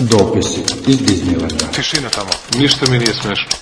Дописи из Диснейленда. Тишина там. Ніщо мені смішно.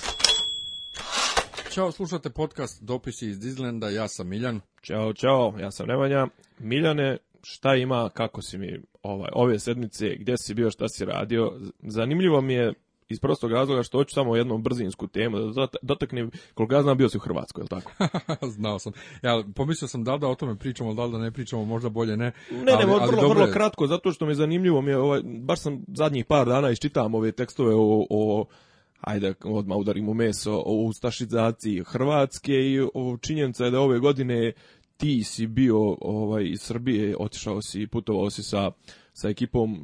Ćao, slušate podcast Dopisi iz Dizlenda, ja sam Miljan. Ćao, čao, ja sam Nemanja. Miljane, šta ima, kako si mi ovaj, ove sedmice, gdje si bio, šta si radio? Zanimljivo mi je iz prostog razloga što hoću samo jednu brzinsku temu da dotaknem, koliko ja znam bio si u Hrvatskoj, je tako? Znao sam. Ja pomislio sam da da o tome pričamo, da da ne pričamo, možda bolje ne. Ne, ne, ali, ne, ali vrlo, dobro vrlo kratko, zato što mi je zanimljivo, mi je, ovaj, baš sam zadnjih par dana iščitam ove tekstove o, o ajde odmah udarimo meso, o ustašizaciji Hrvatske i o, činjenica je da ove godine ti si bio ovaj, iz Srbije, otišao si, putovao si sa sa ekipom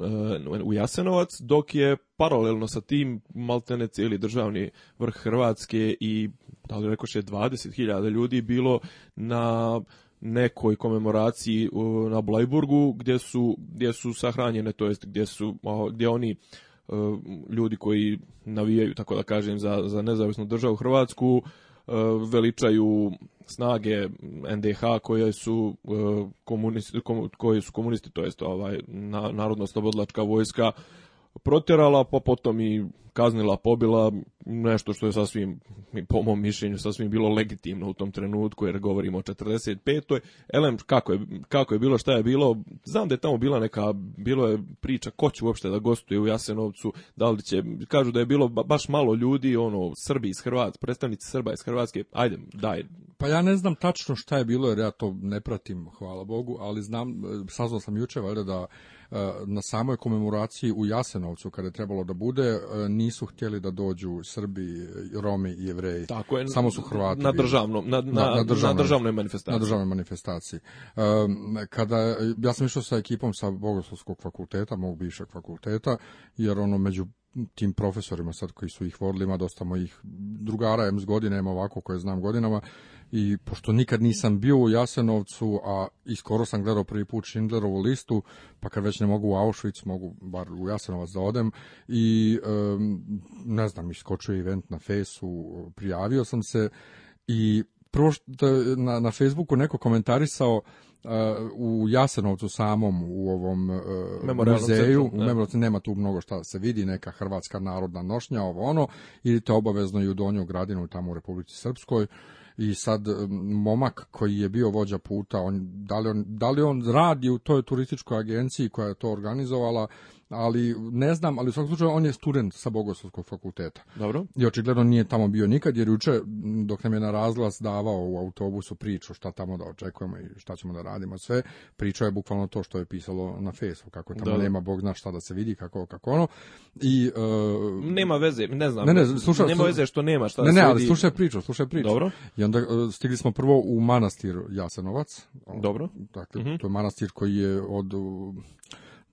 eh, u Jasenovac, dok je paralelno sa tim maltene cijeli državni vrh Hrvatske i da li rekoš je 20.000 ljudi bilo na nekoj komemoraciji eh, na Blajburgu gdje su, gdje su sahranjene, to jest gdje su eh, gdje oni E, ljudi koji navijaju, tako da kažem, za, za nezavisnu državu Hrvatsku, e, veličaju snage NDH koje su e, komunisti, koje su komunisti to jest ovaj narodno oslobodilačka vojska proterala, pa potom i kaznila, pobila, nešto što je sasvim, po mom mišljenju, sasvim bilo legitimno u tom trenutku, jer govorimo o 45. Elem, kako je, kako je bilo, šta je bilo, znam da je tamo bila neka, bilo je priča ko će uopšte da gostuje u Jasenovcu, da li će, kažu da je bilo baš malo ljudi, ono, Srbi iz Hrvatske, predstavnici Srba iz Hrvatske, ajde, daj. Pa ja ne znam tačno šta je bilo, jer ja to ne pratim, hvala Bogu, ali znam, e, saznao sam juče, valjda da E, na samoj komemoraciji u Jasenovcu, kada je trebalo da bude, e, nisu htjeli da dođu Srbi, Romi i Jevreji. Tako je, Samo su Hrvati. Na, državnom, na, na, na, na državnoj, državnoj manifestaciji. Na državnoj manifestaciji. E, kada, ja sam išao sa ekipom sa Bogoslovskog fakulteta, mog bivšeg fakulteta, jer ono među tim profesorima sad koji su ih vodili, ima dosta mojih drugara, em s godine, em ovako koje znam godinama, i pošto nikad nisam bio u Jasenovcu, a i skoro sam gledao prvi put Schindlerovu listu, pa kad već ne mogu u Auschwitz, mogu bar u Jasenovac da odem i um, ne znam, iskočio event na fesu, prijavio sam se i prvo što da, na, na Facebooku neko komentarisao Uh, u Jasenovcu samom u ovom uh, muzeju centrum, u da. Memorialcu nema tu mnogo šta da se vidi neka hrvatska narodna nošnja ovo ono ili te obavezno i u Donju Gradinu tamo u Republici Srpskoj uh, i sad e, momak koji je bio vođa puta, on, da, li on, da li on radi u toj turističkoj agenciji koja je to organizovala ali ne znam, ali u svakom slučaju on je student sa Bogoslovskog fakulteta. Dobro. I očigledno nije tamo bio nikad, jer juče dok nam je na razglas davao u autobusu priču šta tamo da očekujemo i šta ćemo da radimo sve, pričao je bukvalno to što je pisalo na fesu, kako tamo da, da. nema bog zna šta da se vidi, kako, kako ono. I, uh, nema veze, ne znam, ne, ne, sluša, nema veze što nema šta da ne, da se ne, vidi. Ne, ali slušaj priču, slušaj priču. Dobro. I onda uh, stigli smo prvo u manastir Jasenovac. Dobro. Dakle, uh mhm. -huh. to je manastir koji je od... Uh,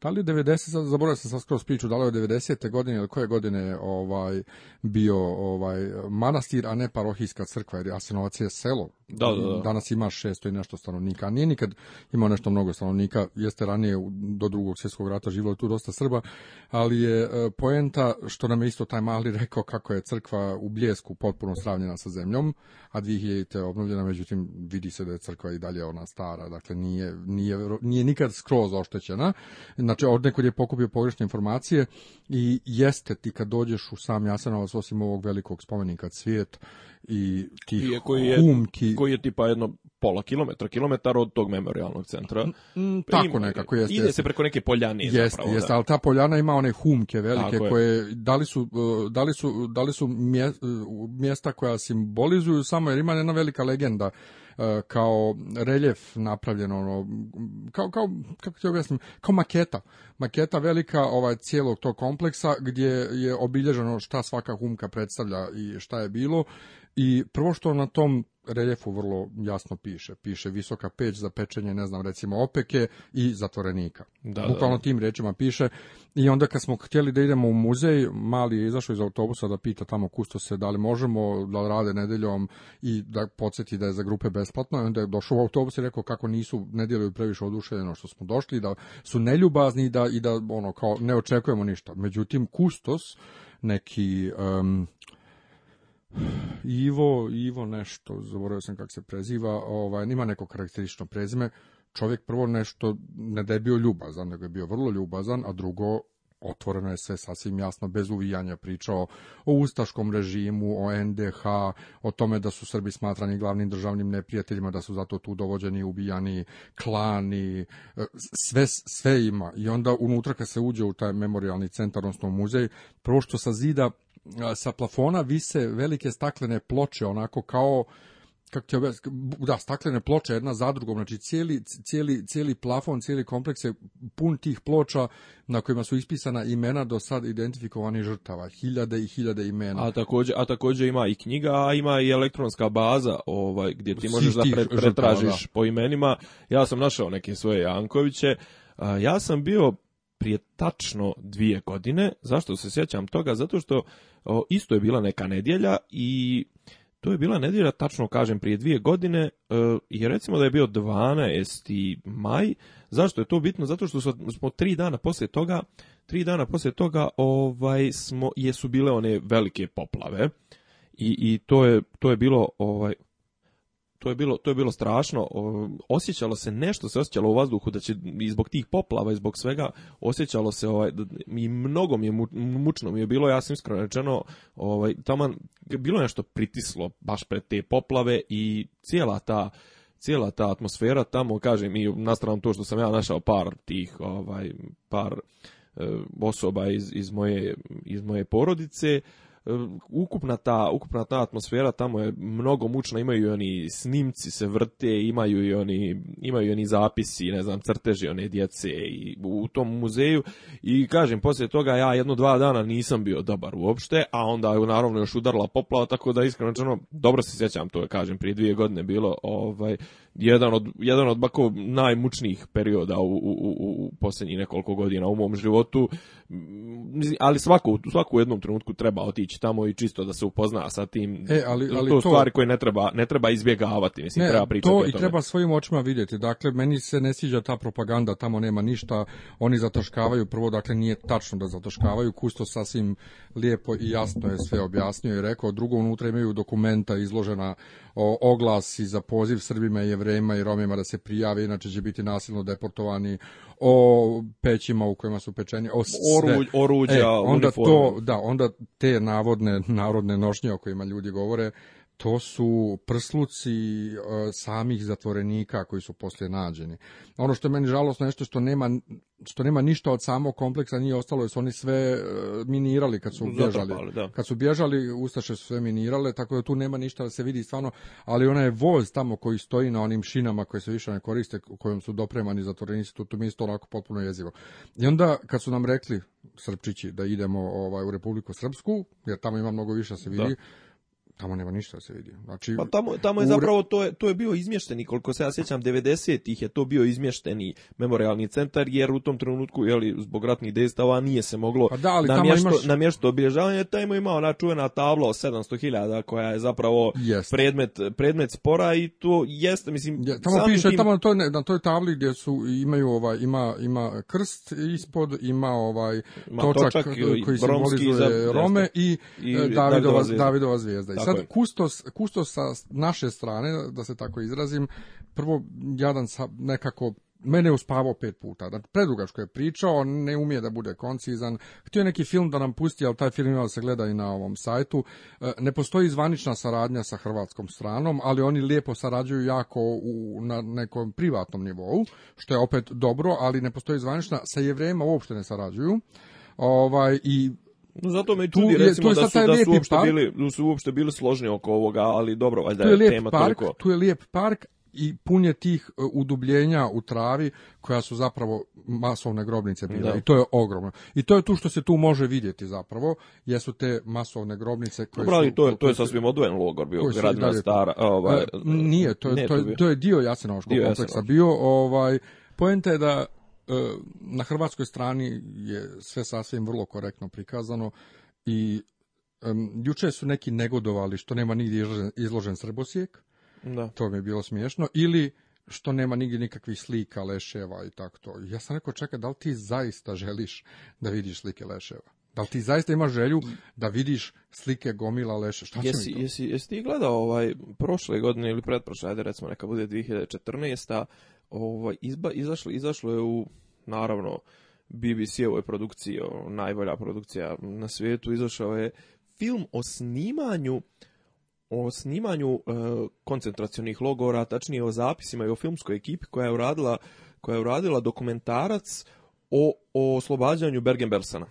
Da li je 90, zaboravio sam sad skroz priču, da li je 90. godine ili koje godine ovaj bio ovaj manastir, a ne parohijska crkva, jer Jasenovac je selo Da, da, da, Danas ima 600 i nešto stanovnika, a nije nikad imao nešto mnogo stanovnika, jeste ranije do drugog svjetskog rata živjelo tu dosta Srba, ali je e, poenta što nam je isto taj mali rekao kako je crkva u bljesku potpuno sravnjena sa zemljom, a 2000 je obnovljena, međutim vidi se da je crkva i dalje ona stara, dakle nije, nije, nije nikad skroz oštećena, znači od nekud je pokupio pogrešne informacije i jeste ti kad dođeš u sam Jasenovac, osim ovog velikog spomenika cvijet, i tih I koji je, humki. Koji je tipa jedno pola kilometra, kilometar od tog memorialnog centra. Mm, tako Ima, nekako jeste. Ide jeste. se preko neke poljane jeste, zapravo. Jeste, da. ali ta poljana ima one humke velike tako koje je. Da, da li su da li su da li su mjesta koja simbolizuju samo jer ima jedna velika legenda e, kao reljef napravljen ono kao kao kako ti objasnim kao maketa maketa velika ovaj cijelog tog kompleksa gdje je obilježeno šta svaka humka predstavlja i šta je bilo I prvo što na tom reljefu vrlo jasno piše. Piše visoka peć za pečenje, ne znam, recimo opeke i zatvorenika. Da, da, Bukvalno da. tim rečima piše. I onda kad smo htjeli da idemo u muzej, mali je izašao iz autobusa da pita tamo kusto se da li možemo, da rade nedeljom i da podsjeti da je za grupe besplatno. I onda je došao u autobus i rekao kako nisu, ne djeluju previše oduševljeno što smo došli, da su neljubazni i da, i da ono, kao ne očekujemo ništa. Međutim, kustos, neki... Um, Ivo, Ivo nešto, zaboravio sam kako se preziva, ovaj, ima neko karakteristično prezime, čovjek prvo nešto ne da je bio ljubazan, nego je bio vrlo ljubazan, a drugo otvoreno je sve sasvim jasno, bez uvijanja pričao o ustaškom režimu, o NDH, o tome da su Srbi smatrani glavnim državnim neprijateljima, da su zato tu dovođeni, ubijani, klani, e, sve, sve ima. I onda unutra kad se uđe u taj memorialni centar, odnosno muzej, prvo što sa zida sa plafona vise velike staklene ploče, onako kao kak ti objasniti, da, staklene ploče jedna za drugom, znači cijeli, cijeli, cijeli plafon, cijeli kompleks je pun tih ploča na kojima su ispisana imena do sad identifikovanih žrtava, hiljade i hiljade imena. A takođe, a takođe ima i knjiga, a ima i elektronska baza ovaj, gdje ti možeš da pre, pretražiš žrtava, da. po imenima. Ja sam našao neke svoje Jankoviće, ja sam bio prije tačno dvije godine. Zašto se sjećam toga? Zato što o, isto je bila neka nedjelja i to je bila nedjelja, tačno kažem, prije dvije godine e, i recimo da je bio 12. maj. Zašto je to bitno? Zato što smo tri dana poslije toga, tri dana poslije toga ovaj, smo, jesu bile one velike poplave. I, i to, je, to je bilo, ovaj, to je bilo to je bilo strašno osjećalo se nešto se osjećalo u vazduhu da će zbog tih poplava i zbog svega osjećalo se ovaj da, i mnogo mi je mučno mi je bilo ja sam iskreno rečeno ovaj tamo bilo nešto pritislo baš pred te poplave i cijela ta cijela ta atmosfera tamo kažem i na stranu to što sam ja našao par tih ovaj par e, osoba iz, iz moje iz moje porodice ukupna ta, ukupna ta atmosfera tamo je mnogo mučna, imaju i oni snimci se vrte, imaju i oni, imaju i oni zapisi, ne znam, crteži one djece i u tom muzeju i kažem, poslije toga ja jedno dva dana nisam bio dobar uopšte, a onda je naravno još udarla poplava, tako da iskreno čeno, dobro se sjećam, to kažem, prije dvije godine bilo ovaj, jedan od, jedan od bako najmučnijih perioda u, u, u, u posljednjih nekoliko godina u mom životu, ali svako, svako u jednom trenutku treba otići tamo i čisto da se upozna sa tim. E, ali, ali to, to stvari koje ne treba, ne treba izbjegavati, mislim, ne, treba pričati to o tome. i treba svojim očima vidjeti. Dakle, meni se ne sviđa ta propaganda, tamo nema ništa, oni zatoškavaju prvo, dakle, nije tačno da zatoškavaju Kusto sasvim lijepo i jasno je sve objasnio i rekao, drugo, unutra imaju dokumenta izložena o, oglasi za poziv Srbima, i Jevrejima i Romima da se prijave, inače će biti nasilno deportovani o pećima u kojima su pečeni, o Oruđ, oruđa, e, onda uniform. to, da, onda te navodne narodne nošnje o kojima ljudi govore to su prsluci e, samih zatvorenika koji su poslije nađeni. Ono što je meni žalosno nešto što nema što nema ništa od samog kompleksa nije ostalo jer su oni sve e, minirali kad su bježali. Da. Kad su bježali ustaše su sve minirale, tako da tu nema ništa da se vidi stvarno, ali ona je voz tamo koji stoji na onim šinama koje se više ne koriste, u kojom su dopremani zatvorenici, tu, tu mi isto onako potpuno jezivo. I onda kad su nam rekli Srpčići da idemo ovaj u Republiku Srpsku, jer tamo ima mnogo više da se vidi, da Tamo nema ništa da se vidi. Znači, pa tamo, tamo je u... zapravo, to je, to je bio izmješteni, koliko se ja sjećam, 90-ih je to bio izmješteni memorialni centar, jer u tom trenutku, jeli, zbog ratnih dejstava nije se moglo pa da, na, namješto, imaš... namješto obilježavanje, tamo ima ona čuvena tabla o 700.000 koja je zapravo yes. predmet, predmet spora i to jeste, mislim... Ja, tamo piše, tim... tamo to, na toj tabli gdje su, imaju ovaj, ima, ima krst ispod, ima ovaj točak, točak koji simbolizuje za, Rome i, i e, Davidova, Davidova zvijezda. I sad, je. Kustos, kustos sa naše strane, da se tako izrazim, prvo, jadan sa, nekako mene je uspavao pet puta. Da predugačko je pričao, ne umije da bude koncizan. Htio je neki film da nam pusti, ali taj film da se gleda i na ovom sajtu. E, ne postoji zvanična saradnja sa hrvatskom stranom, ali oni lijepo sarađuju jako u, na nekom privatnom nivou, što je opet dobro, ali ne postoji zvanična. Sa jevrema uopšte ne sarađuju. Ovaj, I No zato me čudi recimo je, tu je da su, da su uopšte park. bili, da su uopšte bili složni oko ovoga, ali dobro, valjda je, je tema park, toliko. Tu je lijep park, i pun je tih e, udubljenja u travi koja su zapravo masovne grobnice bile da. i to je ogromno. I to je tu što se tu može vidjeti zapravo, jesu te masovne grobnice koje Dobro, su, to je to je sasvim odvojen logor bio gradna stara, ovaj e, nije, to je, to, je, to je dio Jasenovačkog kompleksa bio, ovaj poenta je da E, na hrvatskoj strani je sve sasvim vrlo korektno prikazano i juče su neki negodovali što nema nigdje izložen, izložen srbosijek. Da. To mi je bilo smiješno. Ili što nema nigdje nikakvih slika, leševa i tako to. Ja sam rekao, čekaj, da li ti zaista želiš da vidiš slike leševa? Da li ti zaista imaš želju da vidiš slike gomila leše? Šta jesi, Jesi, jesi ti gledao ovaj, prošle godine ili pretprošle, ajde recimo neka bude 2014. Ovo, ovaj, izba, izašlo, izašlo je u, naravno, BBC-ovoj produkciji, najbolja produkcija na svijetu, izašao je film o snimanju o snimanju e, koncentracionih logora, tačnije o zapisima i o filmskoj ekipi koja je uradila, koja je uradila dokumentarac o, o oslobađanju Bergen-Belsana.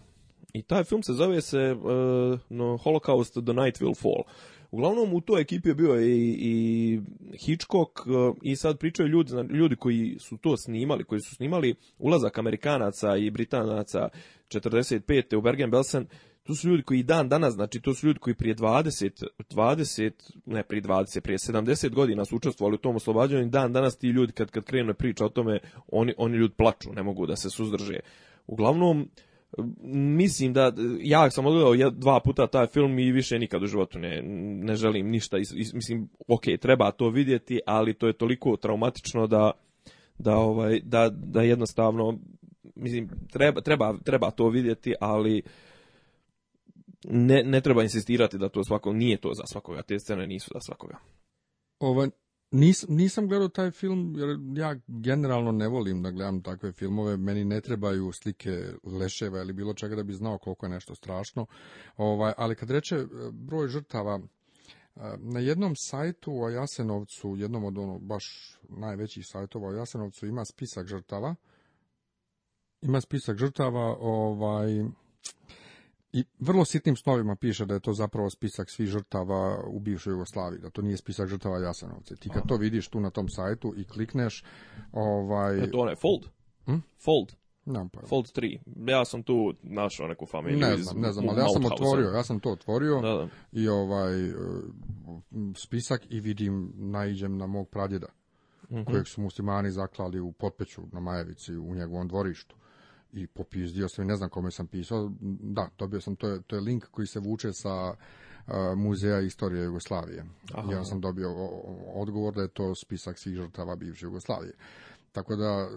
I taj film se zove se uh, no, Holocaust The Night Will Fall. Uglavnom u toj ekipi je bio i, i Hitchcock e, i sad pričaju ljudi, ljudi koji su to snimali, koji su snimali ulazak Amerikanaca i Britanaca 45. u Bergen-Belsen, tu su ljudi koji dan danas, znači to su ljudi koji prije 20, 20, ne prije 20, prije 70 godina su učestvovali u tom oslobađanju i dan danas ti ljudi kad, kad krenu da priča o tome, oni, oni ljudi plaču, ne mogu da se suzdrže. Uglavnom, uh, mislim da ja sam odgledao dva puta taj film i više nikad u životu ne, ne želim ništa. Mislim, ok, treba to vidjeti, ali to je toliko traumatično da, da, ovaj, da, da jednostavno mislim, treba, treba, treba to vidjeti, ali ne, ne treba insistirati da to svako nije to za svakoga, te scene nisu za svakoga. Ovo Nis, nisam gledao taj film jer ja generalno ne volim da gledam takve filmove, meni ne trebaju slike leševa ili bilo čega da bi znao koliko je nešto strašno, ovaj, ali kad reče e, broj žrtava, e, na jednom sajtu o Jasenovcu, jednom od ono baš najvećih sajtova o Jasenovcu ima spisak žrtava, ima spisak žrtava, ovaj, i vrlo sitnim slovima piše da je to zapravo spisak svih žrtava u bivšoj Jugoslaviji, da to nije spisak žrtava Jasanovce. Ti kad Aha. to vidiš tu na tom sajtu i klikneš, ovaj... E to onaj Fold? Hm? Fold? Nemam pojma. Fold 3. Ja sam tu našao neku familiju. Ne znam, ne znam, ali ja sam otvorio, ja sam to otvorio da, da. i ovaj e, spisak i vidim, naiđem na mog pradjeda, mm -hmm. kojeg su muslimani zaklali u Potpeću na Majevici, u njegovom dvorištu i popizdio sam, ne znam kome sam pisao, da, dobio sam, to je, to je link koji se vuče sa Muzeja istorije Jugoslavije. Aha. Ja sam dobio odgovor da je to spisak svih žrtava bivše Jugoslavije. Tako da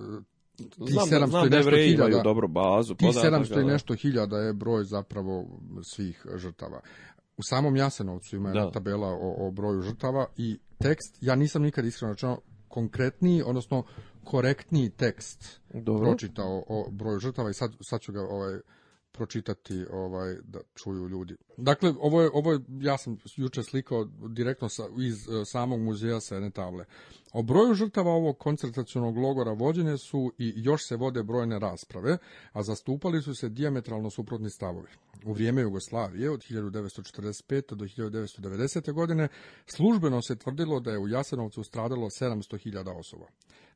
ti znam, 700 znam da, da evreji imaju bazu. Ti 700 pa da, i da. nešto hiljada je broj zapravo svih žrtava. U samom Jasenovcu ima da. tabela o, o broju žrtava i tekst, ja nisam nikad iskreno rečeno konkretniji, odnosno korektniji tekst Dobro. pročitao o broju žrtava i sad, sad ću ga ovaj, pročitati ovaj da čuju ljudi. Dakle ovo je ovo je, ja sam juče slikao direktno sa, iz e, samog muzeja sa jedne table. O broju žrtava ovog koncentracionog logora vođene su i još se vode brojne rasprave, a zastupali su se diametralno suprotni stavovi. U vrijeme Jugoslavije od 1945. do 1990. godine službeno se tvrdilo da je u Jasenovcu stradalo 700.000 osoba.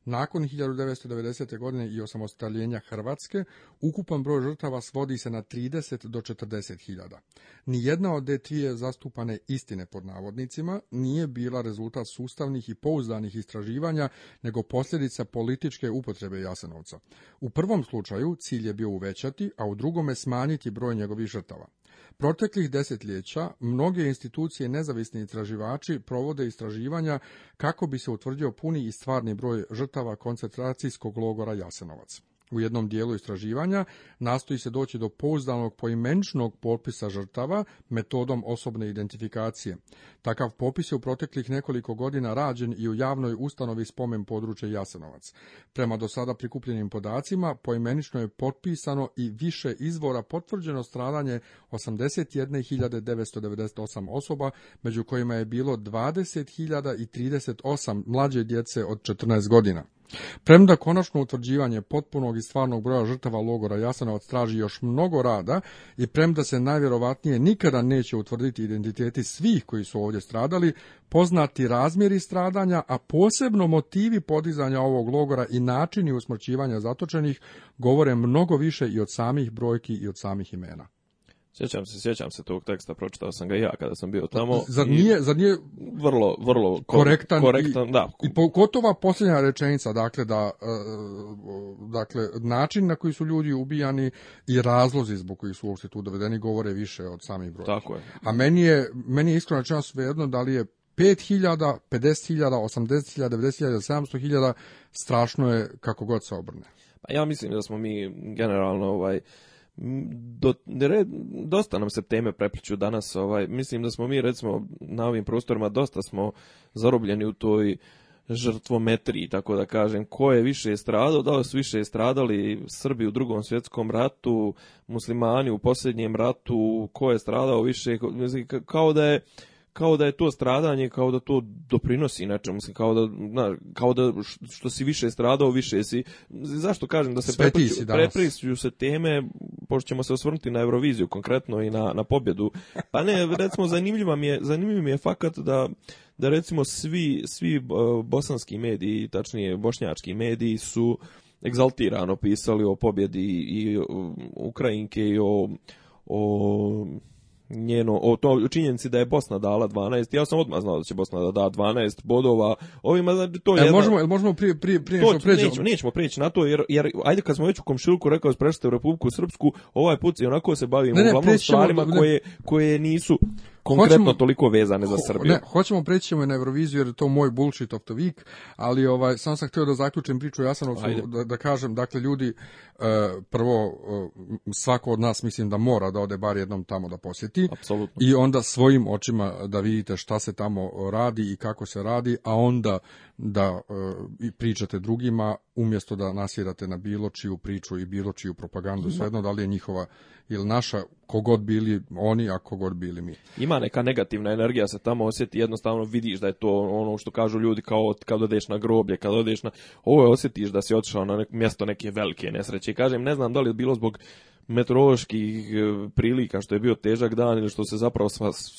Nakon 1990. godine i osamostaljenja Hrvatske, ukupan broj žrtava svodi se na 30 do 40 hiljada. Nijedna od dvije zastupane istine pod navodnicima nije bila rezultat sustavnih i pouzdanih istraživanja, nego posljedica političke upotrebe Jasenovca. U prvom slučaju cilj je bio uvećati, a u drugome smanjiti broj njegovih žrtava. Proteklih desetljeća mnoge institucije i nezavisni istraživači provode istraživanja kako bi se utvrdio puni i stvarni broj žrtava koncentracijskog logora Jasenovac. U jednom dijelu istraživanja nastoji se doći do pouzdanog poimeničnog popisa žrtava metodom osobne identifikacije. Takav popis je u proteklih nekoliko godina rađen i u javnoj ustanovi spomen područje Jasenovac. Prema do sada prikupljenim podacima, poimenično je potpisano i više izvora potvrđeno stradanje 81.998 osoba, među kojima je bilo 20.038 mlađe djece od 14 godina. Premda konačno utvrđivanje potpunog i stvarnog broja žrtava logora Jasenovac traži još mnogo rada i premda se najvjerovatnije nikada neće utvrditi identiteti svih koji su ovdje stradali, poznati razmjeri stradanja, a posebno motivi podizanja ovog logora i načini usmrćivanja zatočenih govore mnogo više i od samih brojki i od samih imena. Sjećam se, sjećam se tog teksta, pročitao sam ga ja kada sam bio tamo. Zar nije, zar nije vrlo, vrlo korektan, korektan i, da. i pogotovo posljednja rečenica, dakle, da, e, e, dakle, način na koji su ljudi ubijani i razlozi zbog kojih su uopšte tu dovedeni govore više od samih broja. Tako je. A meni je, meni je iskreno čas svejedno da li je 5.000, 50.000, 80.000, 90.000, 700.000, strašno je kako god se obrne. Pa ja mislim da smo mi generalno ovaj, do, red, dosta nam se teme prepliču danas. Ovaj, mislim da smo mi, recimo, na ovim prostorima dosta smo zarobljeni u toj žrtvometriji, tako da kažem, ko je više stradao, da li su više stradali Srbi u drugom svjetskom ratu, muslimani u posljednjem ratu, ko je stradao više, kao da je kao da je to stradanje, kao da to doprinosi nečemu, mislim, kao da, na, kao da što si više stradao, više si, zašto kažem da se prepričuju se teme, pošto ćemo se osvrnuti na Euroviziju konkretno i na, na pobjedu, pa ne, recimo zanimljiva mi je, zanimljiv mi je fakat da, da recimo svi, svi e, bosanski mediji, tačnije bošnjački mediji su egzaltirano pisali o pobjedi i Ukrajinke i o, o njeno, o to činjenici da je Bosna dala 12, ja sam odmah znao da će Bosna da da 12 bodova, ovima znači to je... E, jedna... Možemo, možemo prije, prije, prije to, pređemo? Nećemo, nećemo prijeći na to, jer, jer ajde kad smo već u komšilku rekao sprešite u Republiku Srpsku, ovaj put i onako se bavimo ne, ne, uglavnom stvarima da- da- koje, koje nisu konkretno hoćemo, toliko vezane za Srbiju. Ne, hoćemo preći na Euroviziju jer je to moj bullshit of the week, ali ovaj, sam sam htio da zaključim priču o Jasanovcu, da, da kažem, dakle, ljudi, e, prvo, e, svako od nas mislim da mora da ode bar jednom tamo da posjeti. Absolutno. I onda svojim očima da vidite šta se tamo radi i kako se radi, a onda da e, i pričate drugima umjesto da nasirate na bilo čiju priču i bilo čiju propagandu, svejedno da li je njihova ili naša, kogod bili oni, a kogod bili mi. Ima neka negativna energija se tamo osjeti, jednostavno vidiš da je to ono što kažu ljudi kao kad odeš na groblje, kad odeš na... Ovo je osjetiš da si otišao na neko mjesto neke velike nesreće. Kažem, ne znam da li je bilo zbog meteoroloških e, prilika, što je bio težak dan ili što se zapravo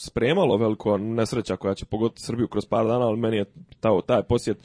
spremalo veliko nesreća koja će pogoditi Srbiju kroz par dana, ali meni je tao, taj posjet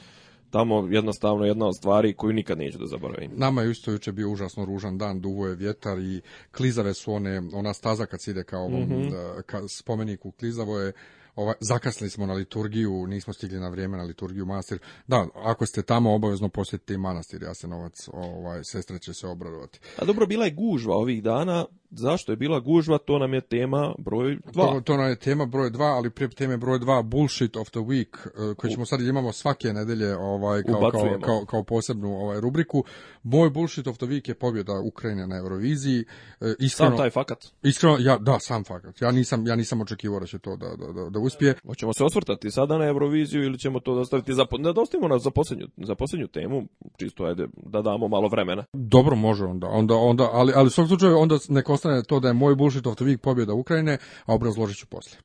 tamo jednostavno jedna od stvari koju nikad neću da zaboravim. Nama je isto juče bio užasno ružan dan, duvo je vjetar i klizave su one, ona staza kad se ide kao ovom mm -hmm. ka spomeniku klizavo je ova, zakasli smo na liturgiju, nismo stigli na vrijeme na liturgiju manastir. Da, ako ste tamo obavezno posjetite i manastir Jasenovac, ovaj, sestra će se obradovati. A dobro, bila je gužva ovih dana, zašto je bila gužva, to nam je tema broj 2. To, to nam je tema broj 2, ali prije teme broj 2 Bullshit of the Week, eh, koji ćemo sad imamo svake nedelje ovaj, kao, kao, kao, kao posebnu ovaj, rubriku. Moj Bullshit of the Week je pobjeda Ukrajine na Euroviziji. Eh, iskreno, sam taj fakat? Iskreno, ja, da, sam fakat. Ja nisam, ja nisam očekivao da će to da, da, da, da uspije. Hoćemo se osvrtati sada na Euroviziju ili ćemo to da ostaviti za, da dostavimo na, za, posljednju, za posljednju temu, čisto ajde, da damo malo vremena. Dobro, može onda, onda, onda ali, ali u svakom slučaju onda neko ostane da to da je moj bullshit of the week pobjeda Ukrajine, a obrazložit ću poslije.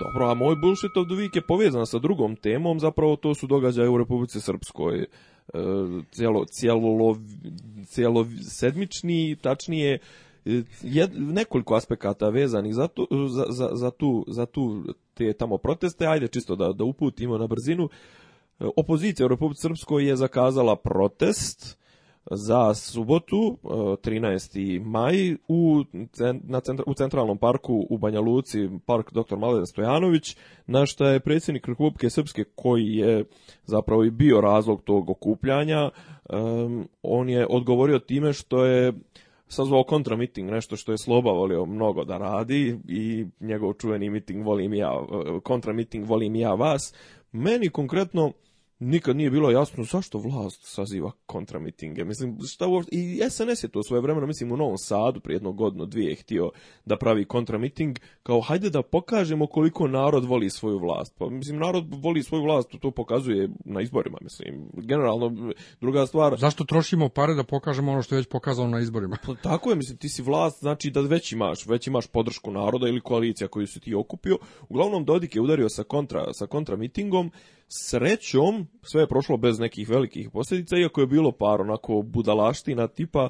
Dobro, a moj bullshit of the week je povezan sa drugom temom, zapravo to su događaje u Republici Srpskoj. E, cijelo, cijelo, cijelo sedmični, tačnije, e, jed, nekoliko aspekata vezanih za tu, za, za, za, tu, za tu te tamo proteste. Ajde čisto da, da uputimo na brzinu. E, opozicija u Republici Srpskoj je zakazala protest za subotu 13. E, maj u, na centra, u centralnom parku u Banja Luci, park dr. Mladen Stojanović, na što je predsjednik Republike Srpske koji je zapravo i bio razlog tog okupljanja, um, on je odgovorio time što je sazvao kontramiting, nešto što je Sloba volio mnogo da radi i njegov čuveni miting volim ja, kontramiting volim ja vas. Meni konkretno nikad nije bilo jasno zašto vlast saziva kontramitinge. Mislim, šta uopšte, i SNS je to u svoje vremena, mislim, u Novom Sadu prije jednog godino, dvije htio da pravi kontramiting, kao hajde da pokažemo koliko narod voli svoju vlast. Pa, mislim, narod voli svoju vlast, to pokazuje na izborima, mislim. Generalno, druga stvar... Zašto trošimo pare da pokažemo ono što je već pokazano na izborima? Pa, tako je, mislim, ti si vlast, znači da već imaš, već imaš podršku naroda ili koalicija koju si ti okupio. Uglavnom, Dodik je udario sa kontra, sa kontramitingom, Srećom, sve je prošlo bez nekih velikih posljedica, iako je bilo par onako budalaština tipa,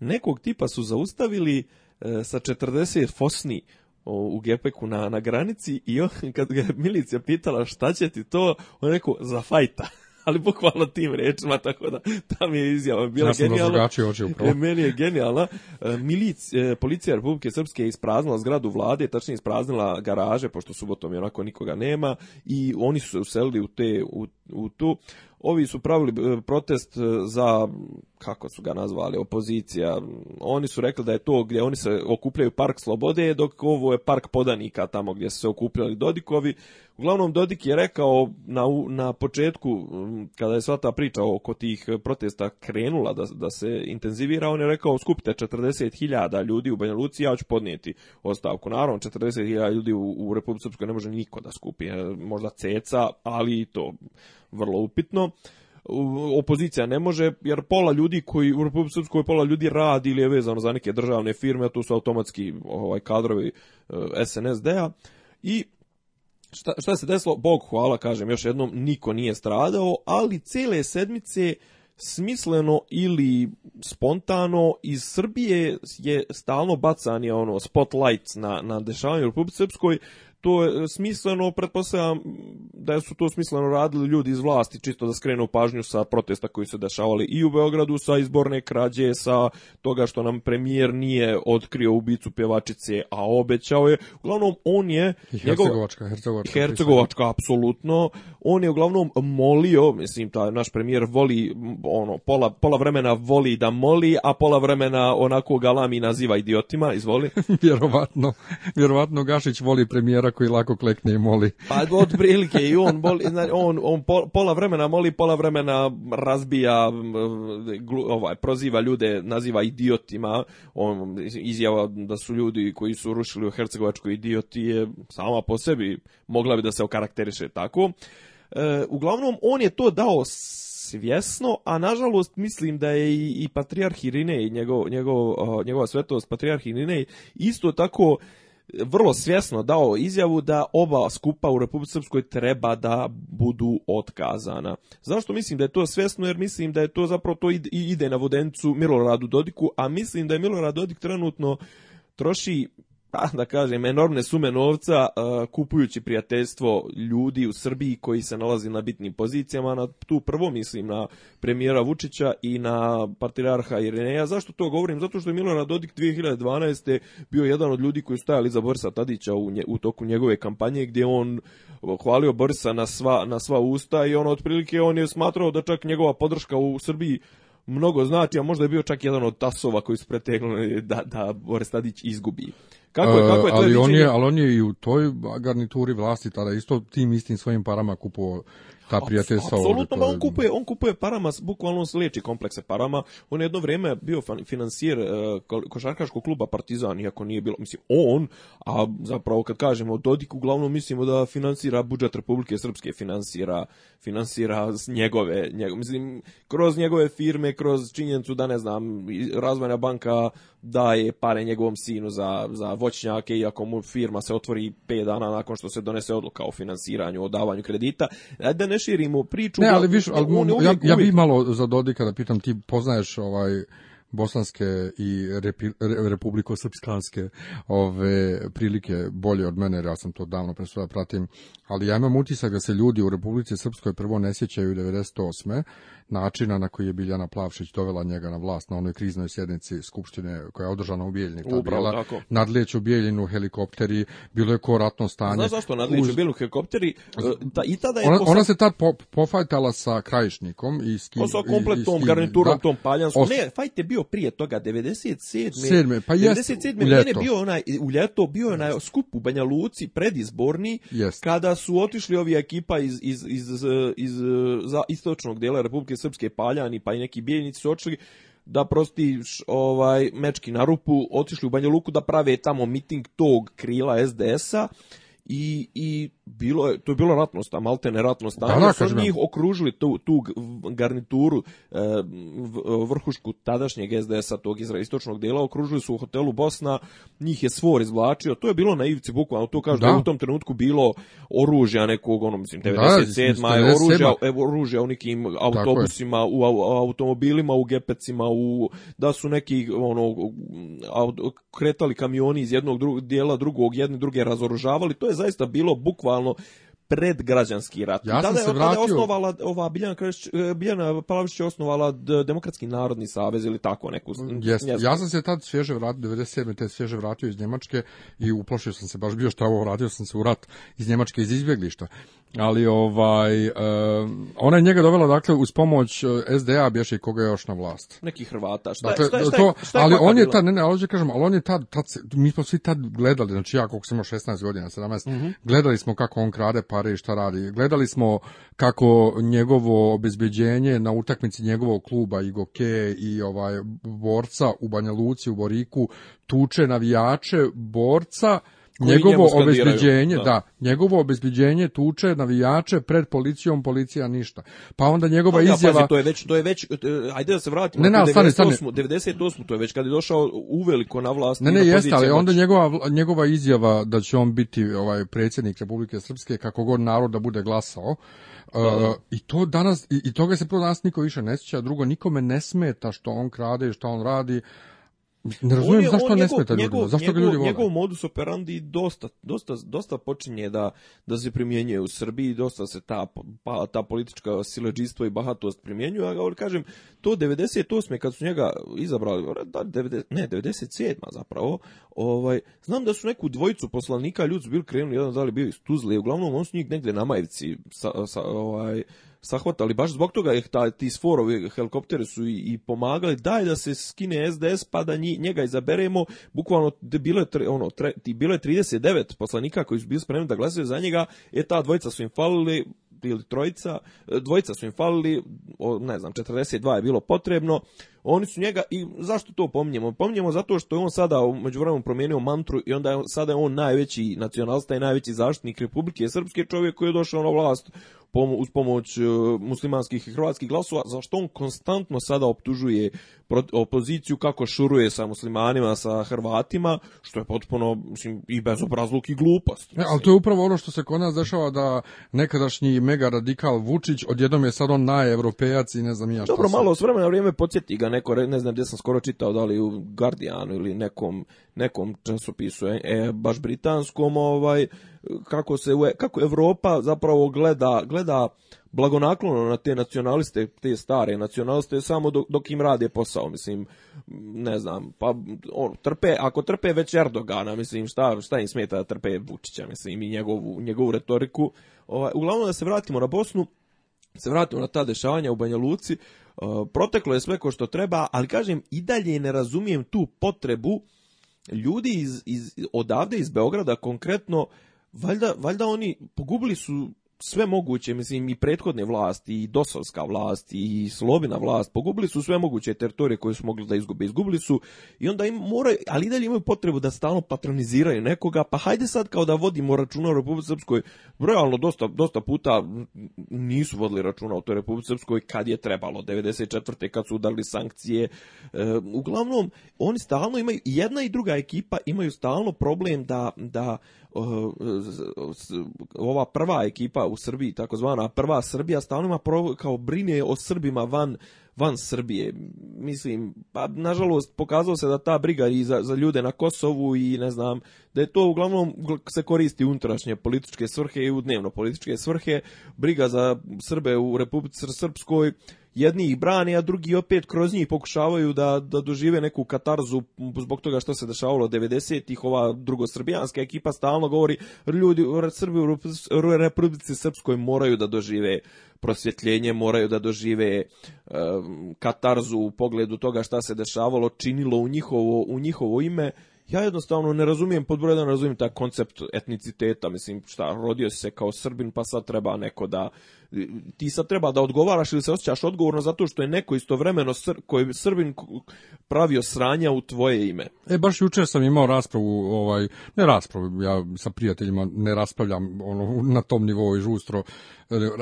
nekog tipa su zaustavili e, sa 40 fosni u Gepeku na, na granici i on, kad ga je milicija pitala šta će ti to, on je rekao za fajta ali bukvalno tim rečima, tako da ta je izjava bila ja genijalna. E, meni je genijalna. E, milic, e, policija Republike Srpske je ispraznila zgradu vlade, tačnije ispraznila garaže, pošto subotom je onako nikoga nema i oni su se uselili u te, u, u tu. Ovi su pravili e, protest e, za, kako su ga nazvali, opozicija. Oni su rekli da je to gdje oni se okupljaju park slobode, dok ovo je park podanika tamo gdje su se okupljali Dodikovi. Uglavnom, Dodik je rekao na, na početku, kada je sva ta priča oko tih protesta krenula da, da se intenzivira, on je rekao skupite 40.000 ljudi u Banja Luci, ja ću podnijeti ostavku. Naravno, 40.000 ljudi u, u Republike Srpskoj ne može niko da skupi, e, možda ceca, ali i to vrlo upitno opozicija ne može, jer pola ljudi koji u Republike Srpskoj pola ljudi radi ili je vezano za neke državne firme, a tu su automatski ovaj, kadrovi eh, SNSD-a. I šta, šta se desilo? Bog hvala, kažem još jednom, niko nije stradao, ali cele sedmice smisleno ili spontano iz Srbije je stalno bacan ono spotlight na, na dešavanje u Republike Srpskoj to e, smisleno, pretpostavljam da su to smisleno radili ljudi iz vlasti, čisto da skrenu pažnju sa protesta koji su dešavali i u Beogradu, sa izborne krađe, sa toga što nam premijer nije otkrio ubicu pjevačice, a obećao je. Uglavnom, on je... I Hercegovačka, Hercegovačka. Hercegovačka, apsolutno. On je uglavnom molio, mislim, ta, naš premijer voli, ono, pola, pola vremena voli da moli, a pola vremena onako galami naziva idiotima, izvoli. vjerovatno, vjerovatno Gašić voli premijera koji lako klekne i moli. Pa od prilike i on, moli, znači, on, on pola vremena moli, pola vremena razbija, glu, ovaj, proziva ljude, naziva idiotima, on izjava da su ljudi koji su rušili u Hercegovačku idioti je sama po sebi mogla bi da se okarakteriše tako. E, uglavnom, on je to dao svjesno, a nažalost mislim da je i, i patrijarh Irinej, njegov, njegov, njegova svetost patrijarh Irinej, isto tako vrlo svjesno dao izjavu da oba skupa u Republici Srpskoj treba da budu otkazana. Zašto mislim da je to svjesno? Jer mislim da je to zapravo to ide na vodencu Miloradu Dodiku, a mislim da je Milorad Dodik trenutno troši pa da kažem, enormne sume novca kupujući prijateljstvo ljudi u Srbiji koji se nalazi na bitnim pozicijama. Na tu prvo mislim na premijera Vučića i na patrijarha Ireneja. Zašto to govorim? Zato što je Milorad Dodik 2012. bio jedan od ljudi koji su stajali za Borsa Tadića u, nje, u toku njegove kampanje gdje on hvalio Borsa na sva, na sva usta i on otprilike on je smatrao da čak njegova podrška u Srbiji mnogo znači, a možda je bio čak jedan od tasova koji su pretegnuli da, da Boris Tadić izgubi. Kako je, kako je e, to ali, on je, ali on je i u toj garnituri vlasti tada isto tim istim svojim parama kupovao ta prijateljstva apsolutno je... on kupuje on kupuje parama bukvalno liječi komplekse parama on je jedno vrijeme bio financijer e, košarkaškog kluba Partizan iako nije bilo mislim on a zapravo kad kažemo Dodik uglavnom mislimo da financira budžet Republike Srpske financira financira njegove njego, mislim kroz njegove firme kroz činjenicu da ne znam razvojna banka daje pare njegovom sinu za, za voćnjake i ako mu firma se otvori 5 dana nakon što se donese odluka o finansiranju, o davanju kredita, da ne širimo priču. Ne, ali, da viš, ja, ja bih malo za Dodika da pitam, ti poznaješ ovaj bosanske i republiko-srpskanske ove prilike bolje od mene, ja sam to davno pre svoja pratim, ali ja imam utisak da se ljudi u Republici Srpskoj prvo ne sjećaju 98. načina na koji je Biljana Plavšić dovela njega na vlast na onoj kriznoj sjednici Skupštine koja je održana u Bijeljini. Upravo bila, tako. Nadlijeću Bijeljinu helikopteri, bilo je ko ratno stanje. Znaš zašto nadlijeću Uz... Bijeljinu helikopteri? Da, i tada je ona, posad... ona se tad po, pofajtala sa krajišnikom i s kim... sa kompletom, i, i, garniturom, da, tom paljanskom. Os... Ne, fajt je bio bio prije toga 97. Sedme, pa jest, 97. U ljeto. bio onaj u ljeto bio onaj skup u Banja Luci predizborni jest. kada su otišli ovi ekipa iz iz iz iz, iz za istočnog dela Republike Srpske Paljani pa i neki bijeljnici su otišli da prosti ovaj mečki na rupu otišli u Banja Luku da prave tamo miting tog krila SDS-a i, i bilo je, to je bilo ratno stanje, malte ne ratno stanje, da, da su njih okružili tu, tu garnituru e, vrhušku tadašnjeg SDS-a, tog izra, istočnog dela, okružili su u hotelu Bosna, njih je svor izvlačio, to je bilo na ivci bukvalno, to kažu da. da u tom trenutku bilo oružja nekog, ono, mislim, 97, da, je oružja, evo, oružja u nekim autobusima, u, automobilima, u gepecima, u, da su neki, ono, kretali kamioni iz jednog dru, dijela drugog, jedne druge razoružavali, to je zaista bilo bukvalno bukvalno predgrađanski rat. Ja da sam da li se vratio... osnovala ova Biljana, Kreš, Biljana Palavić je osnovala Demokratski narodni savez ili tako neku... Yes. Mm, Njezgu. Ja sam se tad sveže vratio, 97. te svježe vratio iz Njemačke i uplašio sam se baš bio šta ovo, vratio sam se u rat iz Njemačke iz izbjeglišta ali ovaj ona je njega dovela dakle uz pomoć eh, SDA bješe i koga je još na vlast. Neki Hrvata. Šta, dakle, šta, šta, to, šta je ali on je ta ne ne, hoće da kažem, ali on je tad, tad mi smo svi tad gledali, znači ja koliko sam 16 godina, 17, mm -hmm. gledali smo kako on krađe pare i šta radi. Gledali smo kako njegovo obezbeđenje na utakmici njegovog kluba Igoke i ovaj borca u Banja Luci u Boriku tuče navijače borca njegovo obezbeđenje, da. da. njegovo obezbeđenje tuče navijače pred policijom, policija ništa. Pa onda njegova da, izjava pazi, to je već to je već e, ajde da se vratimo na ne, 98, stane, 98 to je već kad je došao uveliko na vlast. Ne, ne, jeste, ali onda njegova njegova izjava da će on biti ovaj predsjednik Republike Srpske kako god narod da bude glasao. E, da, da. Uh, I to danas i, i toga se prvo danas niko više ne sjeća, drugo nikome ne smeta što on krade i što on radi Ne razumijem je, zašto on, ne smeta ljudima, njegov, zašto ga ljudi vole. Njegov modus operandi dosta, dosta, dosta počinje da, da se primjenjuje u Srbiji, dosta se ta, pa, ta politička sileđistvo i bahatost primjenjuje, a ja da kažem, to 98. kad su njega izabrali, da, 90, ne, 97. zapravo, ovaj, znam da su neku dvojicu poslanika, ljudi su bili krenuli, jedan da li bio iz Tuzle, uglavnom on su njih na Majevci, sa, sa, ovaj, sahvatali, baš zbog toga je ta, ti sforovi helikopteri su i, i, pomagali, daj da se skine SDS pa da njega izaberemo, bukvalno bilo je, ono, tre, bilo je 39 poslanika koji su bili spremni da glasaju za njega, je ta dvojica su im falili, ili trojica, dvojica su im falili, ne znam, 42 je bilo potrebno, Oni su njega, i zašto to pominjemo? Pominjemo zato što je on sada među vremenom promijenio mantru i onda je, sada je on najveći nacionalista i najveći zaštitnik Republike Srpske čovjek koji je došao na vlast uz pomoć e, muslimanskih i hrvatskih glasova, zašto on konstantno sada optužuje opoziciju kako šuruje sa muslimanima, sa Hrvatima, što je potpuno mislim, i bezobrazluk i glupost. Mislim. E, ali to je upravo ono što se kod nas dešava da nekadašnji mega radikal Vučić odjednom je sad on najevropejac i ne znam ja što Dobro, malo s vremena vrijeme podsjeti ga ne neko, ne znam gdje sam skoro čitao, da li u Guardianu ili nekom, nekom časopisu, e, e baš britanskom, ovaj, kako se, e, kako Evropa zapravo gleda, gleda blagonaklono na te nacionaliste, te stare nacionaliste, samo dok, dok im rade posao, mislim, ne znam, pa on, trpe, ako trpe već Erdogana, mislim, šta, šta im smeta da trpe Vučića, mislim, i njegovu, njegovu retoriku, ovaj, uglavnom da se vratimo na Bosnu, se vratimo na ta dešavanja u Banja Luci, uh, proteklo je sve ko što treba, ali kažem i dalje ne razumijem tu potrebu ljudi iz, iz, odavde iz Beograda konkretno, valjda, valjda oni pogubili su sve moguće, mislim i prethodne vlasti, i dosovska vlast, i slobina vlast, pogubili su sve moguće teritorije koje su mogli da izgube, izgubili su i onda im moraju, ali i dalje imaju potrebu da stalno patroniziraju nekoga, pa hajde sad kao da vodimo računa o Republike Srpskoj, realno dosta, dosta puta nisu vodili računa o toj Republike Srpskoj kad je trebalo, 94. kad su udarili sankcije, e, uglavnom oni stalno imaju, jedna i druga ekipa imaju stalno problem da, da ova prva ekipa u Srbiji, takozvana, prva Srbija stalno ima kao brine o Srbima van, van Srbije. Mislim, pa nažalost pokazalo se da ta briga i za, za ljude na Kosovu i ne znam, da je to uglavnom se koristi unutrašnje političke svrhe i u dnevno političke svrhe. Briga za Srbe u Republici Srpskoj jedni ih brane, a drugi opet kroz njih pokušavaju da, da dožive neku katarzu zbog toga što se dešavalo 90-ih, ova drugosrbijanska ekipa stalno govori ljudi Srbi u Republici Srpskoj moraju da dožive prosvjetljenje, moraju da dožive um, katarzu u pogledu toga šta se dešavalo, činilo u njihovo, u njihovo ime ja jednostavno ne razumijem, pod razumijem taj koncept etniciteta, mislim, šta, rodio se kao Srbin, pa sad treba neko da ti sad treba da odgovaraš ili se osjećaš odgovorno zato što je neko istovremeno sr, koji Srbin pravio sranja u tvoje ime. E, baš jučer sam imao raspravu, ovaj, ne raspravu, ja sa prijateljima ne raspravljam ono, na tom nivou i žustro, e,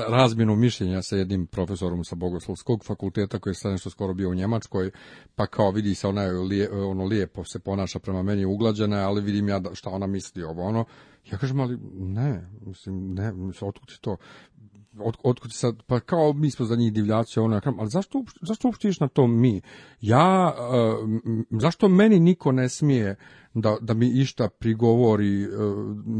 razmjenu mišljenja sa jednim profesorom sa Bogoslovskog fakulteta koji je sad nešto skoro bio u Njemačkoj, pa kao vidi se ona lije, ono lijepo se ponaša prema meni uglađena, ali vidim ja da, šta ona misli ovo ono. Ja kažem, ali ne, mislim, ne, mislim, otkud to? od, otkud sad, pa kao mi smo za njih divljaci, ono, ali zašto, zašto uopšte na to mi? Ja, uh, zašto meni niko ne smije da, da mi išta prigovori uh,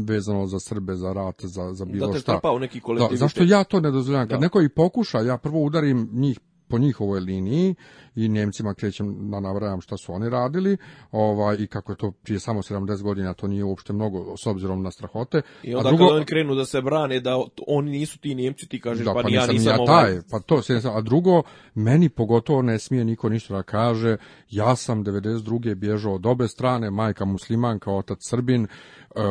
vezano za Srbe, za rat, za, za da bilo šta? da šta? U neki da, zašto ja to ne dozvoljam? Kad da. neko i pokuša, ja prvo udarim njih po njihovoj liniji i Njemcima krećem da nabrajam šta su oni radili ovaj, i kako je to prije samo 70 godina, to nije uopšte mnogo s obzirom na strahote. I onda A drugo, kad oni krenu da se brane, da oni nisu ti Njemci, ti kažeš da, pa, pa nisam, ja nisam ja ovaj... taj, pa to, A drugo, meni pogotovo ne smije niko ništa da kaže, ja sam 92. bježao od obe strane, majka muslimanka, otac Srbin, e,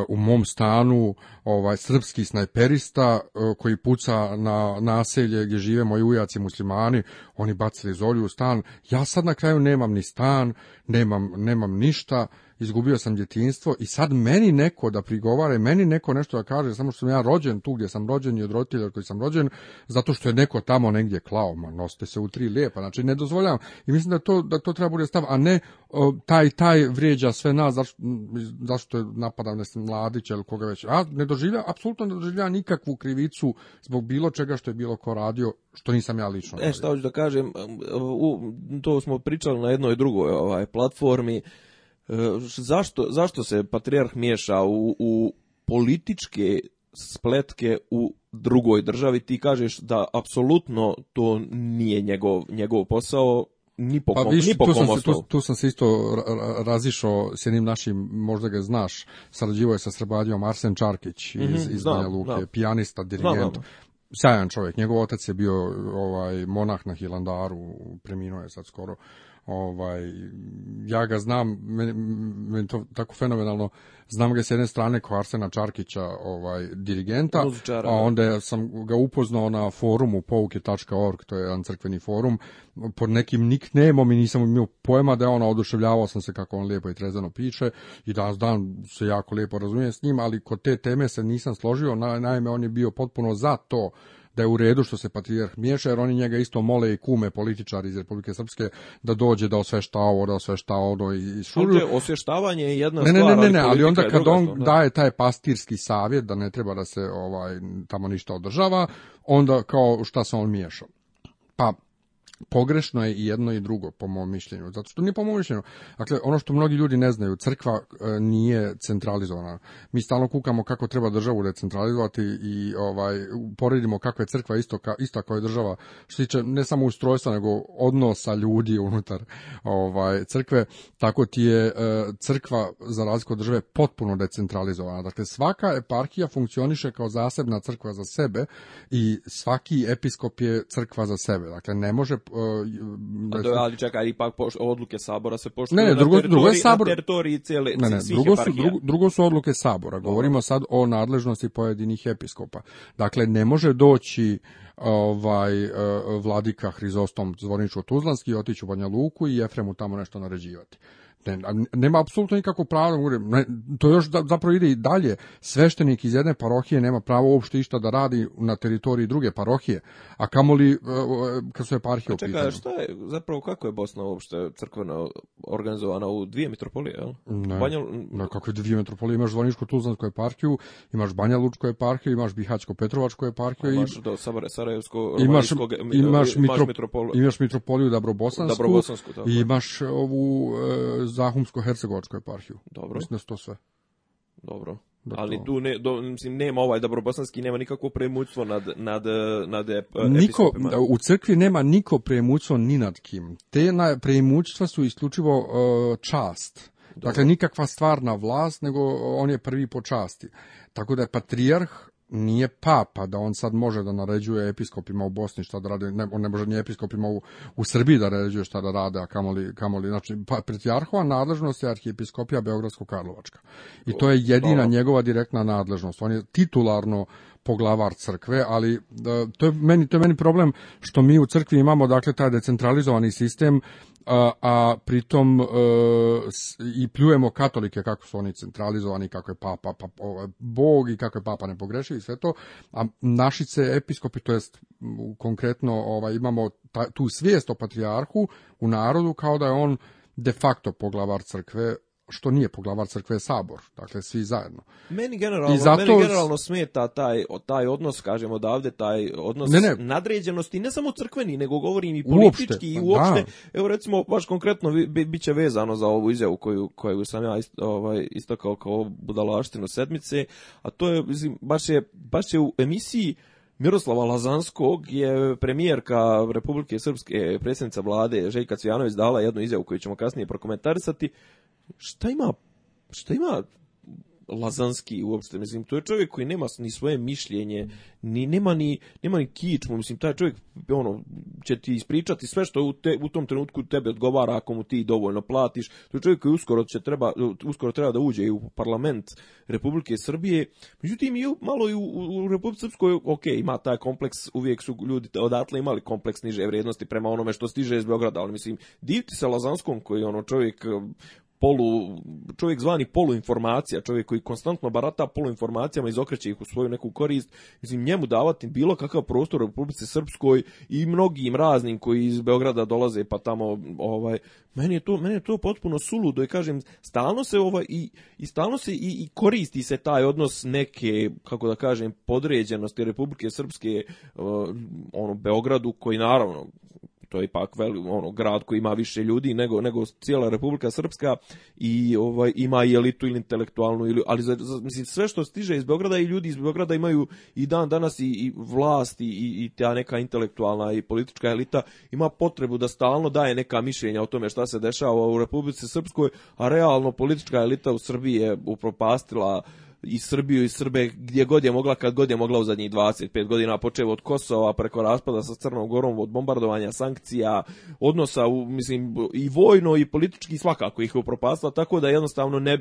u mom stanu ovaj srpski snajperista e, koji puca na naselje gdje žive moji ujaci muslimani, oni bacili zolju u stan, ja sad na kraju nemam ni stan, nemam, nemam ništa, izgubio sam djetinstvo i sad meni neko da prigovara, meni neko nešto da kaže, samo što sam ja rođen tu gdje sam rođen i od roditelja od koji sam rođen, zato što je neko tamo negdje klao, ma noste se u tri lijepa, znači ne dozvoljavam. I mislim da to, da to treba bude stav, a ne taj taj vrijeđa sve nas, zašto, zašto je napada ne mladića ili koga već, a ne doživlja, apsolutno ne doživlja nikakvu krivicu zbog bilo čega što je bilo ko radio, što nisam ja lično. E, šta hoću da kažem, u, to smo pričali na jednoj drugoj ovaj, platformi, E, zašto, zašto se patrijarh miješa u, u političke spletke u drugoj državi, ti kažeš da apsolutno to nije njegov, njegov posao, ni po, pa, kom, viš, ni po tu, kom sam se, tu, tu, sam se isto razišao s jednim našim, možda ga znaš, sarađivao je sa Srbadijom Arsen Čarkić iz, mm -hmm, iz znam, Luke, znam. pijanista, dirigent. Znam, Sjajan čovjek, njegov otac je bio ovaj monah na Hilandaru, preminuo je sad skoro ovaj, ja ga znam, meni, meni to tako fenomenalno, znam ga s jedne strane kao Arsena Čarkića, ovaj, dirigenta, a da. onda sam ga upoznao na forumu pouke.org, to je jedan crkveni forum, pod nekim nicknameom i nisam imao pojma da je ono, oduševljavao sam se kako on lijepo i trezano piše i dan dan se jako lijepo razumije s njim, ali kod te teme se nisam složio, na, naime on je bio potpuno za to da je u redu što se patrijarh miješa, jer oni njega isto mole i kume političari iz Republike Srpske da dođe da osvešta ovo, da osvešta ono i, i šulju. osveštavanje je jedna stvar, ne, ne, ne, ali, ali onda kad on stvar, da. daje taj pastirski savjet da ne treba da se ovaj tamo ništa održava, onda kao šta se on miješao. Pa Pogrešno je i jedno i drugo po mom mišljenju, zato što nije po mom mišljenju. Dakle, ono što mnogi ljudi ne znaju, crkva e, nije centralizovana. Mi stalno kukamo kako treba državu decentralizovati i ovaj poredimo kako je crkva isto ka, isto kao i država što se tiče ne samo ustrojstva nego odnosa ljudi unutar ovaj crkve, tako ti je e, crkva za razliku od države potpuno decentralizovana. Dakle, svaka eparhija funkcioniše kao zasebna crkva za sebe i svaki episkop je crkva za sebe. Dakle, ne može Uh, do, ali čekaj, ipak poš, odluke sabora se poštuju ne, ne, drugo, na, teritoriji, drugo je sabor... na teritoriji cijele ne, ne, drugo su, drugo, drugo su odluke sabora. Govorimo sad o nadležnosti pojedinih episkopa. Dakle, ne može doći ovaj e, vladika Hrizostom Zvorničko-Tuzlanski otići u Banja Luku i Efremu tamo nešto naređivati nema apsolutno nikako pravo da ne, to još da, zapravo ide i dalje sveštenik iz jedne parohije nema pravo uopšte išta da radi na teritoriji druge parohije a kamoli e, e, kad su eparhije u pa pitanju šta je zapravo kako je Bosna uopšte crkvena organizovana u dvije metropolije jel? ne, Banja... na kako je dvije metropolije imaš Zvoničku Tuzlansku eparhiju imaš Banja Lučku eparhiju imaš Bihaćko Petrovačku eparhiju imaš i... do Sarajevsko imaš, e, imaš, imaš, mitropol... imaš metropoliju Dabrobosansku, Dabrobosansku tako. i imaš ovu e, Zahumsko-Hercegovačku eparhiju. Dobro. Mislim da su to sve. Dobro. Dakle, ali tu ne, do, mislim, nema ovaj Dobrobosanski, nema nikakvo premućstvo nad, nad, nad ep, niko, da, U crkvi nema niko premućstvo ni nad kim. Te premućstva su isključivo uh, čast. Dakle, Dobro. Dakle, nikakva stvarna vlast, nego on je prvi po časti. Tako da je patrijarh nije papa da on sad može da naređuje episkopima u Bosni šta da rade, ne, on ne može ni episkopima u, u Srbiji da naređuje šta da rade, a kamoli, kamoli znači, pa, pretijarhova nadležnost je arhijepiskopija Beogradsko-Karlovačka. I to je jedina o, njegova direktna nadležnost. On je titularno poglavar crkve, ali da, to je meni to je meni problem što mi u crkvi imamo dakle taj decentralizovani sistem a, a pritom e, i pljujemo katolike kako su oni centralizovani, kako je papa, papa bog i kako je papa ne pogreši i sve to, a našice episkopi, to jest konkretno ovaj, imamo ta, tu svijest o patrijarhu u narodu kao da je on de facto poglavar crkve što nije poglavar crkve sabor, dakle svi zajedno. Meni generalno, I zato... meni generalno smeta taj, taj odnos, kažem odavde, taj odnos ne, ne. nadređenosti, ne samo crkveni, nego govorim i politički uopšte, i pa uopšte. Da. Evo recimo, baš konkretno, bi, bit će vezano za ovu izjavu koju, koju sam ja ist, ovaj, istakao kao budalaštinu sedmice, a to je, mislim, baš je, baš je u emisiji Miroslava Lazanskog je premijerka Republike Srpske, predsjednica vlade Željka Cvijanović dala jednu izjavu koju ćemo kasnije prokomentarisati, šta ima, šta ima Lazanski uopšte, mislim, to je čovjek koji nema ni svoje mišljenje, ni, nema, ni, nema ni kičmu, mislim, taj čovjek ono, će ti ispričati sve što u, te, u tom trenutku tebe odgovara ako mu ti dovoljno platiš, to je čovjek koji uskoro, će treba, uskoro treba da uđe i u parlament Republike Srbije, međutim i u, malo i u, u Republike Srpskoj, ok, ima taj kompleks, uvijek su ljudi odatle imali kompleks niže vrijednosti prema onome što stiže iz Beograda, ali mislim, diviti se Lazanskom koji ono čovjek polu, čovjek zvani poluinformacija, čovjek koji konstantno barata poluinformacijama, izokreće ih u svoju neku korist, mislim, njemu davati bilo kakav prostor u Republici Srpskoj i mnogim raznim koji iz Beograda dolaze pa tamo, ovaj, meni je to, meni je to potpuno suludo i kažem, stalno se ovaj, i, i stalno se i, i koristi se taj odnos neke, kako da kažem, podređenosti Republike Srpske, eh, ono, Beogradu, koji naravno, to je ipak vel, ono grad koji ima više ljudi nego nego cijela Republika Srpska i ovaj ima i elitu ili intelektualnu ili ali za, za, mislim sve što stiže iz Beograda i ljudi iz Beograda imaju i dan danas i, i vlast i, i ta neka intelektualna i politička elita ima potrebu da stalno daje neka mišljenja o tome šta se dešava u Republici Srpskoj a realno politička elita u Srbiji je upropastila i Srbiju i Srbe gdje god je mogla, kad god je mogla u zadnjih 25 godina, počeo od Kosova, preko raspada sa Crnom Gorom, od bombardovanja, sankcija, odnosa, u, mislim, i vojno i politički svakako ih je upropastila, tako da jednostavno ne,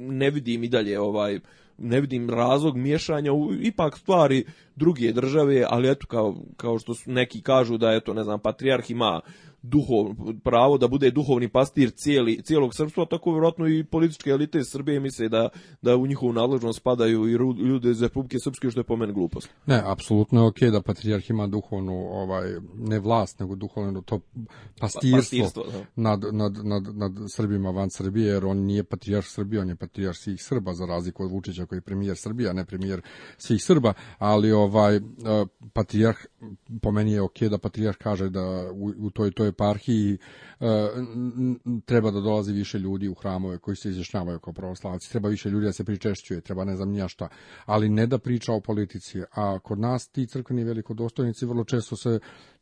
ne vidim i dalje ovaj ne vidim razlog miješanja u ipak stvari druge države, ali eto kao, kao što su neki kažu da eto ne znam patrijarh ima duhov, pravo da bude duhovni pastir cijeli, cijelog srpstva, tako vjerojatno i političke elite iz Srbije misle da, da u njihovu nadležnost spadaju i ljude iz Republike Srpske, što je po meni glupost. Ne, apsolutno je okej okay da patrijarh ima duhovnu, ovaj, ne vlast, nego duhovno to pastirstvo, pastirstvo da. nad, nad, nad, nad, Srbima van Srbije, jer on nije patrijarh Srbije, on je patrijarh svih Srba, za razliku od Vučića koji je premijer Srbije, a ne premijer svih Srba, ali ovaj, eh, patrijarh, po meni je okej okay da patrijarh kaže da u, u toj, toj eparhiji e, treba da dolazi više ljudi u hramove koji se izjašnjavaju kao pravoslavci, treba više ljudi da se pričešćuje, treba ne znam nja šta, ali ne da priča o politici, a kod nas ti crkveni velikodostojnici vrlo često se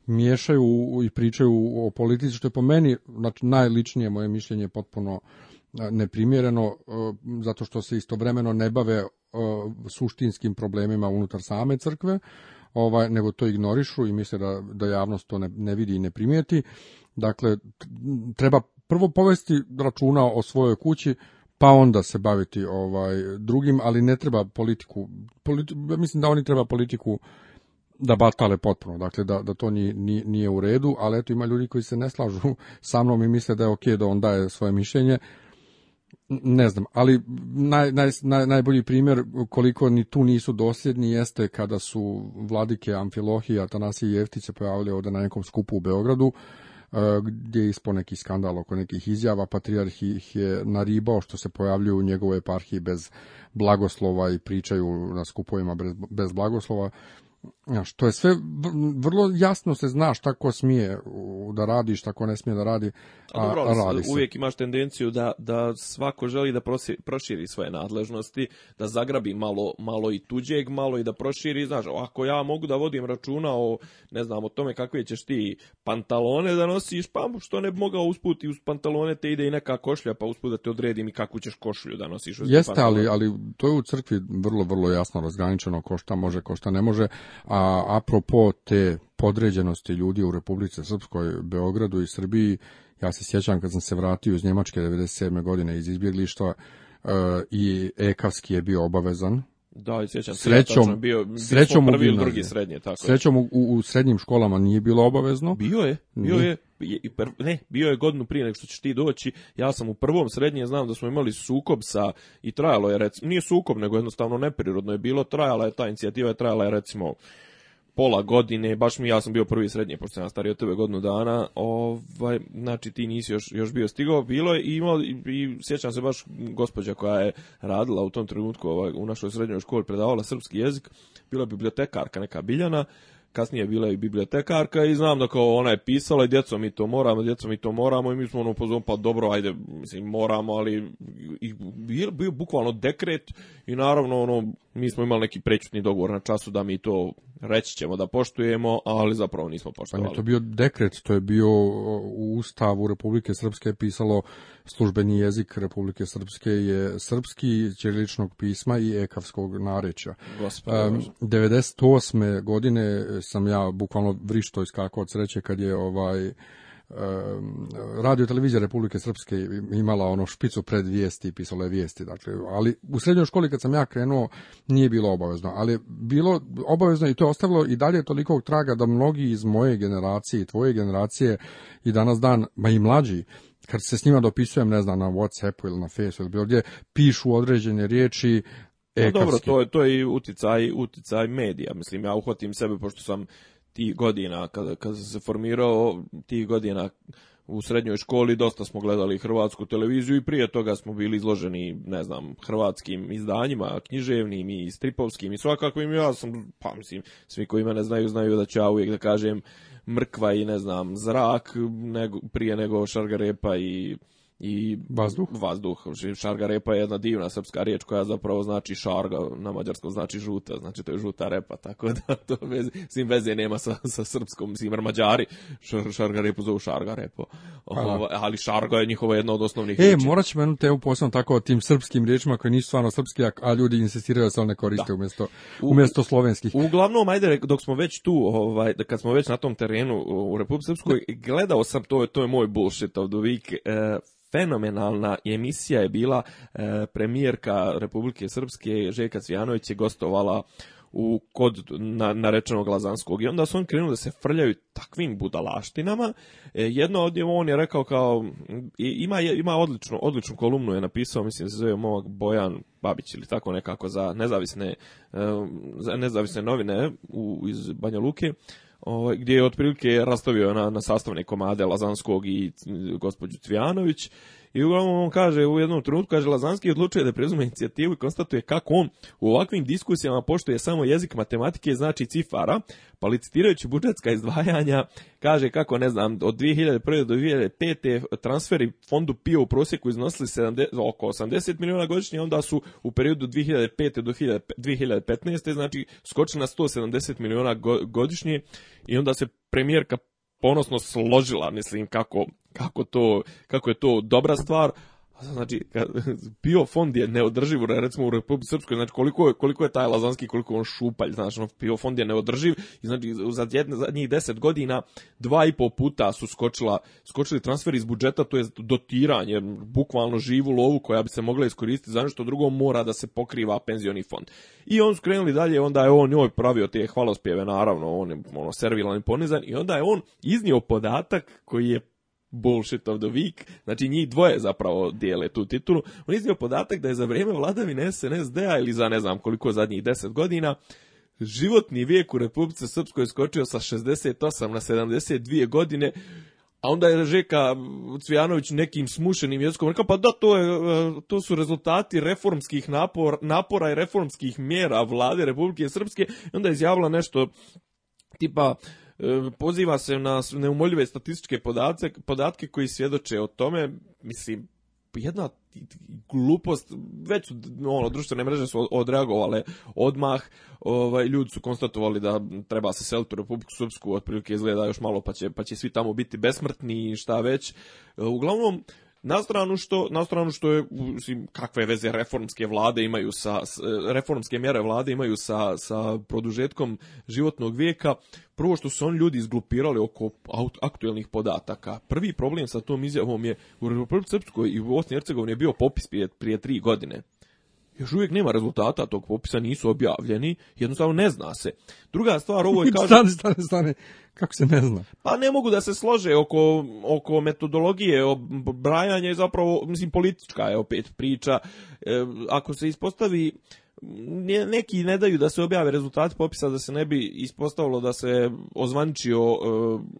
miješaju i pričaju o politici, što je po meni znači, najličnije moje mišljenje potpuno e, neprimjereno e, zato što se istovremeno ne bave suštinskim problemima unutar same crkve ovaj, nego to ignorišu i misle da, da javnost to ne, ne vidi i ne primijeti. Dakle, treba prvo povesti računa o svojoj kući, pa onda se baviti ovaj drugim, ali ne treba politiku, politi, mislim da oni treba politiku da batale potpuno, dakle da, da to nije, nije, nije u redu, ali eto ima ljudi koji se ne slažu sa mnom i misle da je ok da on daje svoje mišljenje, ne znam, ali naj, naj, naj, najbolji primjer koliko ni tu nisu dosljedni jeste kada su vladike Amfilohi i Atanasije Jeftić se pojavili ovde na nekom skupu u Beogradu, e, gdje je ispao neki skandal oko nekih izjava, patrijarh ih je naribao što se pojavljuju u njegovoj eparhiji bez blagoslova i pričaju na skupovima bez, bez, blagoslova što je sve vrlo jasno se zna šta ko smije da radi, šta ko ne smije da radi, a, a dobro, ali radi se. imaš tendenciju da, da svako želi da prosi, proširi svoje nadležnosti, da zagrabi malo, malo i tuđeg, malo i da proširi, znaš, ako ja mogu da vodim računa o, ne znam, o tome kakve ćeš ti pantalone da nosiš, pa što ne bi mogao usput i uz pantalone te ide i neka košlja, pa usput da te odredim i kakvu ćeš košlju da nosiš. Jeste, pantalone. ali, ali to je u crkvi vrlo, vrlo jasno razgraničeno ko šta može, ko šta ne može, A apropo te podređenosti ljudi u Republice Srpskoj, Beogradu i Srbiji, ja se sjećam kad sam se vratio iz Njemačke 97. godine iz izbjeglištva, e, i Ekavski je bio obavezan Da, sjećam srećom, ja bio, bio srećom prvi ili drugi srednje, tako. Srećom u, u srednjim školama nije bilo obavezno. Bio je, bio nije. je, ne, bio je godinu prije nego što ćeš ti doći. Ja sam u prvom srednje znam da smo imali sukob sa i trajalo je recimo, nije sukob, nego jednostavno neprirodno je bilo, trajala je ta inicijativa, je trajala je recimo pola godine, baš mi ja sam bio prvi srednje, pošto sam ja stario tebe godinu dana, ovaj, znači ti nisi još, još bio stigao, bilo je i imao, i, i sjećam se baš gospođa koja je radila u tom trenutku ovaj, u našoj srednjoj školi, predavala srpski jezik, bila je bibliotekarka neka Biljana, kasnije bila i bibliotekarka i znam da kao ona je pisala i djeco mi to moramo, djeco mi to moramo i mi smo ono pozvom pa dobro ajde mislim moramo ali i bio, bio bukvalno dekret i naravno ono mi smo imali neki prećutni dogovor na času da mi to reći ćemo da poštujemo, ali zapravo nismo poštovali. Pa to bio dekret, to je bio u Ustavu Republike Srpske pisalo Službeni jezik Republike Srpske je srpski ćiriličnog pisma i ekavskog narečja. Um, 98. godine sam ja bukvalno vrišto iskakao od sreće kad je ovaj radio televizija Republike Srpske imala ono špicu pred vijesti, pisalo je vijesti, dakle, ali u srednjoj školi kad sam ja krenuo nije bilo obavezno, ali bilo obavezno i to je ostavilo i dalje toliko traga da mnogi iz moje generacije i tvoje generacije i danas dan, ma i mlađi, kad se s njima dopisujem, ne znam, na Whatsappu ili na Facebooku ili bilo gdje, pišu određene riječi, E, no, dobro, to je, to je i uticaj, uticaj medija. Mislim, ja uhvatim sebe, pošto sam ti godina, kada, kada sam se formirao, ti godina u srednjoj školi dosta smo gledali hrvatsku televiziju i prije toga smo bili izloženi, ne znam, hrvatskim izdanjima, književnim i stripovskim i svakakvim. Ja sam, pa mislim, svi koji mene znaju, znaju da ću ja uvijek da kažem mrkva i ne znam, zrak nego, prije nego šargarepa i i vazduh. Vazduh. Šarga repa je jedna divna srpska riječ koja zapravo znači šarga, na mađarskom znači žuta, znači to je žuta repa, tako da to veze, sim veze nema sa, sa srpskom, sim mađari šarga repu zovu šarga repo. Ovo, ali šarga je njihova jedna od osnovnih e, riječi. E, morat ćemo jednu temu posebno tako o tim srpskim riječima koje nisu stvarno srpski, a ljudi insistiraju da se one koriste da. umjesto, umjesto slovenskih. Uglavnom, ajde, dok smo već tu, ovaj, kad smo već na tom terenu u Republike Srpskoj, gledao sam, to je, to je moj bullshit, Avdovik, eh, fenomenalna emisija je bila e, premijerka Republike Srpske Željka Cvijanović je gostovala u kod na, narečenog Lazanskog i onda su on krenuli da se frljaju takvim budalaštinama. E, jedno od njih on je rekao kao ima ima odličnu odličnu kolumnu je napisao, mislim se zove momak Bojan Babić ili tako nekako za nezavisne e, za nezavisne novine u, iz Banja Luke ovaj, gdje je otprilike rastavio na, na sastavne komade Lazanskog i mm, gospođu Cvijanović I uglavnom on kaže u jednom trenutku, kaže Lazanski odlučuje da preuzme inicijativu i konstatuje kako on u ovakvim diskusijama poštuje samo jezik matematike, znači cifara, pa licitirajući budžetska izdvajanja, kaže kako, ne znam, od 2001. do 2005. transferi fondu PIO u prosjeku iznosili 70, oko 80 miliona godišnje, onda su u periodu 2005. do 2015. znači skočili na 170 miliona godišnje i onda se premijerka ponosno složila, mislim, kako, kako, to, kako je to dobra stvar, Znači, PIO fond je neodrživ, recimo u Republici Srpskoj, znači koliko je, koliko je taj Lazanski, koliko je on šupalj, znači PIO fond je neodrživ i znači za jedne, zadnjih 10 godina dva i po puta su skočila, skočili transferi iz budžeta, to je dotiranje, bukvalno živu lovu koja bi se mogla iskoristiti za nešto drugo mora da se pokriva penzioni fond. I on su krenuli dalje, onda je on njoj pravio te hvalospjeve, naravno, on je ono, servilan i ponizan i onda je on iznio podatak koji je bullshit of the week, znači njih dvoje zapravo dijele tu titulu, on iznio podatak da je za vrijeme vladavine SNSD-a ili za ne znam koliko zadnjih 10 godina, životni vijek u Republice Srpskoj skočio sa 68 na 72 godine, a onda je Žeka Cvijanović nekim smušenim jezikom rekao, pa da, to, je, e, to su rezultati reformskih napor, napora i reformskih mjera vlade Republike Srpske. I onda je izjavila nešto tipa, E, poziva se na neumoljive statističke podatke, podatke koji svjedoče o tome, mislim, jedna glupost, već su ono, društvene mreže su odreagovale odmah, ovaj, ljudi su konstatovali da treba se seliti u Republiku Srpsku, otprilike izgleda još malo pa će, pa će svi tamo biti besmrtni i šta već. E, uglavnom, Na stranu što, na stranu što je, mislim, kakve veze reformske vlade imaju sa, reformske mjere vlade imaju sa, sa produžetkom životnog vijeka, prvo što su oni ljudi izglupirali oko aktuelnih podataka. Prvi problem sa tom izjavom je u Republike Srpskoj i u Bosni i Hercegovini je bio popis prije, prije tri godine još uvijek nema rezultata tog popisa, nisu objavljeni, jednostavno ne zna se. Druga stvar, ovo je... Kažu... stane, stane, stane, kako se ne zna? Pa ne mogu da se slože oko, oko metodologije, brajanja je zapravo, mislim, politička je opet priča. E, ako se ispostavi neki ne daju da se objave rezultati popisa da se ne bi ispostavilo da se ozvančio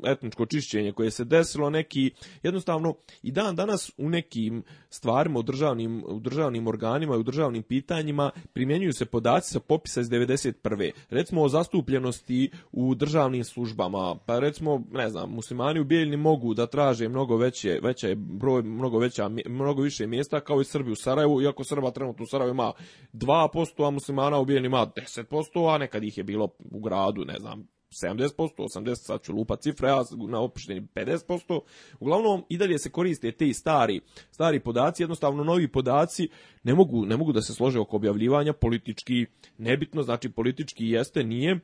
e, etničko čišćenje koje se desilo neki jednostavno i dan danas u nekim stvarima u državnim, u državnim organima i u državnim pitanjima primjenjuju se podaci sa popisa iz 91. Recimo o zastupljenosti u državnim službama, pa recimo ne znam, muslimani u Bijeljni mogu da traže mnogo veće, veća je broj mnogo veća mnogo više mjesta kao i Srbi u Sarajevu, iako Srba trenutno u Sarajevu ima 2% 10%, a muslimana ubijen ima 10%, a nekad ih je bilo u gradu, ne znam, 70%, 80%, sad ću lupa cifre, a na opštini 50%. Uglavnom, i dalje se koriste te stari, stari podaci, jednostavno novi podaci ne mogu, ne mogu da se slože oko objavljivanja, politički nebitno, znači politički jeste, nije,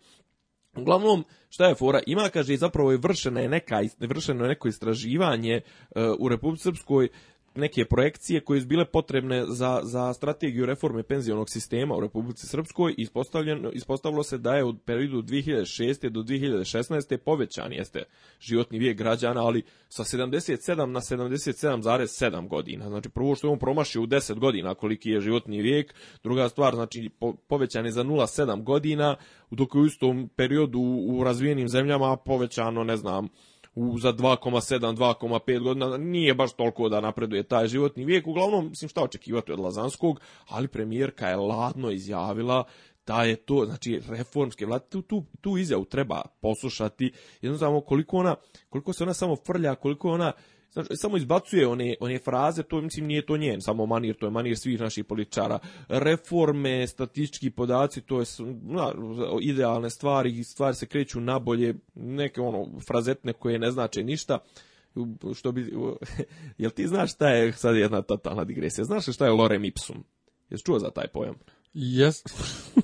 Uglavnom, šta je fora? Ima, kaže, zapravo je vršeno je neka, vršeno je neko istraživanje uh, u Republike Srpskoj neke projekcije koje su bile potrebne za, za strategiju reforme penzionog sistema u Republici Srpskoj ispostavljeno, ispostavilo se da je u periodu 2006. do 2016. povećan jeste životni vijek građana, ali sa 77 na 77,7 godina. Znači prvo što je on promašio u 10 godina koliki je životni vijek, druga stvar znači po, povećan je za 0,7 godina, dok je u istom periodu u razvijenim zemljama povećano, ne znam, u, za 2,7, 2,5 godina, nije baš toliko da napreduje taj životni vijek. Uglavnom, mislim šta očekivati od Lazanskog, ali premijerka je ladno izjavila da je to, znači, reformske vlade, tu, tu, tu izjavu treba poslušati, jednostavno koliko ona, koliko se ona samo frlja, koliko ona Znaš, samo izbacuje one, one fraze, to mislim nije to njen, samo manir, to je manir svih naših političara. Reforme, statistički podaci, to je na, idealne stvari, stvari se kreću nabolje, neke ono frazetne koje ne znače ništa što bi, jel ti znaš šta je, sad jedna totalna digresija, znaš šta je lorem ipsum? Jesi čuo za taj pojam? Jes.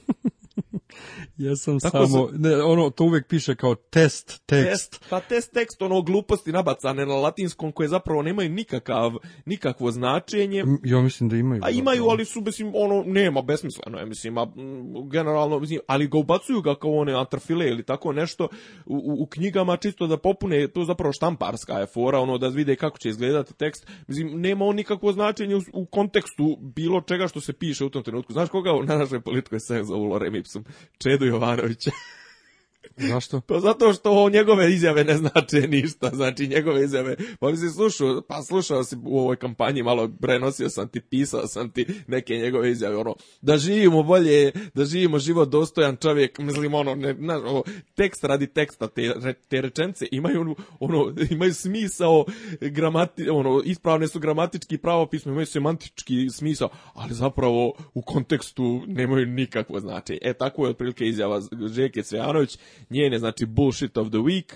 ja sam Tako samo, se... ne, ono, to uvek piše kao test tekst. Test, pa test tekst, ono, gluposti nabacane na latinskom koje zapravo nemaju nikakav, nikakvo značenje. Ja mislim da imaju. A imaju, ali su, mislim, ono, nema, besmisleno je, mislim, a, generalno, mislim, ali ga ubacuju ga kao one antrafile ili tako nešto u, u knjigama čisto da popune, to zapravo štamparska je fora, ono, da vide kako će izgledati tekst. Mislim, nema on nikakvo značenje u, u kontekstu bilo čega što se piše u tom trenutku. Znaš koga na našoj političkoj sceni zovu Lorem Ipsum? Čedu Jovanovića. Zašto? Pa zato što njegove izjave ne znače ništa, znači njegove izjave, pa mi se slušao, pa slušao si u ovoj kampanji, malo prenosio sam ti, pisao sam ti neke njegove izjave, ono, da živimo bolje, da živimo život dostojan čovjek, mislim, ono, ne, na, o, tekst radi teksta, te, te rečence imaju, ono, ono, imaju smisao, gramati, ono, ispravne su gramatički pravopismo, imaju semantički smisao, ali zapravo u kontekstu nemaju nikakvo značenje. E, tako je otprilike izjava Žeke Cvjanović, njene, znači Bullshit of the Week,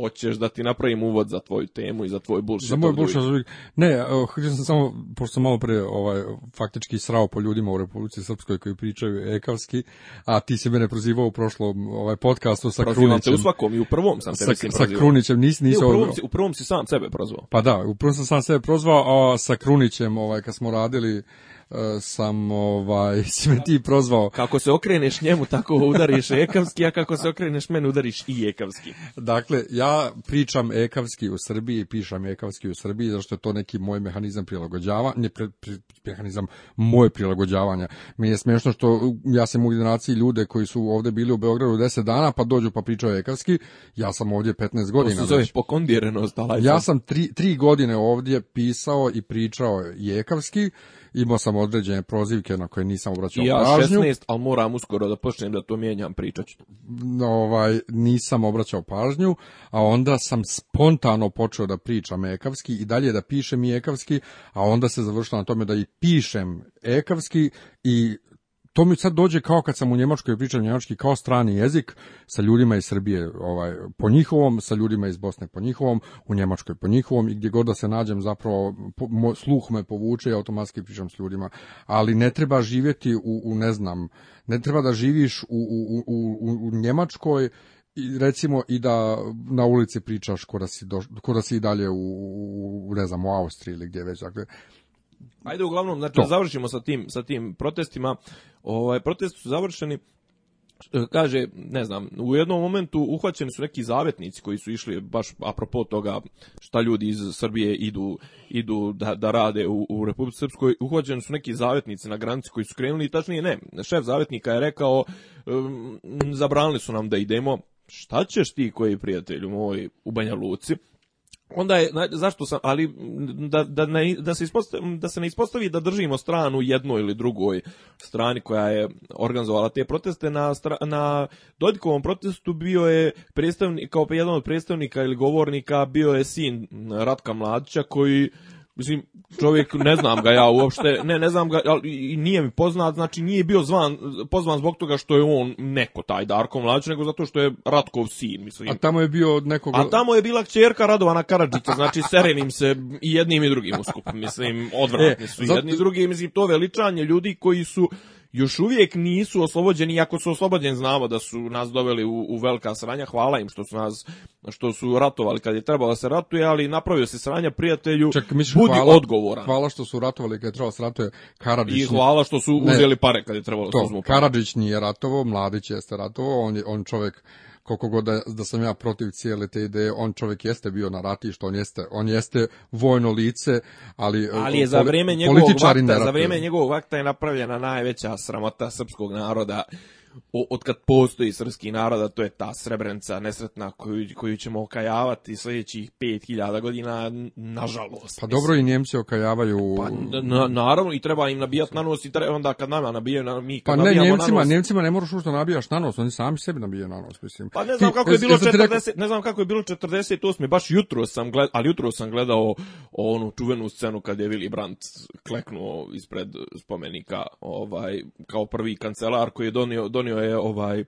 hoćeš da ti napravim uvod za tvoju temu i za tvoj bullshit. Za moj bullshit. Ne, htio eh, sam samo, pošto sam malo pre ovaj, faktički srao po ljudima u Republici Srpskoj koji pričaju ekavski, a ti si mene prozivao u prošlom ovaj, podcastu sa Prozivam Krunićem. Te u svakom i u prvom sam te sa, sa Krunićem, nis, nis, ne, u, prvom si, u prvom si sam sebe prozvao. Pa da, u prvom sam sam sebe prozvao, a sa Krunićem ovaj, kad smo radili E, sam ovaj, si me ti prozvao. Kako se okreneš njemu, tako udariš ekavski, a kako se okreneš meni, udariš i ekavski. Dakle, ja pričam ekavski u Srbiji, pišam ekavski u Srbiji, zašto je to neki moj mehanizam prilagođavanja, ne, pri, pri, mehanizam moje prilagođavanja. Mi je smešno što ja sam u generaciji ljude koji su ovde bili u Beogradu 10 dana, pa dođu pa pričaju ekavski, ja sam ovdje 15 godina. To se zove pokondirenost. Ja sam 3 godine ovdje pisao i pričao jekavski, imao sam određene prozivke na koje nisam obraćao ja, pažnju. Ja 16, ali moram uskoro da počnem da to mijenjam, pričat ću. Ovaj, nisam obraćao pažnju, a onda sam spontano počeo da pričam ekavski i dalje da pišem i ekavski, a onda se završilo na tome da i pišem ekavski i to mi sad dođe kao kad sam u Njemačkoj pričam njemački kao strani jezik sa ljudima iz Srbije ovaj, po njihovom, sa ljudima iz Bosne po njihovom, u Njemačkoj po njihovom i gdje god da se nađem zapravo po, mo, sluh me povuče i automatski pričam s ljudima. Ali ne treba živjeti u, u ne znam, ne treba da živiš u, u, u, u Njemačkoj i recimo i da na ulici pričaš ko da si, doš, ko da si i dalje u, u, ne znam, u Austriji ili gdje već. Dakle, Ajde uglavnom, znači to. završimo sa tim sa tim protestima. Ovaj protesti su završeni e, kaže, ne znam, u jednom momentu uhvaćeni su neki zavetnici koji su išli baš apropo toga šta ljudi iz Srbije idu, idu da, da rade u, u Republici Srpskoj, uhvaćeni su neki zavetnici na granici koji su krenuli, tačnije ne, šef zavetnika je rekao, um, zabranili su nam da idemo, šta ćeš ti koji prijatelju moj u Banja Luci, onda je zašto sam ali da da ne, da se da se ne ispostavi da držimo stranu jednoj ili drugoj strani koja je organizovala te proteste na na Dodikovom protestu bio je predstavnik kao jedan od predstavnika ili govornika bio je sin Ratka Mladića koji Mislim, čovjek, ne znam ga ja uopšte, ne, ne znam ga, ali i nije mi poznat, znači nije bio zvan, pozvan zbog toga što je on neko taj Darko Mlađe, nego zato što je Ratkov sin, mislim. A tamo je bio od nekog... A tamo je bila kćerka Radovana Karadžića, znači serenim se i jednim i drugim uskup, mislim, e, odvratni su i jedni i drugi, mislim, to veličanje ljudi koji su još uvijek nisu oslobođeni, iako su oslobođeni znamo da su nas doveli u, u velika sranja, hvala im što su nas što su ratovali kad je trebalo da se ratuje, ali napravio se sranja prijatelju, Čak, misliš, budi hvala, odgovoran. Hvala što su ratovali kad je trebalo da se ratuje Karadžić. I hvala što su uzeli ne, pare kad je trebalo da to, Karadžić nije ratovo, Mladić jeste ratovo, on je on čovjek koliko god da, da sam ja protiv cijele te ideje, on čovjek jeste bio na ratištu, on jeste, on jeste vojno lice, ali e, ali je za vrijeme njegovog vakta, za vrijeme njegovog vakta je napravljena najveća sramota srpskog naroda o, od kad postoji srpski narod, to je ta Srebrenica nesretna koju, koju ćemo okajavati sljedećih 5000 godina, nažalost. Pa dobro i Njemci okajavaju... Pa, na, naravno, i treba im nabijat na nos i treba, onda kad nama nabijaju na mi... Pa kad pa ne, Njemcima, na nos, Njemcima ne moraš ušto da nabijaš na nos, oni sami sebi nabijaju na nos, mislim. Pa ne znam Ti, kako je bilo 40, ne znam kako je bilo 48, baš jutro sam gledao, ali jutro sam gledao onu čuvenu scenu kad je Willy Brandt kleknuo ispred spomenika, ovaj, kao prvi kancelar koji je donio, donio donio je ovaj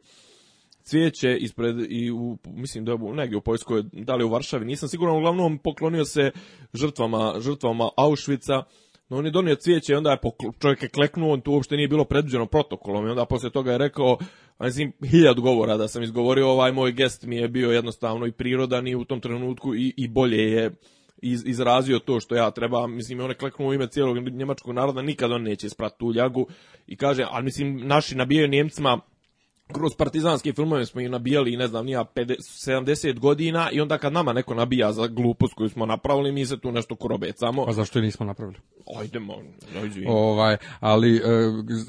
cvijeće ispred i u, mislim da je negdje u Poljskoj, da li u Varšavi, nisam siguran, uglavnom poklonio se žrtvama, žrtvama Auschwitza, no on je donio cvijeće i onda je čovjek je kleknuo, on tu uopšte nije bilo predviđeno protokolom i onda posle toga je rekao, a mislim, hiljad govora da sam izgovorio, ovaj moj gest mi je bio jednostavno i prirodan i u tom trenutku i, i bolje je iz, izrazio to što ja treba, mislim, on je kleknuo ime cijelog njemačkog naroda, nikad on neće sprati tu ljagu i kaže, ali mislim, naši nabijaju Njemcima kroz partizanske filmove smo ih nabijali, ne znam, nija 50, 70 godina i onda kad nama neko nabija za glupost koju smo napravili, mi se tu nešto korobecamo. Pa zašto je nismo napravili? Ajdemo, ajde. Ovaj, ali, e,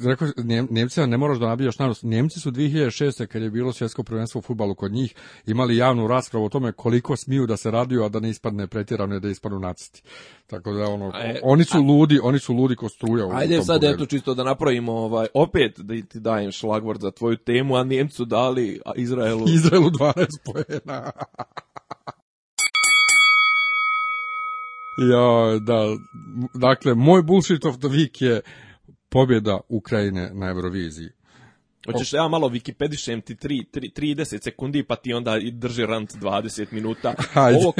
rekao, Njemcima ne moraš da nabijaš narod Njemci su 2006. kad je bilo svjetsko prvenstvo u futbalu kod njih, imali javnu raspravu o tome koliko smiju da se raduju, a da ne ispadne pretjerano da ispadnu nacisti. Tako da, ono, e, oni su a... ludi, oni su ludi ko struja. Ajde sad, pogledu. eto, čisto da napravimo, ovaj, opet da ti dajem šlagvord za tvoju temu Njemu, a Njemcu dali Izraelu. Izraelu 12 pojena. ja, da, dakle, moj bullshit of the week je pobjeda Ukrajine na Euroviziji. Hoćeš da ja malo Wikipedišem ti 3, 3, 30 sekundi pa ti onda i drži rant 20 minuta. Ovo,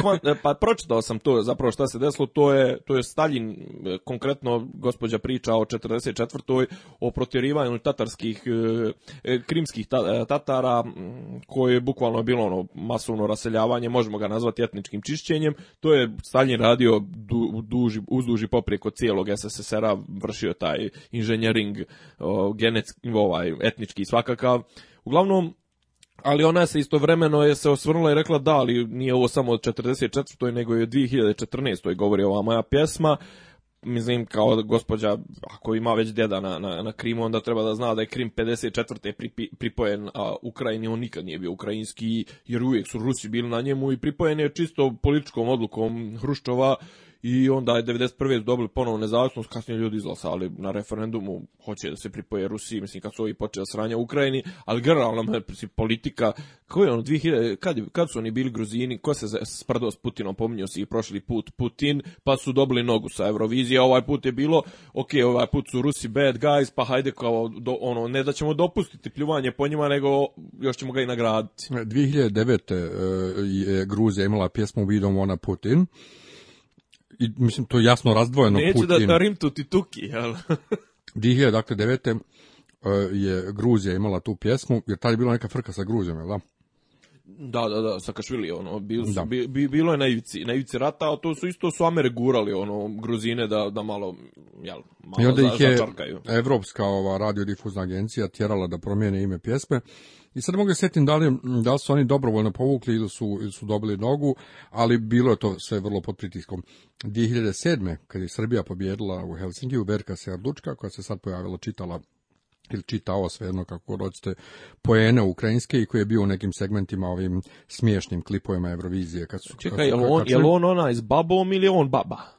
pa pročitao sam to zapravo šta se desilo, to je, to je Stalin, e, konkretno gospođa priča o 44. o protjerivanju tatarskih, e, e, krimskih tatara koje je bukvalno bilo ono masovno raseljavanje, možemo ga nazvati etničkim čišćenjem. To je Stalin radio du, duži, uzduži poprijeko cijelog SSSR-a, vršio taj inženjering genetski, ovaj, etnički politički svakakav. Uglavnom, ali ona se istovremeno je se osvrnula i rekla da, ali nije ovo samo od 44. nego i od 2014. govori ova moja pjesma. Mislim, kao gospođa, ako ima već deda na, na, na Krimu, onda treba da zna da je Krim 54. Pri, pripojen a Ukrajini, on nikad nije bio ukrajinski, jer uvijek su Rusi bili na njemu i pripojen je čisto političkom odlukom Hruščova, i onda je 91. dobili ponovo nezavisnost, kasnije ljudi izglasali na referendumu, hoće da se pripoje Rusiji, mislim kad su ovi počeli da sranja u Ukrajini, ali generalno politika, kako je ono, 2000, kad, kad su oni bili Gruzini, ko se sprdao s Putinom, pominjao si i prošli put Putin, pa su dobili nogu sa Eurovizije, ovaj put je bilo, ok, ovaj put su Rusi bad guys, pa hajde kao, do, ono, ne da ćemo dopustiti pljuvanje po njima, nego još ćemo ga i nagraditi. 2009. E, je Gruzija imala pjesmu Vidom ona Putin, i mislim to je jasno razdvojeno Neću da Putin. Neću da tarim tu ti tuki, jel? 2009. Dakle, e, je Gruzija imala tu pjesmu, jer tad je bila neka frka sa Gruzijom, jel da? Da, da, da, sa Sakašvili, ono, bil da. Bi, bi, bilo je na ivici, na ivici rata, a to su isto su Amere gurali, ono, Gruzine da, da malo, jel, malo I onda ih je Evropska ova radiodifuzna agencija tjerala da promijene ime pjesme, I sad mogu da setim da li, da li su oni dobrovoljno povukli ili su, ili su dobili nogu, ali bilo je to sve vrlo pod pritiskom. 2007. kad je Srbija pobjedila u Helsinkiju, Verka Serdučka, koja se sad pojavila, čitala ili čitao svejedno kako hoćete poene ukrajinske i koji je bio u nekim segmentima ovim smiješnim klipovima Eurovizije kad su Čekaj, kad su, jel on, kad su... jel on ona iz babom ili on baba?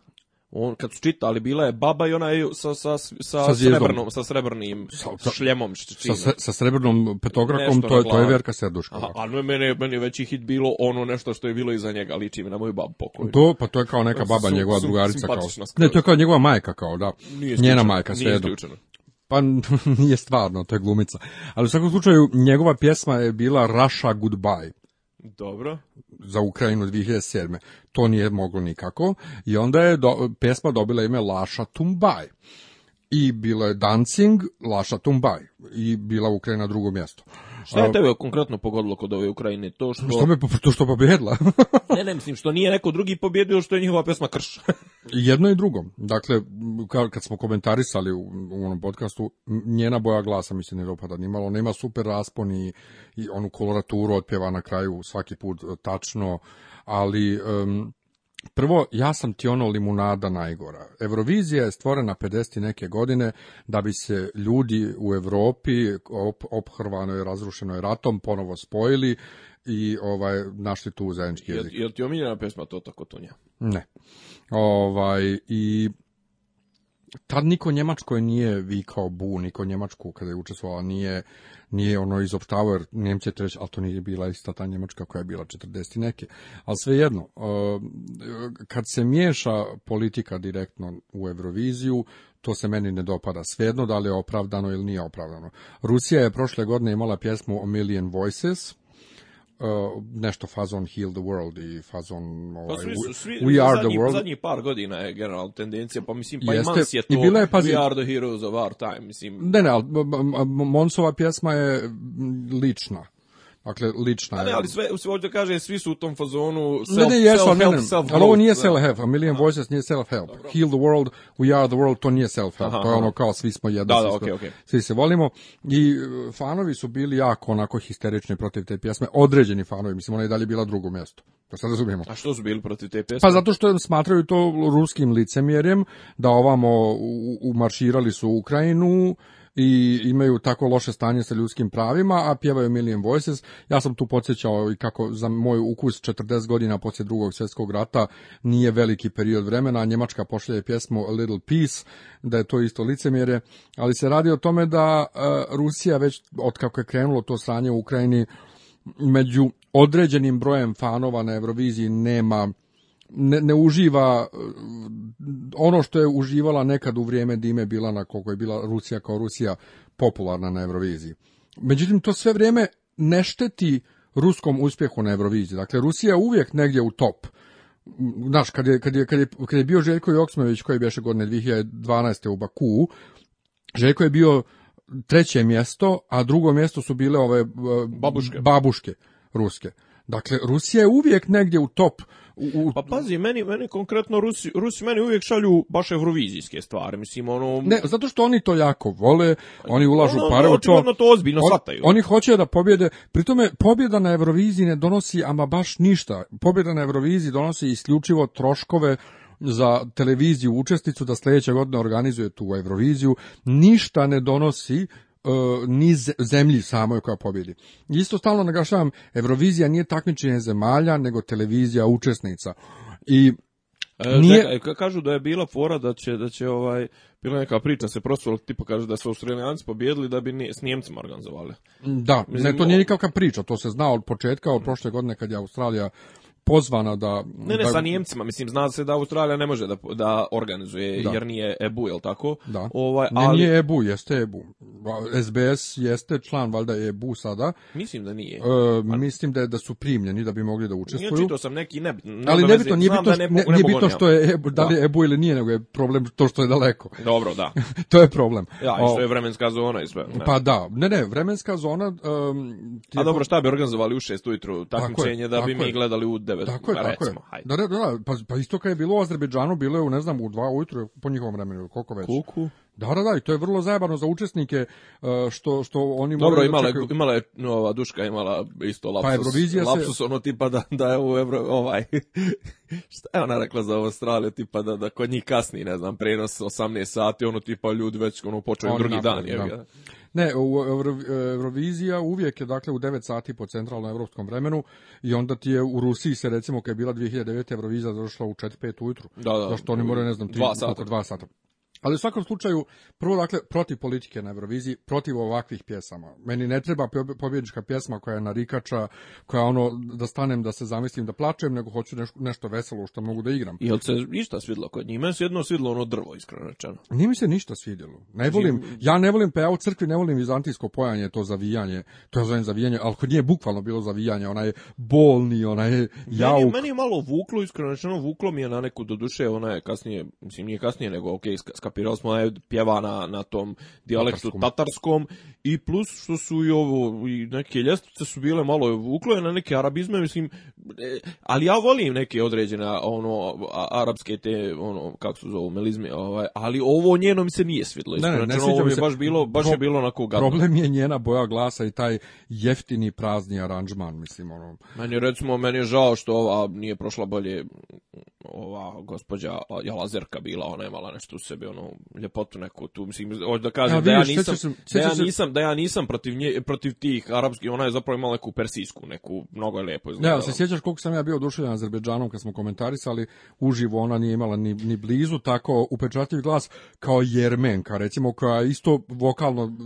on kad su čitali bila je baba i ona je sa sa sa, sa srebrnom sa srebrnim sa, sa šljemom sa, sa, sa srebrnom petokrakom to je to je Verka Serduška. A, a no mene meni veći hit bilo ono nešto što je bilo iza njega liči mi na moju babu pokojnu. To pa to je kao neka baba su, njegova su, drugarica kao. Ne, to je kao njegova majka kao da. Nije Njena majka sve pa nije stvarno, to je glumica. Ali u svakom slučaju njegova pjesma je bila Russia Goodbye. Dobro. Za Ukrajinu 2007. To nije moglo nikako. I onda je do, pesma dobila ime Laša Tumbaj. I bila je Dancing, Laša Tumbaj. I bila Ukrajina drugo mjesto. Uh, Šta je tebe konkretno pogodilo kod ove Ukrajine? To što... Što me, to što pobjedila. ne, ne, mislim, što nije neko drugi pobjedio, što je njihova pesma krš. Jedno i drugo. Dakle, kad smo komentarisali u, u onom podcastu, njena boja glasa mi se ne dopada nimalo. Ona ima super raspon i, i onu koloraturu otpjeva na kraju svaki put e, tačno, ali... Um, Prvo, ja sam ti ono limunada najgora. Eurovizija je stvorena 50. neke godine da bi se ljudi u Evropi op, ophrvanoj, razrušenoj ratom ponovo spojili i ovaj našli tu zajednički jezik. Jel, jel ti omiljena pesma to Kotunja? Ne. Ovaj, I tad niko Njemačkoj nije vikao bu, niko Njemačku kada je učestvovala nije, nije ono izopštavao, jer Njemci će ali to nije bila ista ta Njemačka koja je bila 40 neke. Ali svejedno, uh, kad se miješa politika direktno u Euroviziju, to se meni ne dopada. Svejedno da li je opravdano ili nije opravdano. Rusija je prošle godine imala pjesmu A Million Voices, uh, nešto fazon Heal the World i fazon pa ovaj, pa svi svi, We Are zadnji, the World. Zadnjih par godina je generalno tendencija, pa mislim, pa Jeste, i Mans je to, bila je, pazi, We Are the Heroes of Our Time, mislim. Ne, ne, ali Monsova pjesma je lična Dakle, lično. A ne, ali sve, sve ovdje kaže, svi su u tom fazonu self, ne, ne, jesu, self, help, ne, ne, self Ali ovo nije self-help, da. a Million Aha. Voices nije self-help. Heal the world, we are the world, to nije self-help. To je ono kao svi smo jedni, da, svi, da, okay, okay. svi se volimo. I e, fanovi su bili jako onako histerični protiv te pjesme. Određeni fanovi, mislim, ona je dalje bila drugo mjesto. Da sad razumijemo. A što su bili protiv te pjesme? Pa zato što smatraju to ruskim licemjerjem, da ovamo umarširali su Ukrajinu, i imaju tako loše stanje sa ljudskim pravima, a pjevaju Million Voices. Ja sam tu podsjećao i kako za moj ukus 40 godina poslije drugog svjetskog rata nije veliki period vremena, Njemačka pošalje pjesmu A Little Peace, da je to isto licemjere, ali se radi o tome da e, Rusija već od kako je krenulo to sranje u Ukrajini među određenim brojem fanova na Euroviziji nema ne, ne uživa ono što je uživala nekad u vrijeme Dime Bilana, koliko je bila Rusija kao Rusija popularna na Euroviziji. Međutim, to sve vrijeme ne šteti ruskom uspjehu na Euroviziji. Dakle, Rusija je uvijek negdje u top. Znaš, kad je, kad je, kad je, kad je bio Željko Joksmović, koji je bio godine 2012. u Baku, Željko je bio treće mjesto, a drugo mjesto su bile ove e, babuške, babuške ruske. Dakle, Rusija je uvijek negdje u top U... Pa pazi, meni, meni konkretno Rusi, Rusi meni uvijek šalju baš evrovizijske stvari, mislim, ono... Ne, zato što oni to jako vole, oni ulažu ono, pare u to... to ozbiljno on, sataju. Oni hoće da pobjede, pritome pobjeda na Euroviziji ne donosi ama baš ništa. Pobjeda na Euroviziji donosi isključivo troškove za televiziju učesnicu da sljedeće godine organizuje tu Euroviziju, ništa ne donosi E, ni zemlji samoj koja pobjedi. Isto stalno naglašavam, Eurovizija nije takmičenje zemalja, nego televizija učesnica. I E, nije... Čekaj, kažu da je bila fora da će, da će ovaj, bila neka priča se prosto, tipa kaže da su Australijanci pobjedili da bi nije, s Njemcima organizovali. Da, Mislim, ne, to nije nikakva priča, to se zna od početka, od prošle godine kad je Australija pozvana da... Ne, ne, da... sa Nijemcima, mislim, zna se da Australija ne može da, da organizuje, da. jer nije EBU, jel tako? Da. Ovaj, ali... nije EBU, jeste EBU. SBS jeste član, valjda EBU sada. Mislim da nije. E, mislim da, da su primljeni da bi mogli da učestvuju. Nije čitao sam neki, ne, ne ali nebitno, nije bitno, da ne, ne, nije bitno što je EBU, da li da. je EBU ili nije, nego je problem to što je daleko. Dobro, da. to je problem. Ja, i što je vremenska zona i sve. Ne. Pa da, ne, ne, vremenska zona... Um, A dobro, šta bi organizovali u 6 ujutru takmičenje da bi mi gledali u 9 Tako je, da tako recimo, je. Hajde. Da, da, da, pa, pa isto kad je bilo u Azerbejdžanu, bilo je u, ne znam, u dva ujutru po njihovom vremenu, koliko već. Koliko? Da, da, da, i to je vrlo zajebano za učesnike e, što što oni Dobro, moraju imala da imala je nova Duška imala isto lapsus. Pa lapsus se... ono tipa da da je u evro ovaj šta je ona rekla za Australiju tipa da da kod njih kasni, ne znam, prenos 18 sati, ono tipa ljudi već ono počeo drugi dan, je. Da. Ne, u Eurovizija uvijek je dakle u 9 sati po centralno evropskom vremenu i onda ti je u Rusiji se recimo kad je bila 2009 Eurovizija završila u 4-5 ujutru. Da, da, Zašto oni moraju ne znam 3 sata. 2 sata. Ali u svakom slučaju, prvo dakle, protiv politike na Euroviziji, protiv ovakvih pjesama. Meni ne treba pobjednička pjesma koja je narikača, koja ono, da stanem, da se zamislim, da plačem, nego hoću neš, nešto veselo što mogu da igram. I se ništa svidlo kod njima? Se jedno svidlo ono drvo, iskreno rečeno. Nije se ništa svidjelo. Ne volim, ja ne volim, pa ja u crkvi ne volim vizantijsko pojanje, to zavijanje, to ja zovem zavijanje, ali kod nje je bukvalno bilo zavijanje, onaj bolni, onaj jauk. Meni, meni je malo vuklo, iskreno rečeno, vuklo mi je na neku, doduše, ona je kasnije, mislim, nije kasnije, nego, ok, Pirosmana smo pjeva na, na tom dijalektu tatarskom. tatarskom. i plus što su i ovo i neke ljestvice su bile malo uklojene na neke arabizme mislim e, ali ja volim neke određene ono arapske te ono kako se zove melizme ovaj ali ovo njeno mi se nije svidlo ne, ne, ne znači, ovo mi se, baš bilo baš pro, je bilo onako gadno. problem je njena boja glasa i taj jeftini prazni aranžman mislim ono meni recimo meni je žao što ova nije prošla bolje ova gospođa Jalazerka bila ona je imala nešto u sebi ono ono ljepotu neku tu mislim hoću da kažem Evo, da ja nisam sam, da ja nisam da ja nisam protiv nje, protiv tih arapskih ona je zapravo imala neku persijsku neku mnogo je lepo da, izgledala. Da, se sjećaš koliko sam ja bio oduševljen Azerbejdžanom kad smo komentarisali uživo ona nije imala ni, ni blizu tako upečatljiv glas kao Jermenka recimo koja isto vokalno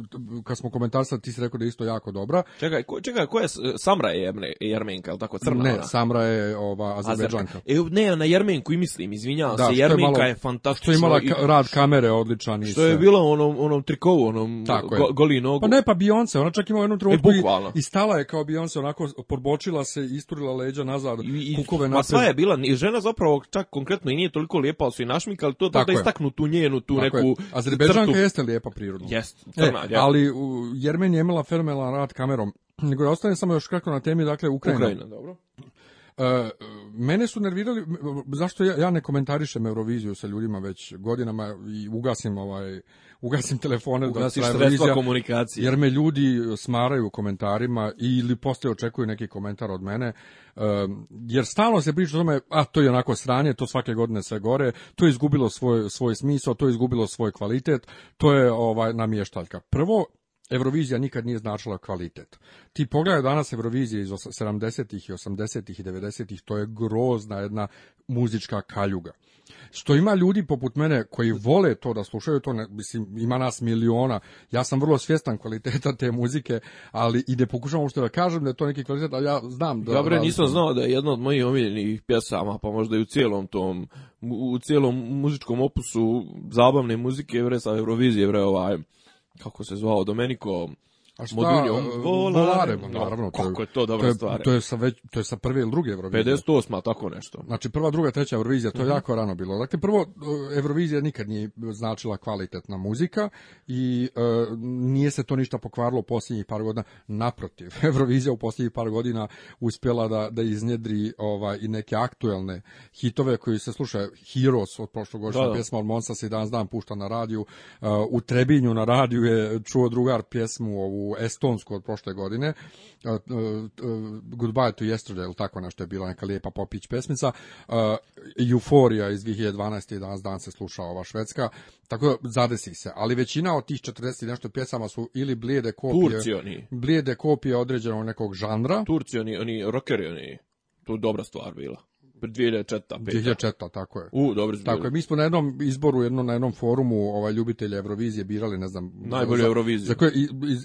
kad smo komentarisali ti si rekao da je isto jako dobra. Čekaj, ko, čekaj, ko je Samra je Jermenka, al tako crna? Ne, ona? Samra je ova Azerbejdžanka. E, ne, na Jermenku i mislim, izvinjavam da, se, Jermenka je, malo, je fantastična. Što je imala rad kamere odličan. Što je bilo onom, onom trikovu, onom Tako go, goli Pa ne, pa Beyoncé, ona čak ima jednu jednom trenutku e, i, i, stala je kao Beyoncé, onako porbočila se, isturila leđa nazad, I, kukove kukove Ma sva pa je bila, i žena zapravo čak konkretno i nije toliko lijepa, ali su i našminkali to da, da istaknu tu njenu, tu Tako neku je. Azerbeđanka jeste lijepa prirodno. Jest, e, crna, e, ali Jermen je imala fenomenalan rad kamerom. Nego da ostanem samo još kako na temi, dakle Ukrajina. Ukrajina, dobro. E, mene su nervirali, zašto ja, ja ne komentarišem Euroviziju sa ljudima već godinama i ugasim, ovaj, ugasim telefone da Ugasiš da sredstva komunikacije. Jer me ljudi smaraju u komentarima ili posle očekuju neki komentar od mene. E, jer stalno se priča o tome, a to je onako stranje, to svake godine sve gore, to je izgubilo svoj, svoj smisao, to je izgubilo svoj kvalitet, to je ovaj namještaljka. Prvo, Eurovizija nikad nije značila kvalitet. Ti pogledaj danas Eurovizije iz 70-ih i 80-ih i 90-ih, to je grozna jedna muzička kaljuga. Što ima ljudi poput mene koji vole to da slušaju, to ne, mislim, ima nas miliona, ja sam vrlo svjestan kvaliteta te muzike, ali i ne pokušavam uopšte da kažem da je to neki kvalitet, ali ja znam da... Ja bre, nisam znao da je jedna od mojih omiljenih pjesama, pa možda i u cijelom tom, u cijelom muzičkom opusu zabavne muzike, bre, sa Eurovizije, bre, ovaj, kako se zvao, Domenico A šta, Moduljom. E, Volaremo, naravno. No, da, kako je to dobra to je, stvar. To je sa, već, to je sa prve ili druge Eurovizije. 58, tako nešto. Znači prva, druga, treća Eurovizija, to je mm -hmm. jako rano bilo. Dakle, prvo, e, Eurovizija nikad nije značila kvalitetna muzika i e, nije se to ništa pokvarilo posljednjih par godina. Naprotiv, Eurovizija u posljednjih par godina uspjela da, da iznjedri ovaj, i neke aktuelne hitove koji se slušaju. Heroes od prošlogodišnja da, da. pjesma od Monsa se dan dan pušta na radiju. E, u Trebinju na radiju je čuo drugar pjesmu ovu u estonsku od prošle godine e, e, Goodbye to Yesterday ili tako nešto je bila neka lijepa popić pesmica e, Euforija iz 2012. i danas dan se sluša ova švedska tako da zadesi se, ali većina od tih 40 nešto pjesama su ili blijede kopije Turcioni. blijede kopije određenog nekog žanra Turci oni, oni rockeri oni to je dobra stvar bila 2004. tako je. U, dobro izbili. Tako je, mi smo na jednom izboru, jedno na jednom forumu ovaj ljubitelji Eurovizije birali, ne znam, najbolju Euroviziju. Za koje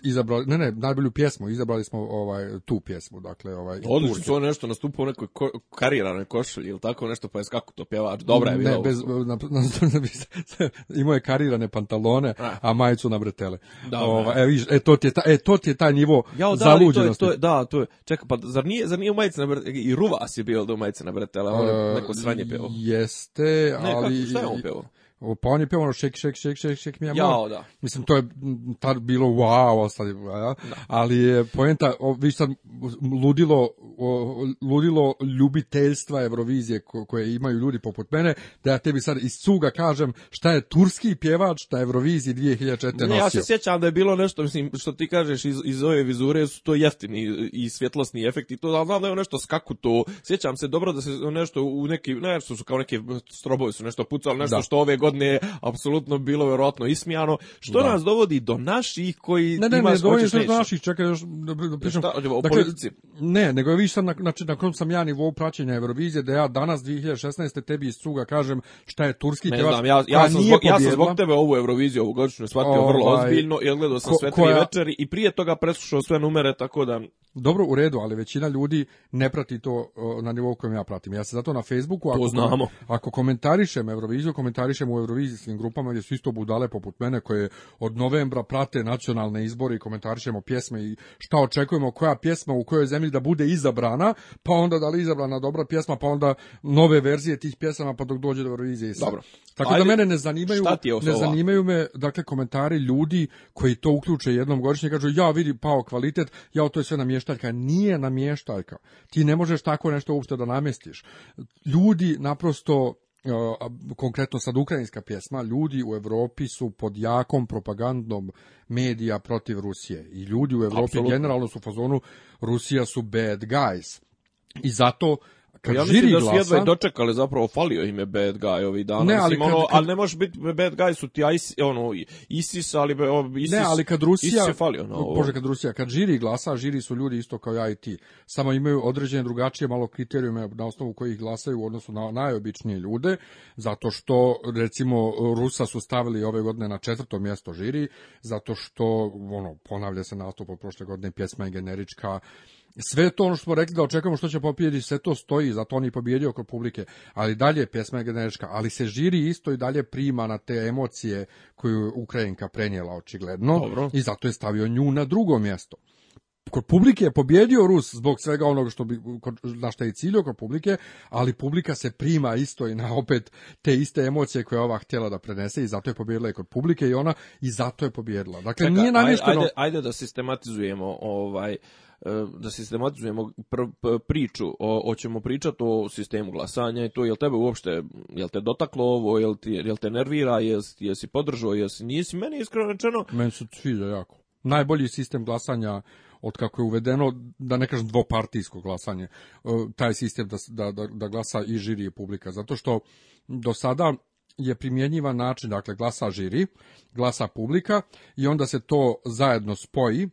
izabrali, ne, ne, najbolju pjesmu, izabrali smo ovaj tu pjesmu, dakle ovaj Odlično, to nešto nastupao u nekoj ko, košulji ili tako nešto, pa je kako to pjevač, dobra je bila. Ne, bez na, na, na, imao je karirane pantalone, a, a majicu na bretele. Da, ovaj, da. e, viš, e, to ti je ta, e, to ti je taj nivo ja, da, zaluđenosti. To je, to je, da, to je. Čekaj, pa zar nije, zar nije u majicu na bretele? I Ruvas je bio do da, majice na bretele jel on e, neko sranje pevao? Jeste, ali... Ne, kako, šta je on pevao? pa on je peo ono shake, shake, shake, shake, shake mi Jao, da. Mislim, to je tad bilo wow, ostali, ja? da. ali je poenta, o, vi sad, ludilo, o, ludilo ljubiteljstva Eurovizije ko, koje imaju ljudi poput mene, da ja tebi sad iz cuga kažem šta je turski pjevač na da Euroviziji 2004. Ne, Ja se sjećam da je bilo nešto, mislim, što ti kažeš iz, iz ove vizure su to jeftini i svjetlosni efekti, i to, ali znam da je nešto skaku to, sjećam se dobro da se nešto u neki, ne, su, su kao neke strobovi su nešto pucali, nešto da. što ove godine godine je apsolutno bilo verovatno ismijano, što da. nas dovodi do naših koji ne, ne, imaš ne, ne, ne, do naših, čekaj još da, da, da pričam. Da, o dakle, politici. Ne, nego vi sad na, znači, na kom sam ja nivou praćenja Eurovizije, da ja danas 2016. tebi iz cuga kažem šta je turski ne, Znam, ja, ja, sam zbog, ja sam zbog tebe ovu Euroviziju ovu godišnju shvatio vrlo ovaj, ozbiljno i gledao sam ko, sve tri koja... večeri i prije toga preslušao sve numere, tako da... Dobro, u redu, ali većina ljudi ne prati to na nivou kojem ja pratim. Ja se zato na Facebooku, ako, to znamo. ako komentarišem Euroviziju, komentarišem u eurovizijskim grupama gdje su isto budale poput mene koje od novembra prate nacionalne izbore i komentarišemo pjesme i šta očekujemo koja pjesma u kojoj zemlji da bude izabrana, pa onda da li izabrana dobra pjesma, pa onda nove verzije tih pjesama pa dok dođe do Eurovizije. Dobro. Tako da Ajde, da mene ne zanimaju, ne zanimaju me dakle komentari ljudi koji to uključe jednom godišnje kažu ja vidi pao kvalitet, ja to je sve namještaljka, nije namještaljka. Ti ne možeš tako nešto uopšte da namestiš. Ljudi naprosto konkretno sad ukrajinska pjesma, ljudi u Evropi su pod jakom propagandom medija protiv Rusije i ljudi u Europi generalno su u fazonu Rusija su bad guys. I zato kad ja žiri da su jedva i dočekali, zapravo falio im je bad guy ovih dana. Ne, ali, Mislim, kad, ono, kad... ali ne može biti bad guy su ti ISIS, ono, ISIS, ali ISIS, ne, ali kad Rusija, ISIS je falio. No, Bože, kad Rusija, kad žiri glasa, žiri su ljudi isto kao ja i ti. Samo imaju određene drugačije malo kriterijume na osnovu kojih glasaju u odnosu na najobičnije ljude, zato što, recimo, Rusa su stavili ove godine na četvrto mjesto žiri, zato što, ono, ponavlja se nastup od prošle godine, pjesma je generička, sve to ono što smo rekli da očekujemo što će pobijediti, sve to stoji, zato on je pobijedio kod publike, ali dalje pjesma je generička, ali se žiri isto i dalje prima na te emocije koju je Ukrajinka prenijela očigledno Dobro. i zato je stavio nju na drugo mjesto kod publike je pobjedio Rus zbog svega onoga što bi, na što je ciljio kod publike, ali publika se prima isto i na opet te iste emocije koje je ova htjela da prenese i zato je pobjedila i kod publike i ona i zato je pobjedila. Dakle, Čeka, nije namješteno... Ajde, ajde da sistematizujemo ovaj E, da sistematizujemo pr, pr, priču, o, hoćemo pričati o sistemu glasanja i to, jel tebe uopšte, jel te dotaklo ovo, jel, ti, jel te nervira, jel, jesi podržao, jesi nisi, meni iskreno rečeno... Meni se sviđa jako. Najbolji sistem glasanja od kako je uvedeno, da ne kažem dvopartijsko glasanje, e, taj sistem da, da, da, da glasa i žiri i publika, zato što do sada je primjenjivan način, dakle glasa žiri, glasa publika i onda se to zajedno spoji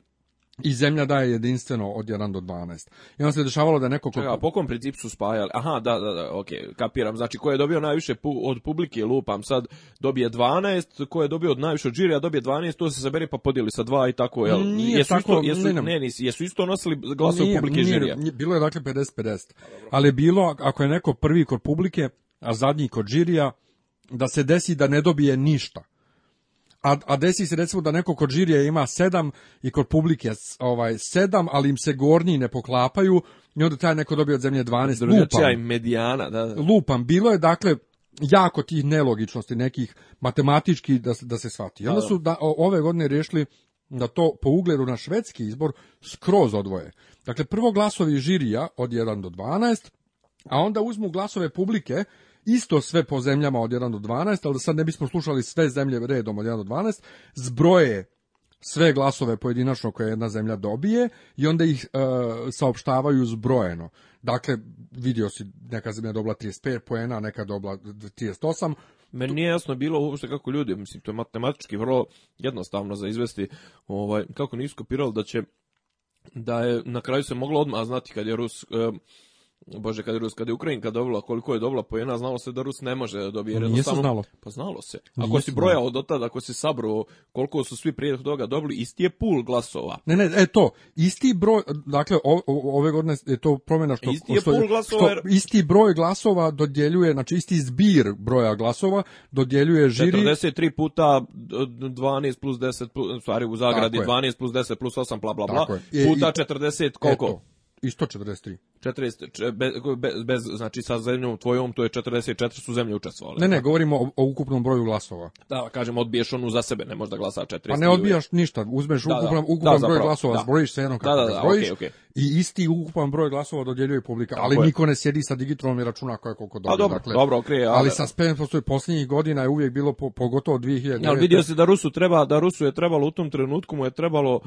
I zemlja daje jedinstveno od 1 do 12. I onda se dešavalo da neko... Čekaj, a po kom principu su spajali? Aha, da, da, da, ok, kapiram. Znači, ko je dobio najviše pu, od publike, lupam sad, dobije 12, ko je dobio od najviše od žirija, dobije 12, to se sabere pa podijeli sa 2 i tako, jel? Nije jesu tako, jesu, ne, ne, nisi, jesu isto nosili glasove publike nije, žirija? Nije, bilo je dakle 50-50. Ali bilo, ako je neko prvi kod publike, a zadnji kod žirija, da se desi da ne dobije ništa a, a desi se recimo da neko kod žirije ima sedam i kod publike ovaj sedam, ali im se gornji ne poklapaju i onda taj neko dobije od zemlje 12 da lupam. medijana, da, da. Lupam, bilo je dakle jako tih nelogičnosti nekih matematički da da se shvati. I onda da, da. su da, ove godine rešili da to po ugledu na švedski izbor skroz odvoje. Dakle, prvo glasovi žirija od 1 do 12, a onda uzmu glasove publike isto sve po zemljama od 1 do 12, ali da sad ne bismo slušali sve zemlje redom od 1 do 12, zbroje sve glasove pojedinačno koje jedna zemlja dobije i onda ih e, saopštavaju zbrojeno. Dakle, vidio si neka zemlja dobila 35 poena, neka dobila 38. Meni nije jasno bilo uopšte kako ljudi, mislim, to je matematički vrlo jednostavno za izvesti, ovaj, kako nisu kopirali da će, da je na kraju se moglo odmah znati kad je Rus... E, Bože, kad je Rus, kad je Ukrajinka dobila, koliko je dobila pojena, znalo se da Rus ne može da dobije. Nije se znalo. Pa znalo se. Ako Nijesu si brojao do tada, ako si sabro koliko su svi prije toga dobili, isti je pul glasova. Ne, ne, e to, isti broj, dakle, o, o, ove godine je to promjena što... Isti je što, pul glasova. Što, jer... isti broj glasova dodjeljuje, znači isti zbir broja glasova dodjeljuje žiri... 43 puta 12 plus 10, plus, stvari u zagradi, 12 plus 10 plus 8, bla, bla, bla, puta e, i, 40 koliko? Eto. I 143. 40, bez, bez, znači sa zemljom tvojom, to je 44 su zemlje učestvovali. Ne, ne, govorimo o, o ukupnom broju glasova. Da, kažem, odbiješ onu za sebe, ne možda glasa 40. Pa ne odbijaš ništa, uzmeš da, da. ukupan, da, ukupan da, broj glasova, zbrojiš se jednom da, kako da, da, zbrojiš okay, okay. i isti ukupan broj glasova dodjeljuje publika, ali je. niko ne sjedi sa digitalnom i računa koja koliko dobije. A dobro, dakle, dobro, okay, ali, ali sa spem postoji posljednjih godina je uvijek bilo po, pogotovo 2000. Ja, vidio se da Rusu treba, da Rusu je trebalo u tom trenutku mu je trebalo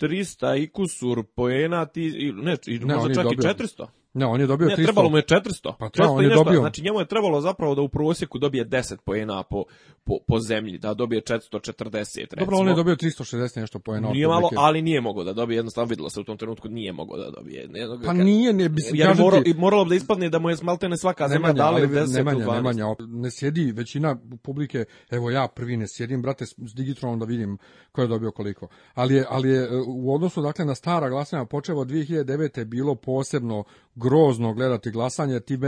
300 i kusur poena, ti, ne, možda čak i 400. Ne, on je dobio ne, 300. trebalo mu je 400. Pa to, on je dobio. Znači njemu je trebalo zapravo da u prosjeku dobije 10 poena po, po, po zemlji, da dobije 440 recimo. Dobro, on je dobio 360 nešto poena. Nije malo, ali nije mogao da dobije, jednostavno videlo se u tom trenutku nije mogao da dobije. Ne, pa kad... nije, ne bi se ja morao, ti... moralo da ispadne da mu je smaltene svaka nemanja, zemlja dala 10 nemanja, 12. Nemanja, ne sjedi većina publike, evo ja prvi ne sjedim, brate, s digitronom da vidim ko je dobio koliko. Ali je, ali je e, u odnosu dakle na stara glasanja od 2009 bilo posebno grozno gledati glasanje, ti,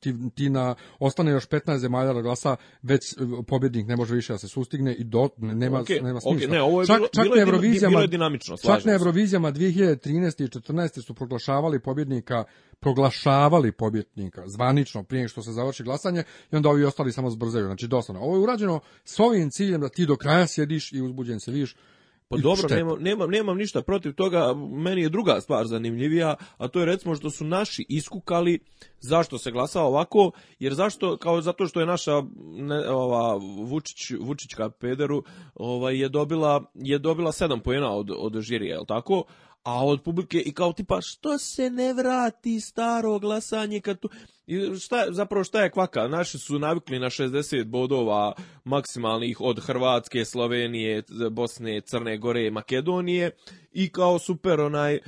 ti, ti na, ostane još 15 zemalja da glasa, već e, pobjednik ne može više da se sustigne i do, nema, okay, nema smisla. Okay, ne, ovo je čak, bilo, čak bilo, na Eurovizijama, bilo dinamično, čak na Eurovizijama 2013. i 14. su proglašavali pobjednika proglašavali pobjednika zvanično prije što se završi glasanje i onda ovi ostali samo zbrzaju. Znači doslovno. Ovo je urađeno s ovim ciljem da ti do kraja sjediš i uzbuđen se viš Pa dobro, nemam, nemam, nemam ništa protiv toga, meni je druga stvar zanimljivija, a to je recimo što su naši iskukali zašto se glasa ovako, jer zašto, kao zato što je naša ne, ova, Vučić, Vučićka pederu ovaj, je, dobila, je dobila sedam pojena od, od žirije, je li tako? a od publike i kao tipa što se ne vrati staro glasanje kad tu I šta zapravo šta je kvaka naši su navikli na 60 bodova maksimalnih od Hrvatske, Slovenije, Bosne, Crne Gore, Makedonije i kao super onaj e,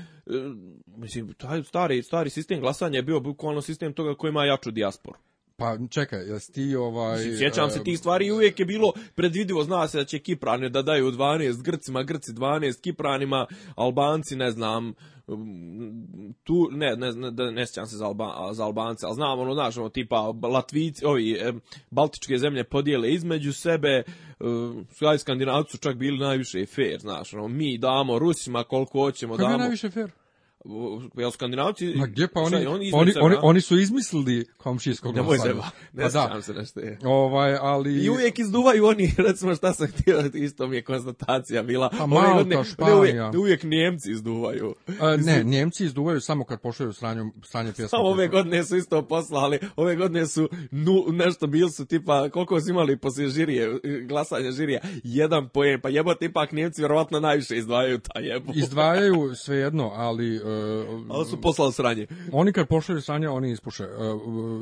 mislim taj stari stari sistem glasanja je bio bukvalno sistem toga koji ima jaču dijasporu Pa čekaj, jesi ti ovaj... Sjećam se eh, tih stvari i uvijek je bilo predvidivo, zna se da će Kiprane da daju 12 Grcima, Grci 12 Kipranima, Albanci ne znam, mm, tu, ne, ne, ne, da, ne sjećam se za, Alba, za Albance, ali znam, ono, znaš, ono, tipa, Latvici, ovi, e, Baltičke zemlje podijele između sebe, e, Skandinavci su čak bili najviše fair, znaš, ono, mi damo Rusima koliko hoćemo, Kaj damo... najviše fair? jel skandinavci... Ma gdje pa oni, šta, oni, oni, oni, oni, su izmislili komšijskog Nemoj se, pa ne pa da. se nešto je. Ovaj, ali... I uvijek izduvaju oni, recimo šta sam htio, isto mi je konstatacija bila. Pa Malta, godine, Španija. Ne, uvijek, uvijek Njemci izduvaju. A, e, ne, Njemci izduvaju samo kad pošalju sranju, sranje pjesma. Samo ove godine su isto poslali, ove godine su nu, nešto bili su tipa, koliko su imali poslije žirije, glasanja žirija, jedan pojem, pa jebote ipak Njemci vjerovatno najviše izdvajaju ta jebo. Izdvajaju svejedno, ali e, Ali su poslali sranje. Oni kad pošalju sranje, oni ispuše. E,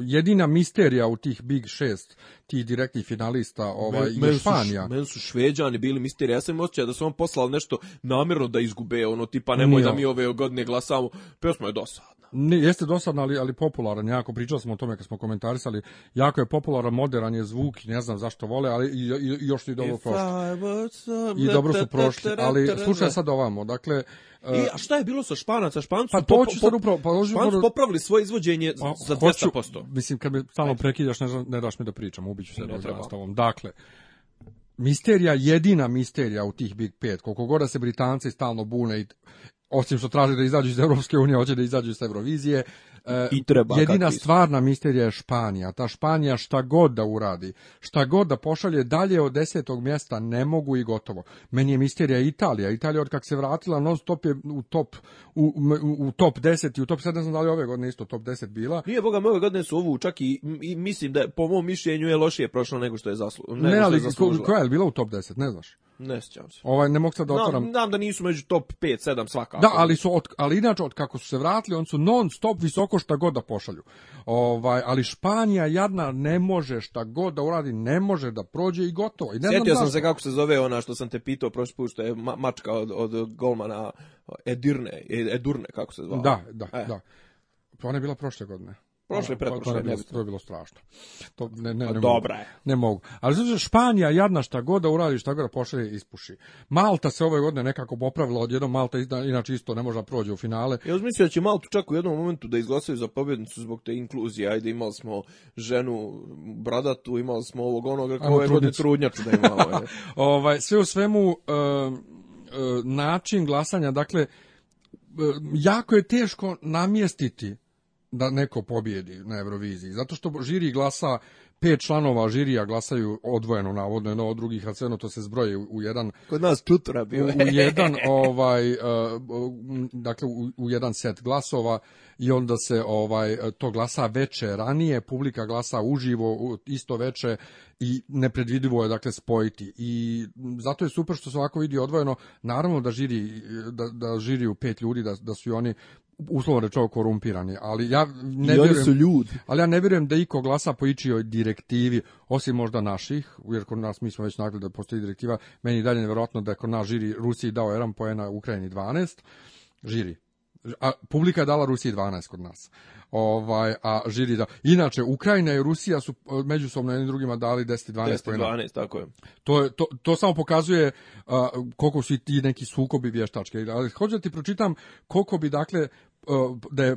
jedina misterija u tih Big 6, tih direktnih finalista ovaj, men, je Španija. Meni su šveđani bili misterija. Ja sam osjećao da su on poslali nešto namjerno da izgube, ono tipa nemoj Nije. da mi ove godine glasamo. Pesma je dosadna. Ne, jeste dosadno, ali, ali popularan. Jako pričali smo o tome kad smo komentarisali. Jako je popularan, modern je zvuk, ne znam zašto vole, ali i, i, i još su i dobro prošli. I dobro su prošli, ali da, da, da, slušaj sad ovamo. Dakle, I, e, e, a šta je bilo sa Španaca? Špancu pa to hoću sad upravo, pa hoću popravili svoje izvođenje pa, za 200%. Hoću, mislim, kad me stalno prekidaš, ne, ne daš mi da pričam, ubiću se ne treba. s tobom. Dakle, misterija, jedina misterija u tih Big 5, koliko god da se Britanci stalno bune i osim što traže da izađu iz Europske unije, hoće da izađu iz Eurovizije, E, I treba, jedina kakvi. stvarna misterija je Španija. Ta Španija šta god da uradi, šta god da pošalje dalje od desetog mjesta, ne mogu i gotovo. Meni je misterija Italija. Italija od kak se vratila non stop je u top, u, u, u top 10 i u top 7, ne znam da li ove godine isto top 10 bila. Nije boga, mnogo godine su ovu čak i, i mislim da je, po mom mišljenju je lošije prošlo nego što je zaslužila. Ne, ali koja je bila u top 10, ne znaš? Ne sjećam se. Ovaj ne mogu sad da otvaram. Znam, da nisu među top 5 7 svakako. Da, ali su od, ali inače od kako su se vratili, on su non stop visoko šta god da pošalju. Ovaj, ali Španija jadna ne može šta god da uradi, ne može da prođe i gotovo. I ne Sjetio znam sam se kako se zove ona što sam te pitao prošli put što je mačka od, od golmana Edirne, Edurne kako se zvala. Da, da, e. da. To pa ona je bila prošle godine. Prošle pretprošle ne, to je bilo strašno. To ne ne, pa ne Dobra mogu. je. Ne mogu. Ali znači Španija jadna šta god da uradi, šta god da pošalje ispuši. Malta se ove godine nekako popravila, odjednom Malta inače isto ne može da prođe u finale. Ja uzmislio da će Maltu čak u jednom momentu da izglasaju za pobjednicu zbog te inkluzije. Ajde, imali smo ženu bradatu, imali smo ovog onoga ko je godine trudnjaču da ima ovaj. ovaj sve u svemu eh, eh, način glasanja, dakle eh, jako je teško namjestiti da neko pobijedi na Euroviziji. Zato što žiri glasa, pet članova žirija glasaju odvojeno, navodno jedno od drugih, a sve to se zbroji u, u jedan... Kod nas čutura bio. U, u jedan, ovaj, e, dakle, u, u, jedan set glasova i onda se ovaj to glasa veče ranije, publika glasa uživo isto veče i nepredvidivo je dakle spojiti. I zato je super što se ovako vidi odvojeno. Naravno da žiri da da žiri u pet ljudi da da su i oni uslovno rečeno korumpirani, ali ja ne I vjerujem, su ljudi. Ali ja ne vjerujem da iko glasa po ičijoj direktivi, osim možda naših, jer kod nas mi smo već nagli da postoji direktiva, meni dalje nevjerojatno da je kod nas žiri Rusiji dao jedan poena Ukrajini 12, žiri a publika je dala Rusiji 12 kod nas. Ovaj a žiri da inače Ukrajina i Rusija su e, međusobno jedni drugima dali 10 i 12 10 i 12 tako je. To je to, to samo pokazuje a, koliko su ti neki sukobi vještačke. Ali hoću da ti pročitam koliko bi dakle e, da je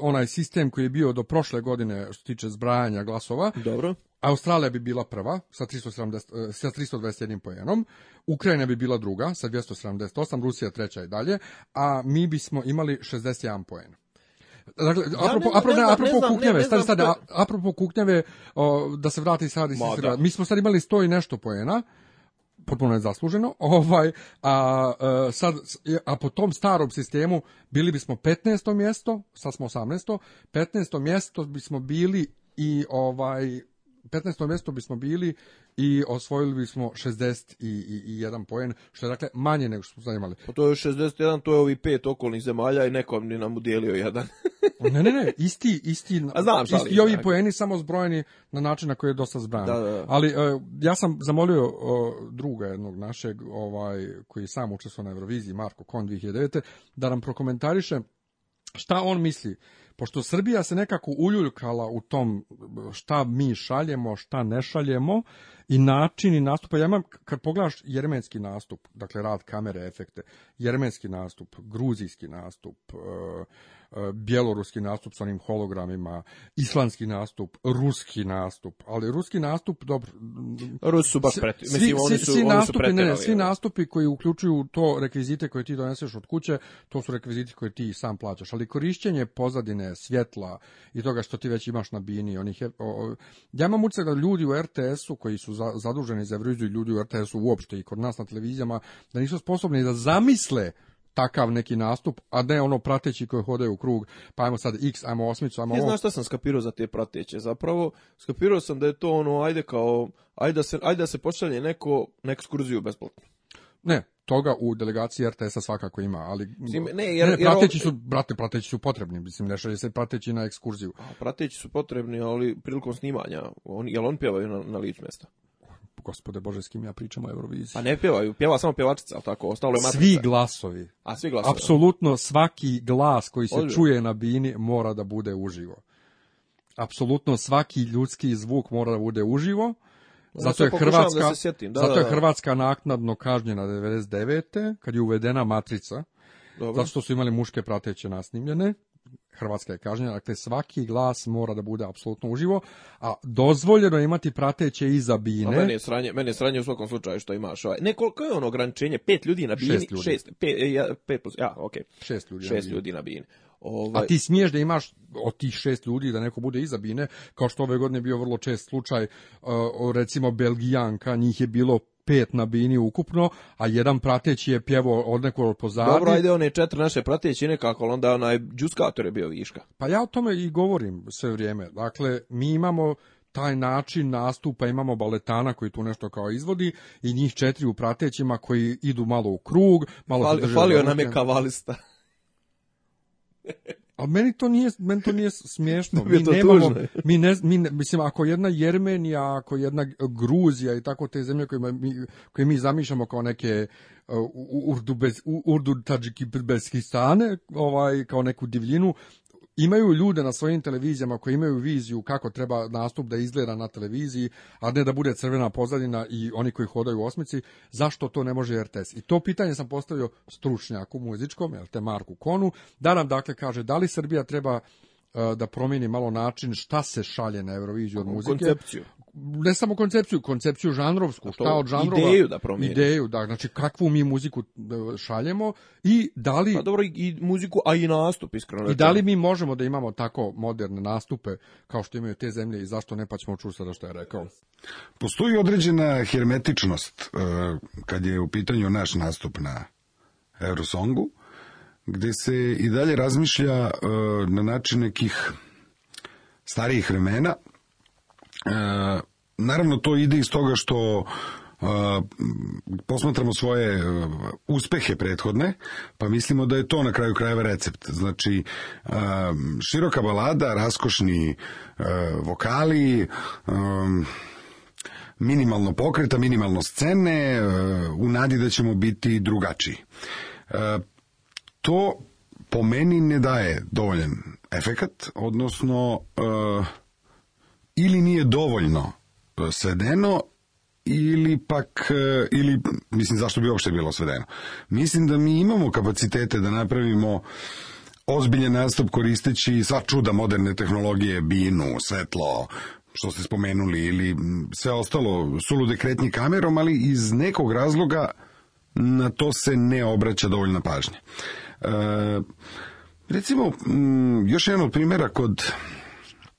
onaj sistem koji je bio do prošle godine što se tiče zbrajanja glasova. Dobro. Australija bi bila prva sa, 370, eh, sa 321 poenom, Ukrajina bi bila druga sa 278, Rusija treća i dalje, a mi bismo imali 61 poen. Dakle, ja apropo, ne, apropo, ne, apropo ne, kuknjeve, ne, stani, stani, apropo kuknjeve, o, da se vrati sad i da. mi smo sad imali 100 i nešto poena, potpuno je zasluženo, ovaj, a, a, e, sad, a po tom starom sistemu bili bismo 15. mjesto, sad smo 18. 15. mjesto bismo bili i ovaj 15. mesto bismo bili i osvojili bismo 61 i, i, i poen, što je dakle manje nego što smo zanimali. Pa to je 61, to je ovi pet okolnih zemalja i nekom ni nam udijelio jedan. ne, ne, ne, isti, isti, A znam, isti ali, ovi da. poeni samo zbrojeni na način na koji je dosta zbran. Da, da, da. Ali e, ja sam zamolio druga jednog našeg, ovaj, koji je sam učestvovao na Euroviziji, Marko Kon 2009. da nam prokomentariše šta on misli pošto Srbija se nekako uljuljkala u tom šta mi šaljemo, šta ne šaljemo i načini nastupa. Ja imam, kad pogledaš jermenski nastup, dakle rad kamere, efekte, jermenski nastup, gruzijski nastup, e, bjeloruski nastup sa onim hologramima, islandski nastup, ruski nastup, ali ruski nastup, dobro... Rus su baš preti, svi, mislim, svi, oni su, nastupi, oni su ne, svi nastupi koji uključuju to rekvizite koje ti doneseš od kuće, to su rekviziti koje ti sam plaćaš, ali korišćenje pozadine, svjetla i toga što ti već imaš na bini, onih je, o, ja imam da ljudi u RTS-u koji su za, zaduženi za Euroviziju, ljudi u RTS-u uopšte i kod nas na televizijama, da nisu sposobni da zamisle takav neki nastup, a ne ono prateći koji hode u krug, pa ajmo sad x, ajmo osmicu, ajmo Ne znaš šta sam skapirao za te prateće? Zapravo, skapirao sam da je to ono, ajde kao, ajde da se, ajde da se pošalje neko na ekskurziju besplatno. Ne, toga u delegaciji RTS-a svakako ima, ali mislim, ne, jer, ne, prateći su, brate, prateći su potrebni, mislim, ne šalje se prateći na ekskurziju. A, prateći su potrebni, ali prilikom snimanja, on, jel on pjevaju na, na lič mjesta? gospode bože s kim ja pričam o Euroviziji. Pa ne pjevaju, pjeva samo pjevačica, al tako, ostalo je matrica. Svi glasovi. A svi glasovi. Da. Apsolutno svaki glas koji se Odlično. čuje na bini mora da bude uživo. Apsolutno svaki ljudski zvuk mora da bude uživo. Zato je da Hrvatska da sjetim. Da, zato da, je Hrvatska naknadno kažnjena 99. kad je uvedena matrica. Dobro. Zato što su imali muške prateće nasnimljene. Hrvatska je kažnjena, dakle svaki glas mora da bude apsolutno uživo, a dozvoljeno je imati prateće iza bine. A mene je sranje, mene je sranje u svakom slučaju što imaš. Ovaj. Ne, koliko je ono ograničenje? Pet ljudi na bini? Šest ljudi. Šest, pe, e, ja, pet plus, ja, okay. Šest ljudi, šest na, ljudi na bini. Ovaj... A ti smiješ da imaš od tih šest ljudi da neko bude iza bine, kao što ove godine bio vrlo čest slučaj, e, recimo Belgijanka, njih je bilo pet na bini ukupno, a jedan prateći je pjevao od nekog pozadi. Dobro, ajde, one četiri naše prateći nekako, onda onaj džuskator je bio viška. Pa ja o tome i govorim sve vrijeme. Dakle, mi imamo taj način nastupa imamo baletana koji tu nešto kao izvodi i njih četiri u pratećima koji idu malo u krug, malo Fali, falio nam je kavalista. A meni to nije, meni to nije smiješno. mi, nemamo, mi ne, mi ne, mislim, ako jedna Jermenija, ako jedna Gruzija i tako te zemlje koje mi, koje mi zamišljamo kao neke uh, Urdu, bez, Urdu Tadžiki, Bezkistane, ovaj, kao neku divljinu, imaju ljude na svojim televizijama koji imaju viziju kako treba nastup da izgleda na televiziji, a ne da bude crvena pozadina i oni koji hodaju u osmici, zašto to ne može RTS? I to pitanje sam postavio stručnjaku muzičkom, jel te Marku Konu, da nam dakle kaže da li Srbija treba e, da promijeni malo način šta se šalje na Euroviziju od muzike. Koncepciju ne samo koncepciju, koncepciju žanrovsku, šta od žanrova. Ideju da promijeni. Ideju, da, znači kakvu mi muziku da, šaljemo i da li... Pa dobro, i, muziku, a i nastup, iskreno. I da li mi možemo da imamo tako moderne nastupe kao što imaju te zemlje i zašto ne, pa ćemo čuti sada što je rekao. Postoji određena hermetičnost e, kad je u pitanju naš nastup na Eurosongu, gde se i dalje razmišlja e, na način nekih starijih vremena, E, naravno to ide iz toga što e, posmatramo svoje e, uspehe prethodne, pa mislimo da je to na kraju krajeva recept. Znači, široka balada, raskošni vokali, minimalno pokreta, minimalno scene, u nadi da ćemo biti drugačiji. To po meni ne daje dovoljan efekat, odnosno ili nije dovoljno e, svedeno, ili pak, e, ili, mislim, zašto bi uopšte bilo svedeno. Mislim da mi imamo kapacitete da napravimo ozbiljan nastup koristeći sva čuda moderne tehnologije, binu, svetlo, što ste spomenuli, ili sve ostalo, sulude kretnje kamerom, ali iz nekog razloga na to se ne obraća dovoljna pažnja. E, recimo, još jedan od primjera kod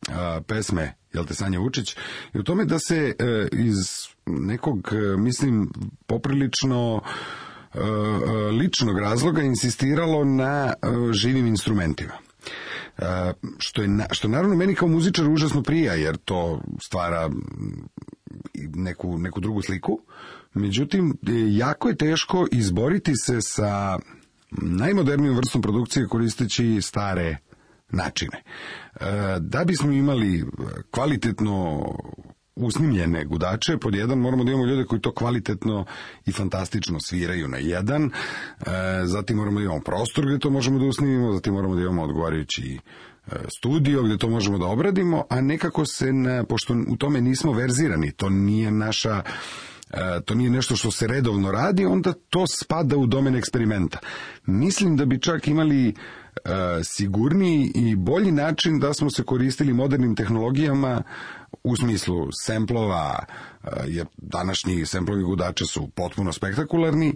a, pesme jel te Sanja Vučić, i u tome da se e, iz nekog, e, mislim, poprilično e, e, ličnog razloga insistiralo na e, živim instrumentima. E, što, je, na, što naravno meni kao muzičar užasno prija, jer to stvara neku, neku drugu sliku. Međutim, e, jako je teško izboriti se sa najmodernijom vrstom produkcije koristeći stare načine. E, da bismo imali e, kvalitetno usnimljene gudače, pod jedan moramo da imamo ljude koji to kvalitetno i fantastično sviraju na jedan, e, zatim moramo da imamo prostor gde to možemo da usnimimo, zatim moramo da imamo odgovarajući studio gde to možemo da obradimo, a nekako se, na, pošto u tome nismo verzirani, to nije naša to nije nešto što se redovno radi, onda to spada u domen eksperimenta. Mislim da bi čak imali uh, E, sigurniji i bolji način da smo se koristili modernim tehnologijama u smislu semplova, e, jer današnji semplovi gudača su potpuno spektakularni,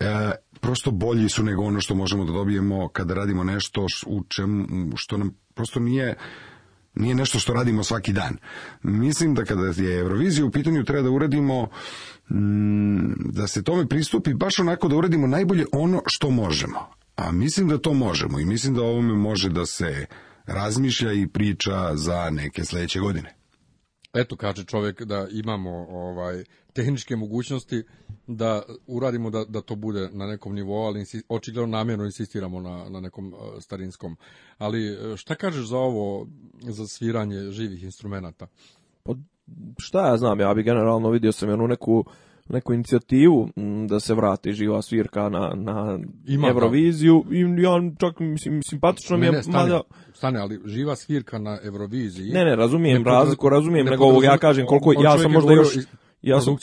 e, prosto bolji su nego ono što možemo da dobijemo kada radimo nešto u čemu, što nam prosto nije nije nešto što radimo svaki dan. Mislim da kada je Eurovizija u pitanju treba da uradimo mm, da se tome pristupi baš onako da uradimo najbolje ono što možemo, A mislim da to možemo i mislim da ovome može da se razmišlja i priča za neke sledeće godine. Eto, kaže čovek da imamo ovaj tehničke mogućnosti da uradimo da, da to bude na nekom nivou, ali insi, očigledno namjerno insistiramo na, na nekom starinskom. Ali e, šta kažeš za ovo, za sviranje živih instrumenta? Pa šta ja znam, ja bi generalno vidio sam jednu neku uh, neku inicijativu mm, da se vrati živa svirka na, na Ima da. Euroviziju i ja čak mislim, simpatično mi je... Ne, stane, mada... stane, ali živa svirka na Euroviziji... Ne, ne, razumijem ne podra... razliku, razumijem, ne nego ovo ja kažem koliko... ja sam možda još... Ja sam,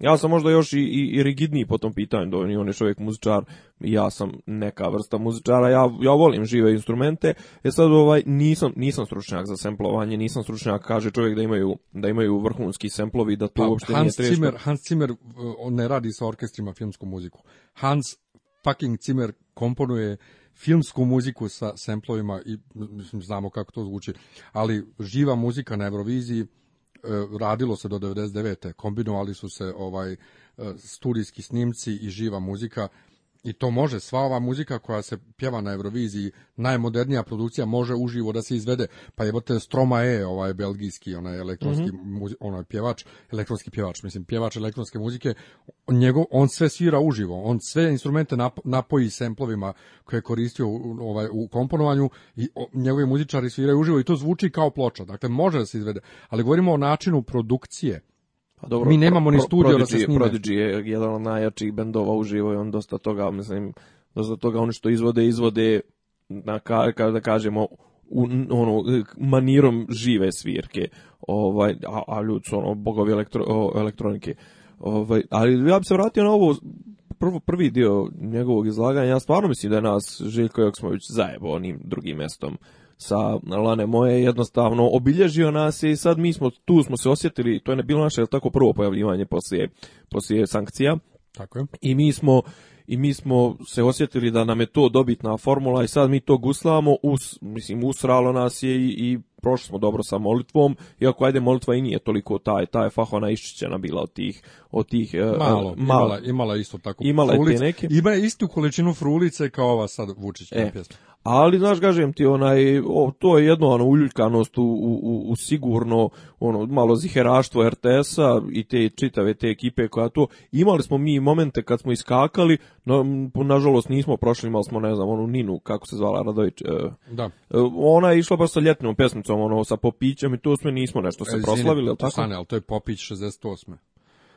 ja sam možda još i, i, i rigidniji po tom pitanju, da on je čovjek muzičar, ja sam neka vrsta muzičara, ja, ja volim žive instrumente, e sad ovaj, nisam, nisam stručnjak za semplovanje, nisam stručnjak, kaže čovjek da imaju, da imaju vrhunski semplovi, da to pa, uopšte Hans nije Zimmer, Hans Zimmer, eh, on ne radi sa orkestrima filmsku muziku. Hans fucking Zimmer komponuje filmsku muziku sa semplovima i mislim, znamo kako to zvuči, ali živa muzika na Euroviziji, E, radilo se do 99. kombinovali su se ovaj e, studijski snimci i živa muzika i to može, sva ova muzika koja se pjeva na Euroviziji, najmodernija produkcija može uživo da se izvede. Pa jebote E, ovaj belgijski, onaj elektronski mm -hmm. muzi, onaj pjevač, elektronski pjevač, mislim pjevač elektronske muzike, njegov on sve svira uživo, on sve instrumente napoji semplovima koje je koristio u, ovaj u komponovanju i o, njegovi muzičari sviraju uživo i to zvuči kao ploča. Dakle može da se izvede, ali govorimo o načinu produkcije Pa dobro, mi nemamo ni studio da se snime. Prodigy je jedan od najjačih bendova uživo i on dosta toga, mislim, dosta toga ono što izvode, izvode na ka, da kažemo u, ono manirom žive svirke. Ovaj a, a ljudi su ono bogovi elektro, o, elektronike. Ovaj, ali ja bih se vratio na ovo prvo prvi dio njegovog izlaganja. Ja stvarno mislim da je nas Željko Joksmović zajebao onim drugim mestom sa Lane Moje jednostavno obilježio nas i sad mi smo tu smo se osjetili, to je bilo naše je tako prvo pojavljivanje poslije, poslije sankcija. Tako je. I mi smo i mi smo se osjetili da nam je to dobitna formula i sad mi to guslamo, us, mislim, usralo nas je i, i prošli smo dobro sa molitvom, iako ajde molitva i nije toliko taj, taj fahona iščićena bila od tih, od tih e, malo, uh, malo. Imala, imala isto tako imala frulice, neke... ima istu količinu frulice kao ova sad Vučić e, pjesma. Ali, znaš, kažem ti, onaj, o, to je jedno ono, uljuljkanost u, u, u sigurno ono, malo ziheraštvo RTS-a i te čitave te ekipe koja to... Imali smo mi momente kad smo iskakali, no, nažalost nismo prošli, imali smo, ne znam, onu Ninu, kako se zvala, Radović. E, da. E, ona je išla baš sa ljetnom pesnicom, ono, sa popićem i to smo nismo nešto se e, Zine, proslavili, ali tako? Stane, ali to je popić 68.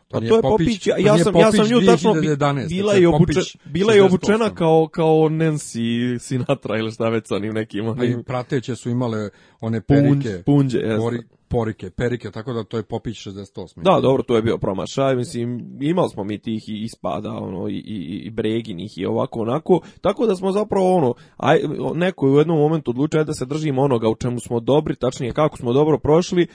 To pa to je Popić, Popić ja, sam Popić ja sam nju tačno bila je obučena bila je obučena kao kao Nancy Sinatra ili šta već sa onim nekim onim. prateće su imale one perike, punđe, pori, porike, perike, tako da to je Popić 68. Da, dobro, to je bio promašaj, mislim, imali smo mi tih i ispada, ono, i, i, i breginih i ovako, onako, tako da smo zapravo, ono, aj, neko je u jednom momentu odlučio da se držimo onoga u čemu smo dobri, tačnije kako smo dobro prošli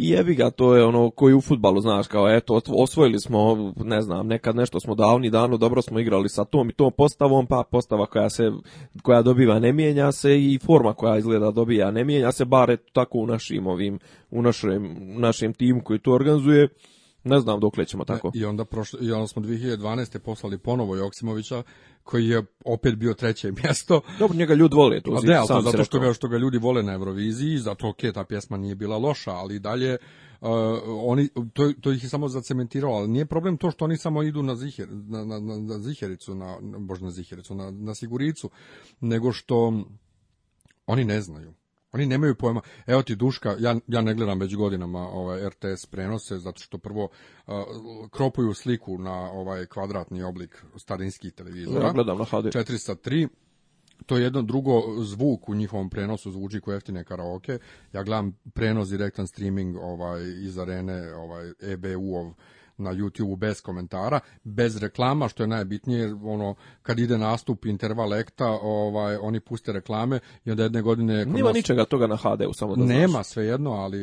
I jebi ga, to je ono koji u futbalu, znaš, kao eto, osvojili smo, ne znam, nekad nešto smo davni dano, dobro smo igrali sa tom i tom postavom, pa postava koja se, koja dobiva ne mijenja se i forma koja izgleda dobija ne mijenja se, bare tako u našim ovim, u našem, našem timu koji to organizuje Ne znam dokle ćemo e, tako. I onda, prošlo, i onda smo 2012. poslali ponovo Joksimovića, koji je opet bio treće mjesto. Dobro, njega ljudi vole. To, ne, sam zato što ga, što ga ljudi vole na Euroviziji, zato ok, ta pjesma nije bila loša, ali dalje... Uh, oni, to, to ih je samo zacementiralo, ali nije problem to što oni samo idu na, ziher, na, na, na zihericu, na, bož na zihericu, na, na siguricu, nego što oni ne znaju. Oni nemaju pojma. Evo ti Duška, ja, ja ne gledam već godinama ovaj, RTS prenose, zato što prvo uh, kropuju sliku na ovaj kvadratni oblik starinskih televizora. Ja gledam na HD. 403. To je jedno drugo zvuk u njihovom prenosu zvuči kao jeftine karaoke. Ja gledam prenos direktan streaming ovaj iz arene ovaj EBU-ov na YouTubeu bez komentara, bez reklama, što je najbitnije, ono kad ide nastup interval ekta, ovaj oni puste reklame i onda jedne godine kod nas... ničega toga na HD-u samo da Nema znaš. svejedno, ali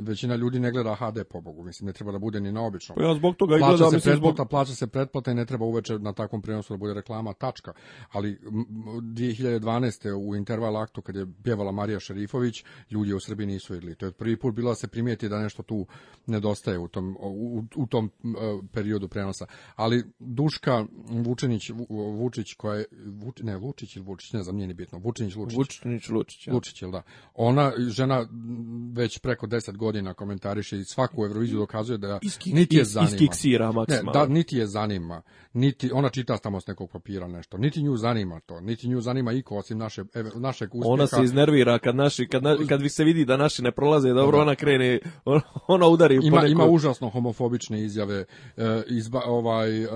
većina ljudi ne gleda HD po Bogu, mislim ne treba da bude ni na obično. Pa ja zbog toga plaća i gledam, se mislim, pretplata, zbog... plaća se pretplata i ne treba uveče na takvom prenosu da bude reklama tačka. Ali 2012. u interval aktu kad je pjevala Marija Šerifović, ljudi u Srbiji nisu vidjeli. To je prvi put bilo da se primijeti da nešto tu nedostaje u tom u, u tom periodu prenosa. Ali Duška Vučinić, Vučić koja je, Vuč, ne, Lučić ili Vučić, ne znam, nije ni bitno, Vučinić, Lučić. Vučinić, Lučić, ja. Lučić, da. Ona, žena već preko 10 godina komentariše i svaku Euroviziju dokazuje da Iskik, niti je zanima. Iskiksira maksimalno. Ne, da, niti je zanima. Niti, ona čita tamo s nekog papira nešto. Niti nju zanima to. Niti nju zanima iko osim naše, našeg uspjeha. Ona se iznervira kad, naši, kad, na, kad se vidi da naši ne prolaze dobro, ona krene, ona udari. Ima, po neko... ima užasno homofobične izjave prljave, e, izba, ovaj, e,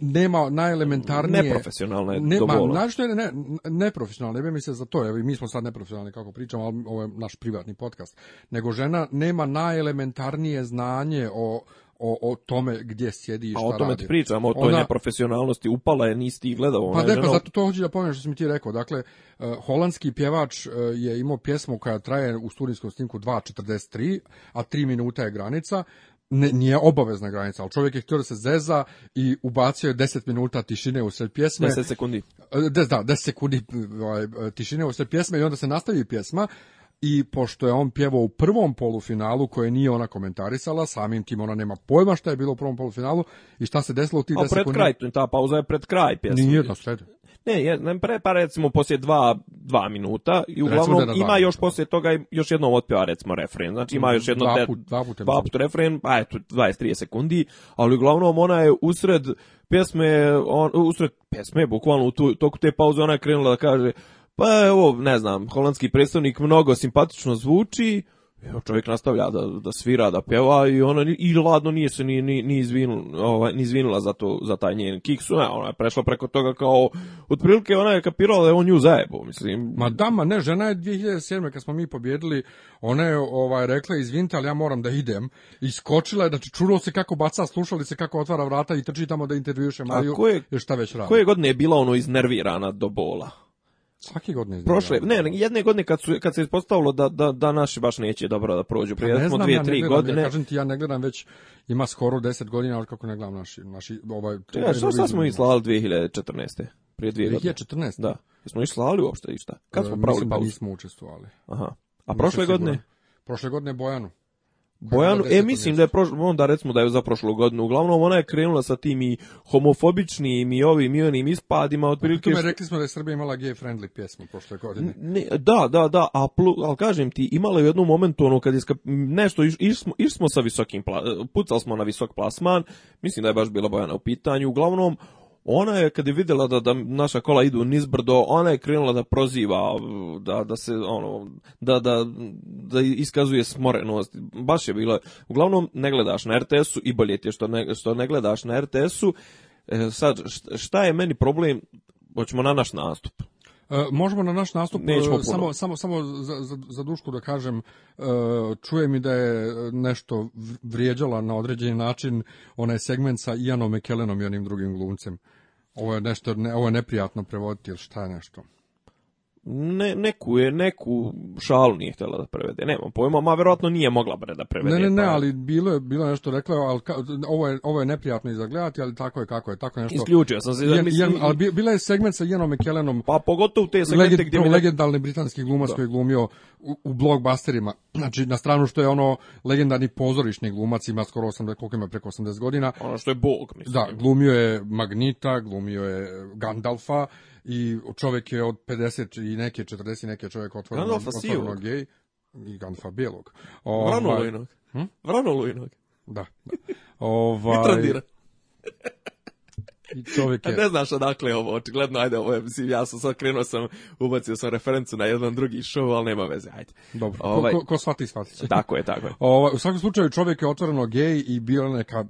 nema najelementarnije... Neprofesionalne ne, ma, našto je ne, neprofesionalne, ne mi se za to, evo, mi smo sad neprofesionalni kako pričamo, al ovo je naš privatni podcast, nego žena nema najelementarnije znanje o o, o tome gdje sjedi i pa šta radi. A o tome ti pričamo, o toj Ona, neprofesionalnosti upala je, nisi ti gledao. Pa dakle, zato to hoću da pomijem što sam ti rekao. Dakle, uh, holandski pjevač uh, je imao pjesmu koja traje u studijskom snimku 2.43, a 3 minuta je granica ne, nije obavezna granica, ali čovjek je htio da se zeza i ubacio je 10 minuta tišine u sred pjesme. 10 sekundi. E, des, da, 10 sekundi ovaj, tišine u sred pjesme i onda se nastavi pjesma i pošto je on pjevao u prvom polufinalu koje nije ona komentarisala, samim tim ona nema pojma šta je bilo u prvom polufinalu i šta se desilo u tih 10 sekundi. A pred kraj, ta pauza je pred kraj pjesme. Nije, na sred. Ne, je, ne pre, pa recimo poslije dva, dva minuta i uglavnom da ima još da. poslije toga još jednom otpjeva recimo refren. Znači ima još mhm, jedno dva, put, dva, puta dva puta refren, pa eto 20-30 sekundi, ali uglavnom ona je usred pjesme, on, usred pjesme, bukvalno u tu, toku te pauze ona je krenula da kaže pa evo, ne znam, holandski predstavnik mnogo simpatično zvuči, čovjek nastavlja da, da svira, da pjeva i ona i ladno nije se ni, ni, ni, izvinula, ovaj, ni izvinula za, to, za taj njen kiksu, ne, ona je prešla preko toga kao, otprilike ona je kapirala da je on nju zajebo, mislim. Ma da, ma ne, žena je 2007. kad smo mi pobjedili, ona je ovaj, rekla, izvinite, ali ja moram da idem, i skočila je, znači čulo se kako baca, slušali se kako otvara vrata i trči tamo da intervjuše Mariju, A šta već radi. Koje godine je bila ono iznervirana do bola? Svake godine. Prošle, ne, jedne godine kad, su, kad se ispostavilo da, da, da naši baš neće dobro da prođu. Pa prije ja smo dvije, ja tri gledam, godine. Ja kažem ti, ja ne gledam već, ima skoro deset godina od kako ne gledam naši. naši ovaj, ja, što ovaj, sad smo islali ovaj 2014. Prije dvije 2014. godine. 2014. Da. Jesmo islali uopšte išta? Kad e, smo e, pravili pauzu? Mislim da nismo učestvovali. Aha. A prošle godine? Prošle godine Bojanu. Bojan, da e mislim da je prošlo, onda recimo da je za prošlu godinu. Uglavnom ona je krenula sa tim i homofobičnim i ovim i onim ispadima pa otprilike. Što... rekli smo da je Srbija imala gay friendly pjesmu prošle godine. Ne, da, da, da, a al kažem ti, imala je u jednom momentu ono kad je skap... nešto iš, iš, iš smo sa visokim pla... pucali smo na visok plasman. Mislim da je baš bila Bojana u pitanju. Uglavnom Ona je kad je videla da, da naša kola idu nizbrdo, ona je krenula da proziva, da, da se ono da, da, da iskazuje smorenost. Baš je bilo. Uglavnom ne gledaš na RTS-u i bolje ti je što ne, što ne gledaš na RTS-u. E, sad šta je meni problem? Hoćemo na naš nastup. E, možemo na naš nastup e, samo samo samo za, za, za dušku da kažem e, čuje mi da je nešto vrijeđala na određeni način onaj segment sa Ianom Mekelenom i onim drugim glumcem. Ovo je nešto, ne, ovo je neprijatno prevoditi ili šta je nešto ne, neku, je, neku šalu nije htjela da prevede, nemam pojma, ma verovatno nije mogla bre da prevede. Ne, ne, ne, pa- ali bilo je, bilo nešto rekla, al ovo, je, ovo je neprijatno izagledati, ali tako je kako je, tako nešto. Isključio sam se. Da mislim... Jer, ali bila je segment sa Jenom McKellenom. Pa pogotovo te segmente legend, gdje... Mi... Legendarni britanski glumac da. koji je glumio u, u blockbusterima, znači na stranu što je ono legendarni pozorišni glumac, ima skoro 80, koliko ima preko 80 godina. Ono što je bog, mislim. Da, glumio je Magnita, glumio je Gandalfa, i čovjek je od 50 i neke 40 i neke čovjek otvoreno otvoreno gej i ganfabilog. Ovaj, Vranolujnog. Hm? Vranolujnog. Da. da. Ovaj, I čovjek je... A ne znaš odakle ovo, očigledno, ajde, ovo je, mislim, ja sam sad krenuo sam, ubacio sam referencu na jedan drugi show, ali nema veze, ajde. Dobro, ovaj... ko, ko, ko shvati, shvati će. Tako je, tako je. Ovaj, u svakom slučaju, čovjek je otvoreno gej i bila neka,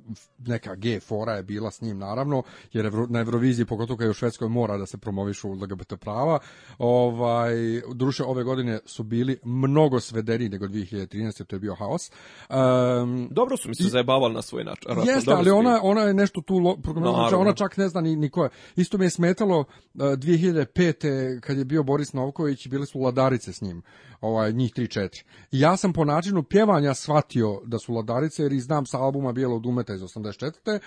neka gej fora je bila s njim, naravno, jer na Euroviziji, pogotovo kad je u Švedskoj, mora da se u LGBT prava. Ovaj, druše, ove godine su bili mnogo svedeni nego 2013. To je bio haos. Um, Dobro su mi se i... zajebavali na svoj način. Jeste, ali ona, ona je nešto tu, lo, no, znači, ona čak ne zna ni, ni koja. Isto mi je smetalo 2005. E, kad je bio Boris Novković i bile su ladarice s njim, ovaj, njih 3-4. I ja sam po načinu pjevanja shvatio da su ladarice jer i znam sa albuma Bijelo dumeta iz 84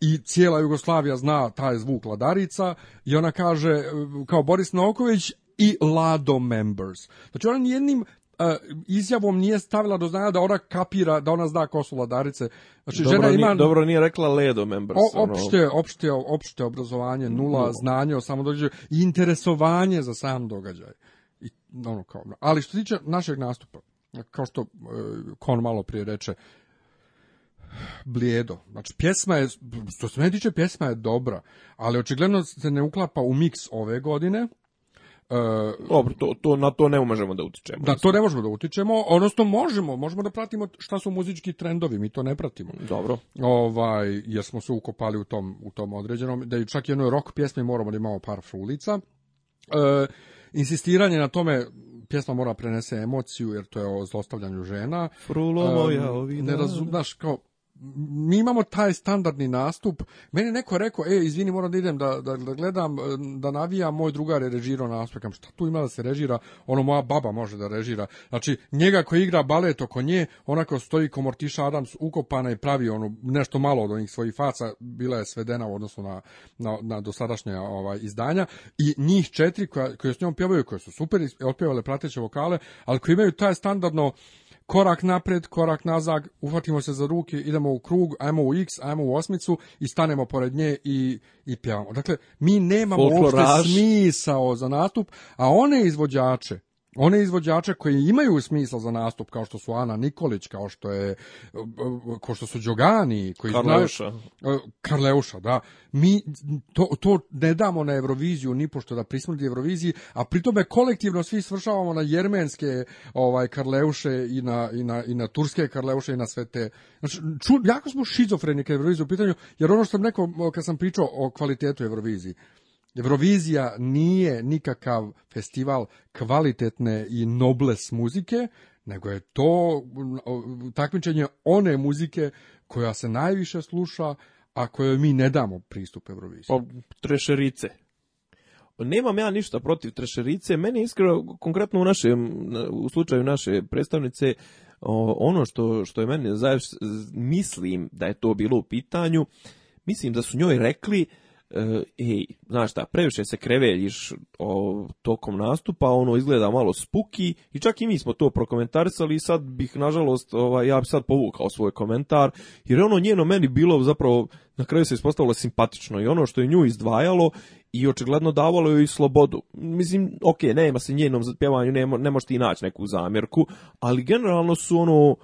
i cijela Jugoslavija zna taj zvuk ladarica i ona kaže e, kao Boris Novković i Lado Members. Znači ona nijednim E, izjavom nije stavila do znanja da ona kapira, da ona zna ko su vladarice. Znači, dobro, žena ima... dobro nije rekla ledo members. O, opšte, opšte, opšte obrazovanje, nula no. znanje o samom događaju i interesovanje za sam događaj. I, ono, kao, ali što tiče našeg nastupa, kao što e, Kon malo prije reče, blijedo. Znači, pjesma je, što se mene tiče, pjesma je dobra, ali očigledno se ne uklapa u miks ove godine, Uh, Dobro, to, to, na to ne možemo da utičemo. Da, to ne možemo da utičemo, odnosno možemo, možemo da pratimo šta su muzički trendovi, mi to ne pratimo. Dobro. Ovaj, jer smo se ukopali u tom, u tom određenom, da je čak jedno rock pjesme moramo da imamo par frulica. Uh, e, insistiranje na tome pjesma mora prenese emociju jer to je o zlostavljanju žena. Frulo e, moja um, Ne razumnaš kao mi imamo taj standardni nastup. Meni neko rekao, e, izvini, moram da idem da, da, da gledam, e, da navijam, moj drugar je režirao nastup. Kam, šta tu ima da se režira? Ono, moja baba može da režira. Znači, njega koji igra balet oko nje, onako stoji ko Mortiša Adams ukopana i pravi ono, nešto malo od onih svojih faca, bila je svedena u odnosu na, na, na dosadašnje ovaj, izdanja. I njih četiri koja, koje s njom pjevaju, koje su super, otpjevale prateće vokale, ali koji imaju taj standardno korak napred, korak nazad, uhvatimo se za ruke, idemo u krug, ajmo u x, ajmo u osmicu i stanemo pored nje i, i pjevamo. Dakle, mi nemamo Folkloraž. uopšte smisao za nastup, a one izvođače one izvođača koji imaju smisla za nastup kao što su Ana Nikolić, kao što je kao što su Đogani, koji Karleuša. Znaju, e, Karleuša, da. Mi to, to ne damo na Euroviziju ni pošto da prismrdi Euroviziji, a pritome kolektivno svi svršavamo na jermenske ovaj Karleuše i na, i na, i na turske Karleuše i na sve te. Znači, ču, jako smo šizofreni kad je Eurovizija u pitanju, jer ono što sam rekao kad sam pričao o kvalitetu Euroviziji, Eurovizija nije nikakav festival kvalitetne i nobles muzike, nego je to takmičenje one muzike koja se najviše sluša, a kojoj mi ne damo pristup Euroviziji. Pa, trešerice. Nemam ja ništa protiv trešerice, meni iskreno, konkretno u, našem, u slučaju naše predstavnice, ono što, što je meni, zavis, mislim da je to bilo u pitanju, mislim da su njoj rekli, ej, znaš šta, previše se kreveljiš o, tokom nastupa, ono izgleda malo spuki i čak i mi smo to prokomentarisali i sad bih, nažalost, ovaj, ja bi sad povukao svoj komentar, jer ono njeno meni bilo zapravo, na kraju se ispostavilo simpatično i ono što je nju izdvajalo i očigledno davalo joj slobodu. Mislim, ok, nema se njenom pjevanju, ne, ne možeš ti naći neku zamjerku, ali generalno su ono,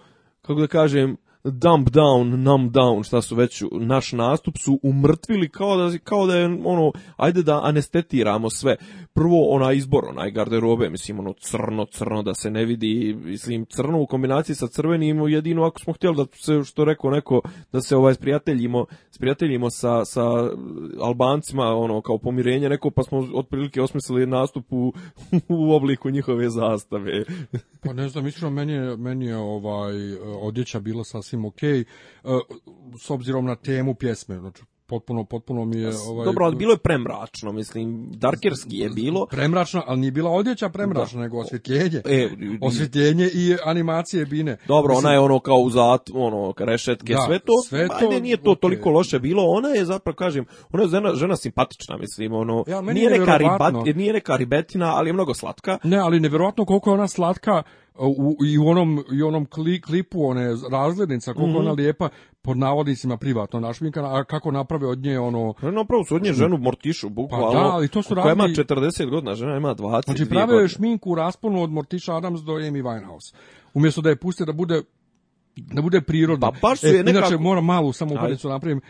kako da kažem, dump down, numb down, šta su već naš nastup su umrtvili kao da kao da je ono ajde da anestetiramo sve. Prvo ona izbor, onaj garderobe, mislim ono crno crno da se ne vidi, mislim crno u kombinaciji sa crvenim jedino ako smo htjeli da se što rekao neko da se ovaj sprijateljimo, sprijateljimo sa sa Albancima ono kao pomirenje neko pa smo otprilike osmislili nastup u, u obliku njihove zastave. Pa ne znam, iskreno meni je, meni je ovaj odjeća bila sasvim sasvim ok, eh, s obzirom na temu pjesme, znači potpuno potpuno mi je ovaj Dobro, ali bilo je premračno, mislim, darkerski je bilo. Premračno, ali nije bila odjeća premračna, da. nego osvjetljenje. E, osvjetljenje i animacije bine. Dobro, mislim, ona je ono kao uz ono rešetke da, sve to. Sve to ajde, nije to okay. toliko loše bilo. Ona je zapravo kažem, ona je žena, žena simpatična, mislim, ono ja, nije neka ribat, nije neka ribetina, ali je mnogo slatka. Ne, ali neverovatno koliko je ona slatka u, i u onom, i onom kli, klipu one razglednica, koliko mm -hmm. ona mhm. lijepa, pod navodnicima privatno našminka, a kako naprave od nje ono... Ne, napravo su od nje mm. ženu mortišu, pa bukvalno. Pa da, ali to su radili... ima 40 godina, žena ima 20 Znači, pravio je šminku u rasponu od Mortiša Adams do Amy Winehouse. Umjesto da je puste da bude da bude prirodno. Pa baš su je e, nekako... Inače, moram malu samo upadicu napravim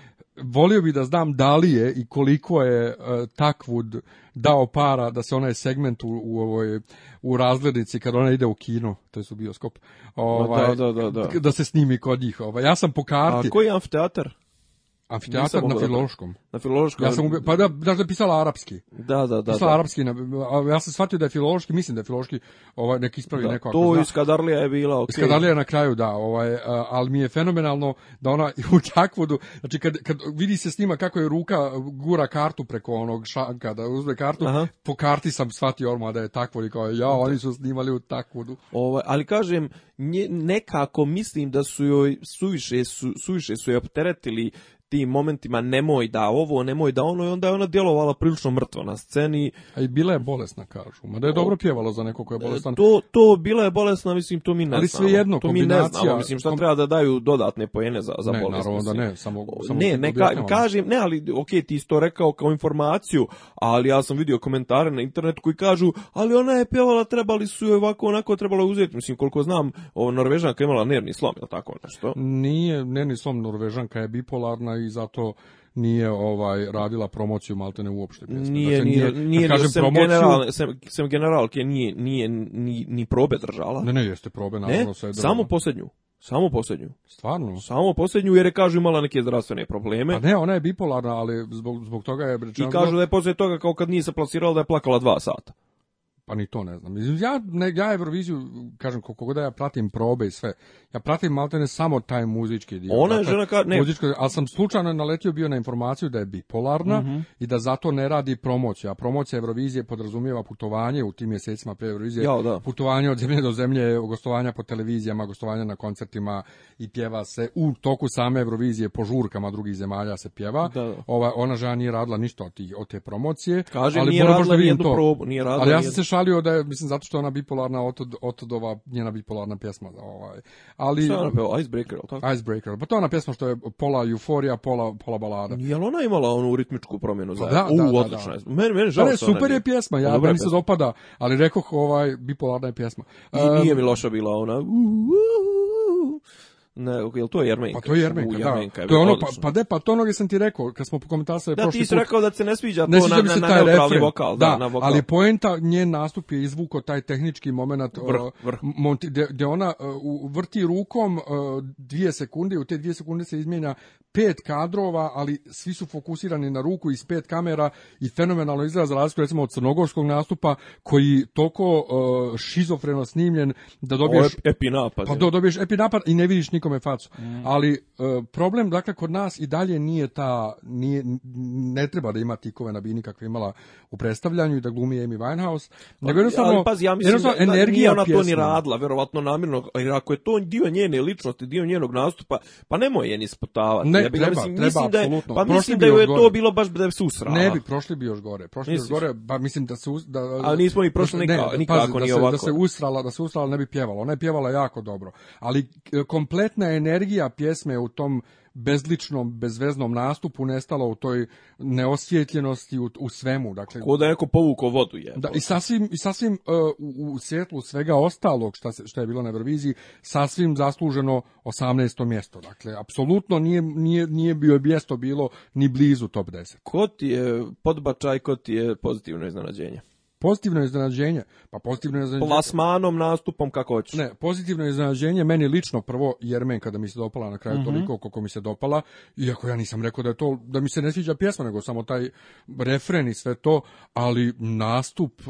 volio bi da znam da li je i koliko je uh, e, Takvud dao para da se onaj segment u, u ovoj u razglednici kad ona ide u kino, to je u bioskop. Da, ovaj, da, da, da, da. da se snimi kod njih. Ovaj. Ja sam po karti. A koji amfiteatar? Amfiteatar na da- filološkom. Na filološkom. Ja sam ube... pa da, da, da je pisala arapski. Da, da, da. Pisala da. arapski, na... ja sam shvatio da je filološki, mislim da je filološki, ovaj neki ispravi da, neko ako To iz Kadarlija je bila, okej. Okay. Kadarlija na kraju, da, ovaj, ali mi je fenomenalno da ona u Čakvodu, znači kad, kad vidi se snima kako je ruka gura kartu preko onog šanka, da uzme kartu, Aha. po karti sam shvatio odmah da je Takvod i kao, ja, da. oni su snimali u Takvodu. Ovaj, ali kažem, nje, nekako mislim da su joj suviše su, suviše su je opteretili tim momentima nemoj da ovo, nemoj da ono i onda je ona djelovala prilično mrtvo na sceni. A i bila je bolesna, kažu. Ma da je dobro pjevala za neko ko je bolestan. E, to, to bila je bolesna, mislim, to mi ne Ali znamo. sve jedno, to kombinacija... mi ne znamo, mislim, šta kom... treba da daju dodatne pojene za, za ne, bolest. Naravno mislim. da ne, samo, samo ne, ne, ka, kažem, ne, ali, ok, ti si to rekao kao informaciju, ali ja sam vidio komentare na internetu koji kažu, ali ona je pjevala, trebali su joj ovako, onako, trebalo uzeti, mislim, koliko znam, Norvežanka imala nervni slom, ili tako nešto? Nije, nervni slom Norvežanka je bipolarna i zato nije ovaj radila promociju maltene uopšte pjesme. Nije, dakle, nije, nije, nije kažem, sem promociju... general, sem, sem generalke nije, nije ni, ni probe držala. Ne, ne, jeste probe, naravno. Ne, sedela. samo posljednju. Samo posljednju. Stvarno? Samo posljednju jer je kažu imala neke zdravstvene probleme. A pa ne, ona je bipolarna, ali zbog, zbog toga je... Rečeno... I kažu da je poslije toga kao kad nije se plasirala da je plakala dva sata pa ni to ne znam. Ja, ne, ja Euroviziju, kažem, koliko da ja pratim probe i sve, ja pratim maltene ne samo taj muzički dio. Ona je dakle, žena kao... Ne. Muzički, ali sam slučajno naletio bio na informaciju da je bipolarna mm -hmm. i da zato ne radi promocija. A promocija Eurovizije podrazumijeva putovanje u tim mjesecima pre Eurovizije. Ja, da. Putovanje od zemlje do zemlje, gostovanja po televizijama, gostovanja na koncertima i pjeva se u toku same Eurovizije po žurkama drugih zemalja se pjeva. Da, da. Ova, ona žena nije radila ništa od, tih, od te promocije. Kaže, ali nije radila nijednu probu. Nije radila ali ja sam se šalio da je, mislim, zato što je ona bipolarna, otod, otodova njena bipolarna pjesma. Ovaj. Ali, Šta je ona peva? Icebreaker, ali tako? Icebreaker. Pa to je ona pjesma što je pola euforija, pola, pola balada. Jel ona imala onu ritmičku promjenu? Za... da, U, da, odlična. da, da. Meni, meni žao ne, super je pjesma, ja, da meni se dopada, ali rekoh ovaj, bipolarna je pjesma. I, um, nije mi loša bila ona. Uh, uh, uh, na, jel to je Jermenka? Pa to je Jermenka, u, da. Jermenka, to je ono, odlično. pa, pa de, pa to onoga sam ti rekao, kad smo pokomentarsali da, prošli put. Da, ti si rekao da se ne sviđa ne to na, na, na neutralni vokal. Da, da na vokal. ali poenta, njen nastup je izvukao taj tehnički moment vrh, uh, vrh. Monti, de, de ona uh, vrti rukom uh, dvije sekunde i u te dvije sekunde se izmjenja pet kadrova, ali svi su fokusirani na ruku iz pet kamera i fenomenalno izraz razliku recimo od crnogorskog nastupa koji toliko uh, šizofreno snimljen da dobiješ... O, ep, epinapad. Pa do, dobiješ epinapad i ne vidiš nikog nikome facu. Mm. Ali e, problem dakle kod nas i dalje nije ta nije ne treba da ima tikove na bini kakve imala u predstavljanju i da glumi Amy Winehouse. Pa, nego jednostavno ali, pazi, ja mislim da, da energija ona pjesma. to ni radila, verovatno namirno, jer ako je to dio njene ličnosti, dio njenog nastupa, pa nemoj je ni spotavati. Ne, ja bi, treba, mislim, treba, mislim da je, pa mislim da je to bilo baš da bi se usrala. Ne bi prošli bi još gore. Prošli bi još gore, pa mislim da se da Ali nismo ni prošli ne, nikako, nikako da ni da ovako. Da se usrala, da se usrala ne bi pjevala. Ona je pjevala jako dobro, ali e, komplet kompletna energija pjesme u tom bezličnom, bezveznom nastupu nestala u toj neosjetljenosti u, u svemu. Dakle, Ko da neko povuko vodu je. Da, I sasvim, i sasvim uh, u, u svjetlu svega ostalog šta, se, šta je bilo na Euroviziji, sasvim zasluženo 18. mjesto. Dakle, apsolutno nije, nije, nije bio mjesto bilo ni blizu top 10. Ko ti je podbačaj, ko ti je pozitivno iznenađenje? Pozitivno iznenađenje, pa pozitivno iznenađenje... Plasmanom, nastupom, kako hoćeš. Ne, pozitivno iznenađenje meni lično prvo Jermen kada mi se dopala na kraju mm -hmm. toliko koliko mi se dopala, iako ja nisam rekao da je to, da mi se ne sviđa pjesma, nego samo taj refren i sve to, ali nastup, e,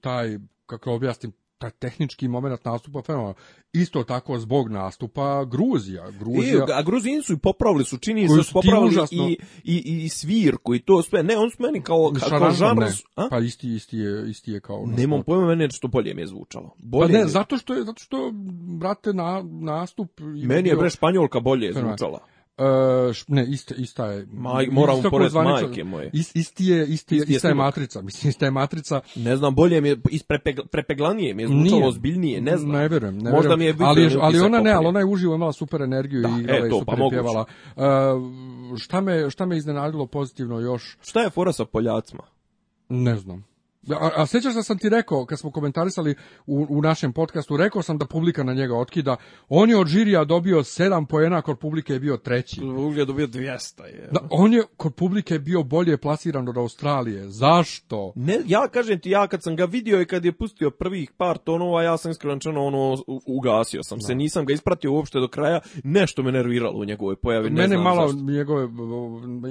taj, kako da objasnim, taj tehnički moment nastupa fenomenal. Isto tako zbog nastupa Gruzija. Gruzija I, e, a Gruzini su i popravili su, čini se da su popravili užasno... i, i, i svirku i to sve. Ne, on su meni kao, kao, žanr... Pa isti, isti, je, isti je kao... Nemam pojma, meni što bolje mi je zvučalo. Pa bolje pa ne, zato što je, zato što, brate, na, nastup... Meni je, bre, Španjolka bolje je zvučala. Uh, ne, ista, ista je. Maj, moram pored majke moje. Ist, isti je, isti, isti ista je matrica. Mislim, ista je matrica. Ne znam, bolje mi je, isprepegl, prepeglanije mi je zvučalo ozbiljnije, ne znam. Ne verujem, ne Možda mi je ali, ali ona ne, ali ona je uživo imala super energiju da, i igrala e, to, pa super pa pjevala. Uh, šta, me, šta me iznenadilo pozitivno još? Šta je fora sa Poljacima? Ne znam. A, a sjećaš da sam ti rekao, kad smo komentarisali u, u našem podcastu, rekao sam da publika na njega otkida. On je od žirija dobio 7 poena, kod publike je bio treći. Publika je dobio 200. Je. Da, on je kod publike je bio bolje plasiran od Australije. Zašto? Ne, ja kažem ti, ja kad sam ga vidio i kad je pustio prvih par tonova, ja sam iskrenčeno ono, ugasio sam da. se, nisam ga ispratio uopšte do kraja, nešto me nerviralo u njegovoj pojavi. Ne Mene malo zašto. njegove,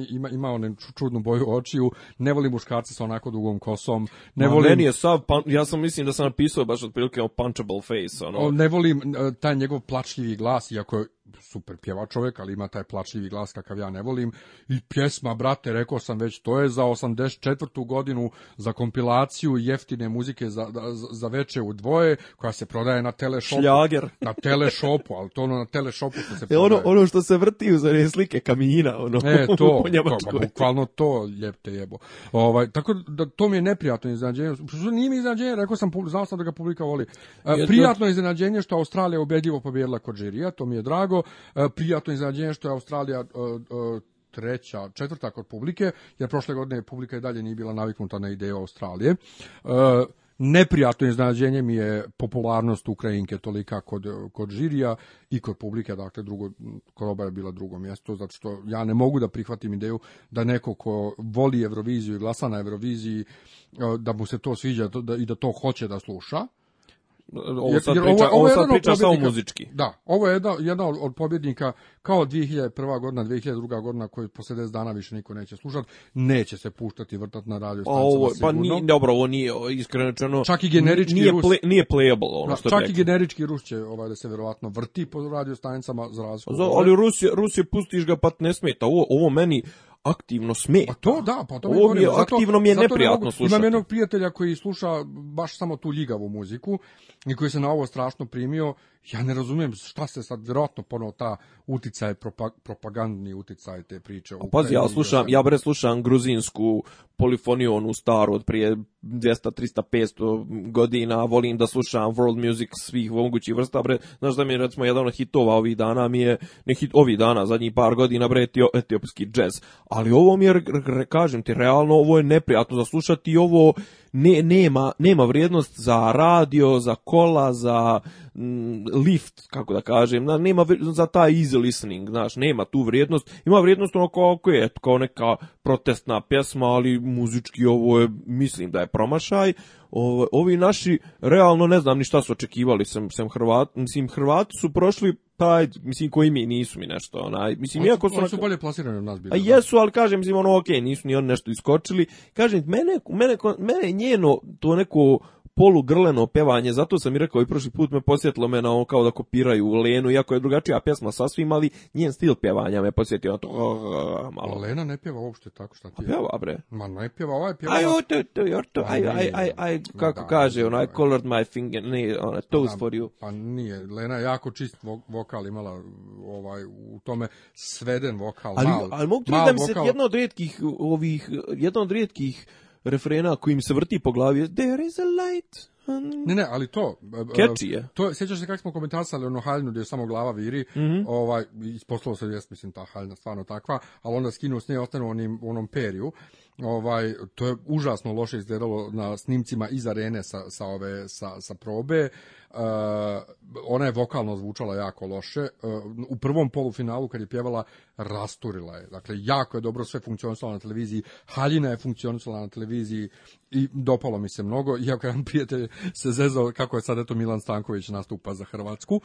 ima, ima one čudnu boju očiju, ne volim muškarce sa onako dugom kosom ne Ma, volim. Meni je sav, pan, ja sam mislim da sam napisao baš otprilike o punchable face. Ono. Ne volim e, taj njegov plačljivi glas, iako super pjeva čovjek, ali ima taj plačljivi glas kakav ja ne volim. I pjesma, brate, rekao sam već, to je za 84. godinu za kompilaciju jeftine muzike za, za, za veče u dvoje, koja se prodaje na telešopu. Šljager. Na telešopu, ali to ono na telešopu što se prodaje. E ono, ono što se vrti uz one slike kamina, ono. E, to, to ba, bukvalno to, ljep te jebo. Ovaj, tako da to mi je neprijatno iznenađenje. Nije mi iznenađenje, rekao sam, znao sam da ga publika voli. E, prijatno iznenađenje što Australija ubedljivo pobjedila kod žirija, to mi je drago E, prijatno iznenađenje što je Australija e, e, treća, četvrta kod publike, jer prošle godine publika i dalje nije bila naviknuta na ideju Australije. Neprijatno iznenađenje mi je popularnost Ukrajinke tolika kod, kod žirija i kod publike, dakle drugo, Koroba je bila drugo mjesto, zato što ja ne mogu da prihvatim ideju da neko ko voli Euroviziju i glasa na Euroviziji, da mu se to sviđa da, da, i da to hoće da sluša, ovo sad jer, jer priča, ovo, ovo, sad priča samo muzički. Da, ovo je jedna, jedna od pobjednika kao 2001. godina, 2002. godina koji posle 10 dana više niko neće slušati, neće se puštati vrtat na radio pa stanicama ovo, pa sigurno. Pa nije, dobro, ovo nije iskreno čeno, Čak i generički nije, Rus, play, nije playable ono da, što Čak i generički Rus će ovaj, da se verovatno vrti po radio stanicama za razliku. ali Rus, Rus je pustiš ga pa ne smeta. Ovo, ovo meni aktivno smeta. Pa to da, pa to Ovo mi je, zato, aktivno mi je neprijatno ne mogu, slušati. Imam jednog prijatelja koji sluša baš samo tu ljigavu muziku i koji se na ovo strašno primio ja ne razumijem šta se sad vjerojatno ponovo ta uticaj propagandni uticaj te priče. A pazi, ja slušam, da ja bre slušam gruzinsku polifoniju onu staru od prije 200, 300, 500 godina, volim da slušam world music svih mogućih vrsta, bre, znaš da mi je recimo jedan od hitova ovih dana mi je, ne hit, ovih dana, zadnjih par godina, bre, etio, etiopski jazz, ali ovo mi je, kažem ti, realno ovo je neprijatno za slušati i ovo ne, nema, nema vrijednost za radio, za kola, za mm, lift, kako da kažem, nema za taj easy listening, znaš, nema tu vrijednost, ima vrijednost ono kao, ok, eto, kao neka protestna pjesma, ali muzički ovo je, mislim da je promašaj, Ovo, ovi naši, realno ne znam ni šta su očekivali, sam, sam Hrvat, mislim, Hrvati su prošli pa mislim, koji mi nisu mi nešto, onaj, mislim, iako su... Oni su bolje plasirani od nas bili. A da. jesu, al kažem, mislim, ono, okej, okay, nisu ni oni nešto iskočili. Kažem, mene, mene, mene njeno to neko polugrleno pevanje, zato sam i rekao i prošli put me posjetilo me na ovo kao da kopiraju Lenu, iako je drugačija pjesma sasvim, ali njen stil pjevanja me posjetio na to. Uh, malo. Lena ne pjeva uopšte tako šta ti je. A pjeva bre. Ma ne pjeva, ovaj pjeva. Aj, to, to, to, aj, aj, aj, da, aj, kako da, kaže, ono, I colored my finger, ne, ono, toes pa for you. Da, pa nije, Lena je jako čist vokal imala ovaj, u tome sveden vokal, ali, mal, ali mogu da mi se jedna od redkih, ovih, jedna od redkih, refrena koji im se vrti po glavi, there is a light ne, ne, ali to... Catchy je. To, sjećaš se kako smo komentarisali ono haljnu gdje samo glava viri, mm -hmm. ovaj, isposlalo se, jes, mislim, ta haljna stvarno takva, ali onda skinu s nje, ostanu onim, onom perju ovaj to je užasno loše izgledalo na snimcima iz arene sa sa ove sa sa probe. E, ona je vokalno zvučala jako loše. E, u prvom polufinalu kad je pjevala rasturila je. Dakle jako je dobro sve funkcionisalo na televiziji. Haljina je funkcionisala na televiziji i dopalo mi se mnogo. Ja jedan prijatelj se zezao kako je sad eto Milan Stanković nastupa za Hrvatsku.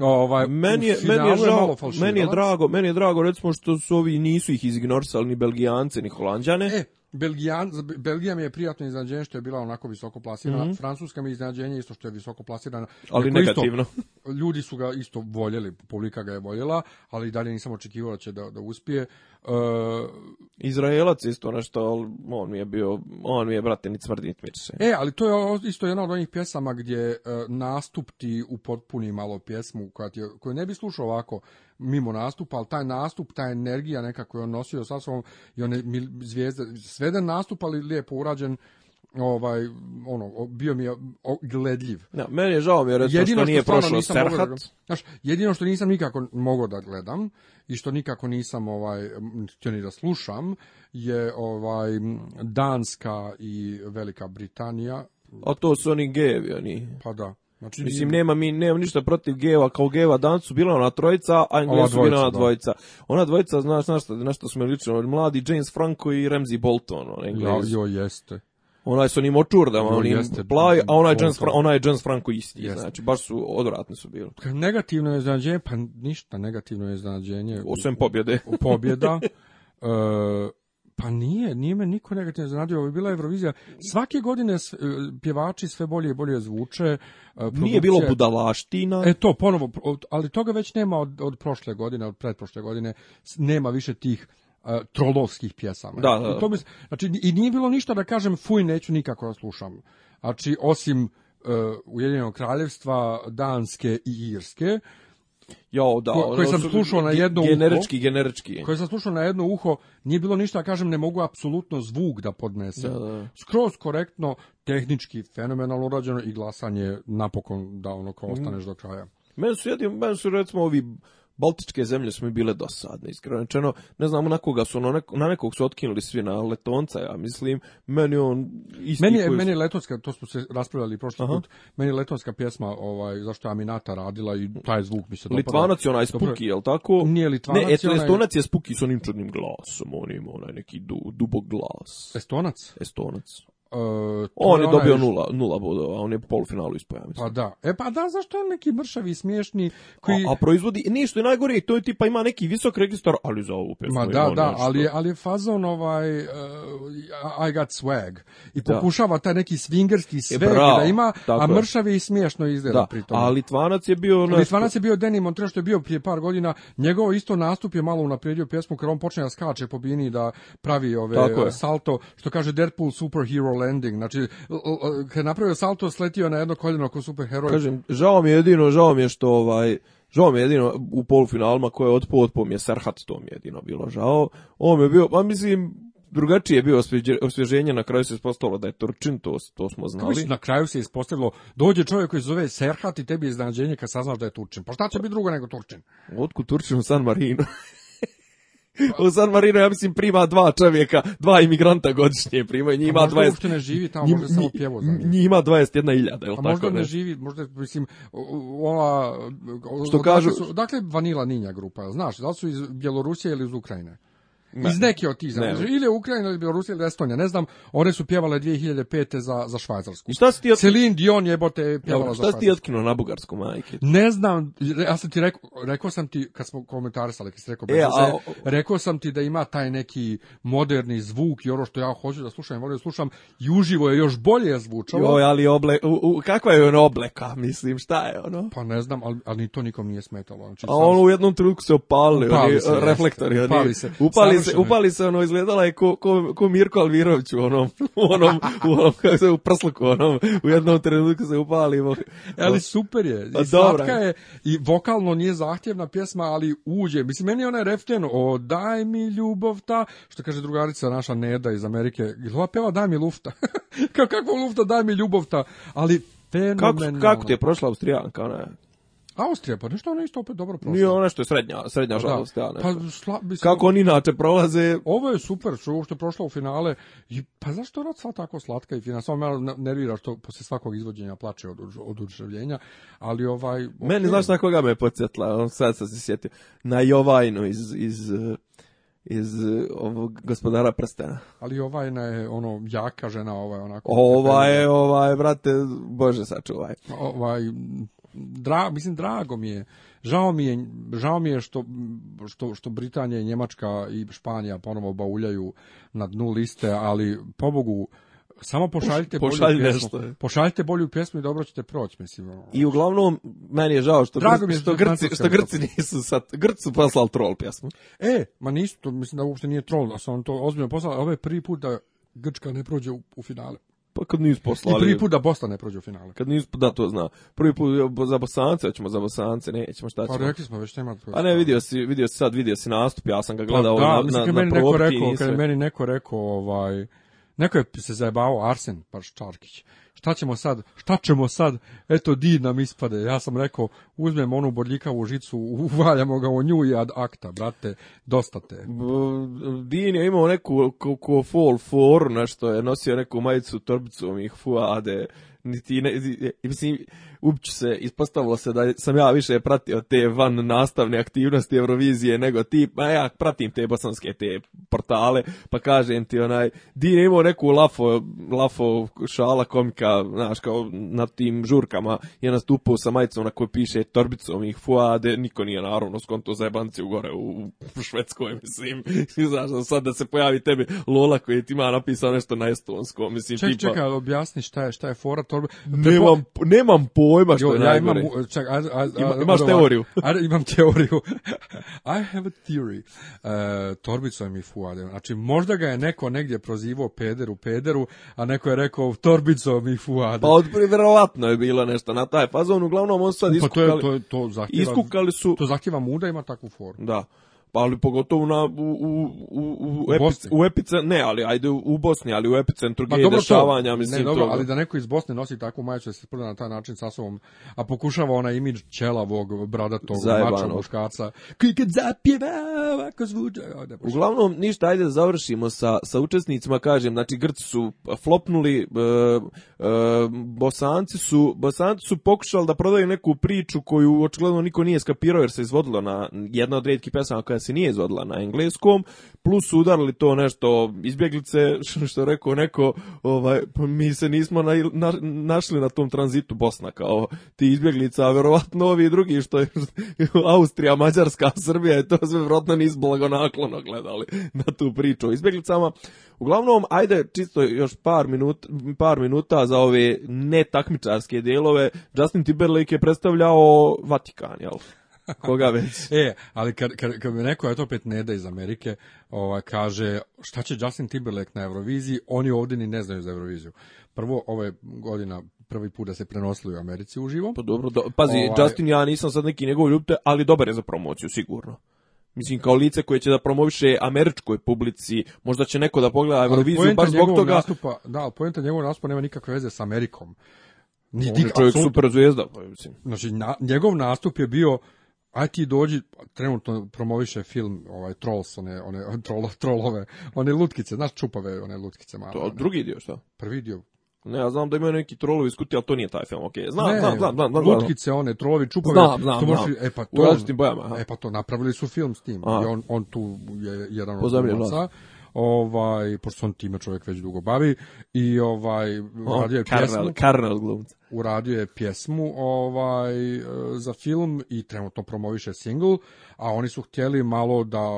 Ovaj meni je meni je žao, je meni je drago, meni je drago recimo što su ovi nisu ih izignorisali ni Belgijance ni Holanđane. E, Belgijan, Belgija mi je prijatno iznenađenje što je bila onako visoko plasirana. Mm -hmm. Francuska mi je iznenađenje isto što je visoko plasirana. Ali Neko negativno. Isto, ljudi su ga isto voljeli, publika ga je voljela, ali dalje nisam očekivao da će da, da uspije. Uh, Izraelac isto nešto, on mi je bio, on mi je brate ni cvrdi se. E, ali to je isto jedna od onih pjesama gdje uh, nastup ti upotpuni malo pjesmu koja, ti, koju ne bi slušao ovako mimo nastupa, ali taj nastup, ta energija neka koju on nosio sa sobom i one zvijezde, sveden nastup, ali lijepo urađen, ovaj ono bio mi je gledljiv. Da, meni je žao mi je recimo jedino što nije prošao Serhat. Da Znaš, jedino što nisam nikako mogao da gledam i što nikako nisam ovaj htio ni da slušam je ovaj Danska i Velika Britanija. A to su oni gejevi, oni. Pa da. Znači, Mislim, nema mi, nema ništa protiv geva, kao geva dan su bila ona trojica, a Englesi su bila ona da. dvojica. Ona dvojica, znaš, znaš, znaš nešto smo lično, mladi James Franco i Ramsey Bolton, on Englesi. Jo, jo, jeste. Ona je sa onim očurdama, no, onim plavi, a ona je James, Fra ona je James Franco isti, jeste. znači baš su odvratni su bili. Negativno je iznenađenje, pa ništa negativno je iznenađenje. Osim pobjede. pobjeda. uh, Pa nije, nije me niko negativno zanadio, ovo je bila Eurovizija. Svake godine e, pjevači sve bolje i bolje zvuče. E, produkcije. Nije bilo budalaština. E to, ponovo, ali toga već nema od, od prošle godine, od pretprošle godine, nema više tih e, trolovskih pjesama. Da, da, to mi, znači, i nije bilo ništa da kažem, fuj, neću nikako da slušam. Znači, osim uh, Ujedinjenog kraljevstva, Danske i Irske, Jo, da, koje, koje sam slušao na jedno generički, uho. Generički, Koje sam slušao na jedno uho, nije bilo ništa, kažem, ne mogu apsolutno zvuk da podnesem. Da, da. Skroz korektno, tehnički, fenomenalno urađeno i glasanje napokon da ono kao mm. ostaneš mm. do kraja. Meni su jedin, meni su recimo ovi Baltičke zemlje su mi bile dosadne, iskreno Ne znamo na koga su, ono, na nekog su otkinuli svi, na Letonca, ja mislim. Meni on isti meni, je, koji... meni je letonska, to smo se raspravljali prošli Aha. put, meni je letonska pjesma, ovaj, zašto je Aminata radila i taj zvuk mi se dopada. Litvanac je onaj spuki, je jel tako? Nije Litvanac. Ne, eto, onaj... Estonac je spuki s onim čudnim glasom, on ima onaj neki du, dubog glas. Estonac? Estonac. Uh, on je, je dobio nula, nula bodova, on je polufinalu ispao, Pa da, e pa da, zašto je neki mršavi smiješni koji... A, a proizvodi, ništa je najgore, to je tipa ima neki visok registar, ali za ovu pesmu Ma da, da, nešto. ali, ali je fazon ovaj uh, I got swag i da. pokušava taj neki swingerski e, swag da ima, a mršavi i smiješno izgleda da, pri tom. ali Tvanac je bio... Nešto... Litvanac je bio Denim Montre, što je bio prije par godina, njegov isto nastup je malo unaprijedio pjesmu, kada on počne da skače po bini da pravi ove salto, što kaže Deadpool Superhero landing, znači kad napravio salto sletio na jedno koljeno ako superheroj. Kažem, žao mi je jedino, žao mi je što ovaj Žao mi je jedino u polufinalima koje je otpo, otpo mi je Serhat, to mi jedino bilo žao. On je bio, pa mislim, drugačije je bio osvježenje, na kraju se ispostavilo da je Turčin, to, to smo znali. Mislim, na kraju se ispostavilo, dođe čovjek koji se zove Serhat i tebi je iznenađenje kad saznaš da je Turčin. Pa šta će pa- biti drugo nego Turčin? Otkud Turčin u San Marino? U San Marino, ja mislim, prima dva čovjeka, dva imigranta godišnje prima. njih ima 20... Možda ne živi tamo, njim, možda samo pjevo za njih. ima 21.000, ili tako ne? A možda ne živi, možda, mislim, ova... Što kažu... Dakle, Vanila Ninja grupa, znaš, da li su iz Bjelorusije ili iz Ukrajine? Ne. Iz neke od tih zemalja. Ili Ukrajina, ili Bjelorusija, ili Estonija. Ne znam, one su pjevale 2005. za, za Švajcarsku. I šta si ti otkinuo? Celine Dion jebote pjevala Dobro, za Švajcarsku. Šta si ti otkinuo na bugarsku, majke? Ne znam, ja sam ti rekao, rekao sam ti, kad smo komentarisali, kad si rekao, e, a... rekao sam ti da ima taj neki moderni zvuk i ono što ja hoću da slušam, volim da slušam, i uživo je još bolje zvučalo. Joj, ali oble, u, u, kakva je ono obleka, mislim, šta je ono? Pa ne znam, ali, ali to nikom nije smetalo. Znači, a on u jednom trenutku se opali, opali oni, se, reflektori, oni, upali se. Upali se, upali se, ono, izgledala je ko, ko, ko Mirko Alvirović u onom, u onom, u onom, kako se, u prsluku, onom, u jednom trenutku se upali. E, ali super je, i pa slatka je, i vokalno nije zahtjevna pjesma, ali uđe. Mislim, meni je onaj reften, o, daj mi ljubav ta, što kaže drugarica naša Neda iz Amerike, ova peva daj mi lufta. Kako, kakva lufta, daj mi ljubov ta, ali fenomenalno. Kako, kako ti je prošla Austrijanka, ona Austrija, pa nešto ona isto opet dobro prošla. Nije ona što je srednja, da. srednja žalost. Da. Pa, sla, mislim, Kako oni inače prolaze? Ovo je super što je uopšte prošla u finale. I, pa zašto ona sva tako slatka i fina? Samo me nervira što posle svakog izvođenja plače od, od udržavljenja. Ali ovaj... Okay. Meni, znaš na koga me je podsjetla? Sad sam se sjetio. Na Jovajnu iz, iz iz eh, ovog gospodara prstena. Ali ovaj je ono jaka žena, ovaj onako. Ova je, ova je, brate, bože sačuvaj. Ovaj dra, mislim drago mi je. Žao mi je, žao mi je što, što, što Britanija i Njemačka i Španija ponovo bauljaju na dnu liste, ali pobogu samo pošaljite bolju Pošalj pjesmu. Pošaljite bolju pjesmu i dobro ćete proći, mislim. I uglavnom meni je žao što Drago mi je što, da što Grci što Grci nisu sad Grcu poslali troll pjesmu. E, ma nisu, to mislim da uopšte nije troll, da su on to ozbiljno poslao, ovo je prvi put da Grčka ne prođe u, u finale. Pa kad nisu poslali... I prvi put da Bosna ne prođe u finale. Kad nisu, da, to zna. Prvi put za Bosance, hoćemo za Bosance, nećemo šta pa ćemo. Pa rekli smo već nema... Pa ne, vidio si, vidio si sad, vidio si nastup, ja sam ga pa gledao pa, da, na, mislim, na, kad na meni neko rekao, Kad je meni neko rekao, ovaj... Neko je se zajebao Arsen Paščarkić šta ćemo sad, šta ćemo sad, eto di nam ispade. Ja sam rekao, uzmem onu bodljikavu žicu, uvaljamo ga o nju i ad akta, brate, dosta te. Din je imao neku ko fall for, nešto je nosio neku majicu torbicom i fuade, niti, ne, mislim, uopće se ispostavilo se da sam ja više pratio te van nastavne aktivnosti Eurovizije nego ti, a pa ja pratim te bosanske te portale, pa kažem ti onaj, Dine imao neku lafo, lafo šala komika, znaš, kao na tim žurkama je nastupao sa majicom na kojoj piše torbicom ih fuade, niko nije naravno skonto za jebanci u gore u, u Švedskoj, mislim, znaš, sad da se pojavi tebi Lola koji ti ima napisao nešto na estonskom, mislim, Ček, tipa... Čekaj, objasni šta je, šta je fora torbica. Nemam, nemam po pojma što jo, je ja Imam, čak, a, a, a, Ima, imaš teoriju. A, imam teoriju. I have a theory. Uh, e, torbicu mi fuade. Znači, možda ga je neko negdje prozivao pederu, pederu, a neko je rekao torbico mi fuade. Pa odpri, verovatno je bilo nešto na taj fazon. Uglavnom, on sad iskukali, pa to je, to, to zahtjeva, iskukali su... To zahtjeva muda, ima takvu formu. Da. Pa, ali pogotovo na, u, u, u, u, epice, u epice, ne, ali ajde u Bosni, ali u epicentru gej dešavanja, to, mislim. Ne, dobro, to, ali da neko iz Bosne nosi takvu majicu, da se prvo na taj način sa sobom, a pokušava ona imidž čelavog, bradatog, mača, muškaca, koji kad zapjeva, kako zvuči. E, Uglavnom, ništa, ajde da završimo sa, sa učesnicima, kažem, znači Grci su e, flopnuli, e, e, bosanci, su, bosanci su pokušali da prodaju neku priču koju očigledno niko nije skapirao jer se izvodilo na jedna od retkih pesama koja koja se nije izvodila na engleskom, plus udarili to nešto izbjeglice, što je rekao neko, ovaj, pa mi se nismo na, na, našli na tom tranzitu Bosna kao ti izbjeglica, a verovatno ovi drugi što je Austrija, Mađarska, Srbija i to sve verovatno nisu blagonaklono gledali na tu priču o izbjeglicama. Uglavnom, ajde čisto još par, minut, par minuta za ove netakmičarske dijelove. Justin Timberlake je predstavljao Vatikan, jel? Koga već? e, ali kad, kad, kad mi neko, eto opet Neda iz Amerike, ova, kaže šta će Justin Timberlake na Euroviziji, oni ovdje ni ne znaju za Euroviziju. Prvo, ovo je godina prvi put da se prenosilo u Americi uživo. Pa dobro, do, da, pazi, ovaj, Justin, ja nisam sad neki njegov ljubitelj, ali dobar je za promociju, sigurno. Mislim, kao lice koje će da promoviše američkoj publici, možda će neko da pogleda Euroviziju baš zbog toga. Nastupa, da, ali pojenta njegovog nastupa nema nikakve veze s Amerikom. Ni On je čovjek super zvijezda. Pa znači, na, njegov nastup je bio a ti dođi, trenutno promoviše film ovaj Trolls, one, one trolo, trolove, one lutkice, znaš čupave one lutkice malo. To, one. drugi dio šta? Prvi dio. Ne, ja znam da imaju neki trolovi skuti, kutije, ali to nije taj film, okej. Okay. Znam, ne, znam, znam, znam, znam. Lutkice one, trolovi čupavi. Znam, znam, to možeš, E pa to, u različitim bojama. Aha. E pa to, napravili su film s tim. Aha. I on, on tu je jedan od glumaca da. ovaj pošto on time čovjek već dugo bavi i ovaj radio je Karnal, Karnal glumca uradio je pjesmu ovaj, e, za film i trenutno promoviše singl, a oni su htjeli malo da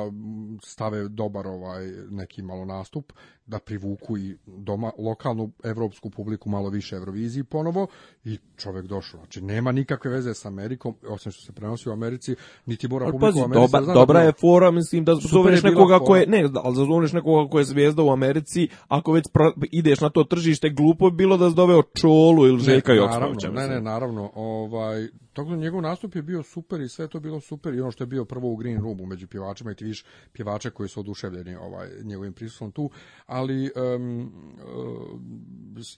stave dobar ovaj, neki malo nastup, da privuku i doma, lokalnu evropsku publiku malo više Euroviziji ponovo i čovjek došao. Znači, nema nikakve veze s Amerikom, osim što se prenosi u Americi, niti mora publiku pazi, u Americi. Doba, da dobra je fora, mislim, da zoveš nekoga ko je, ne, da, ali da zoveš nekoga ko je zvijezda u Americi, ako već ideš na to tržište, glupo je bilo da zove o Čolu ili Željka naravno, ne, ne, naravno. Ovaj, tako da njegov nastup je bio super i sve to bilo super i ono što je bio prvo u Green Roomu među pjevačima i ti viš pjevača koji su oduševljeni ovaj, njegovim prisustvom tu, ali um,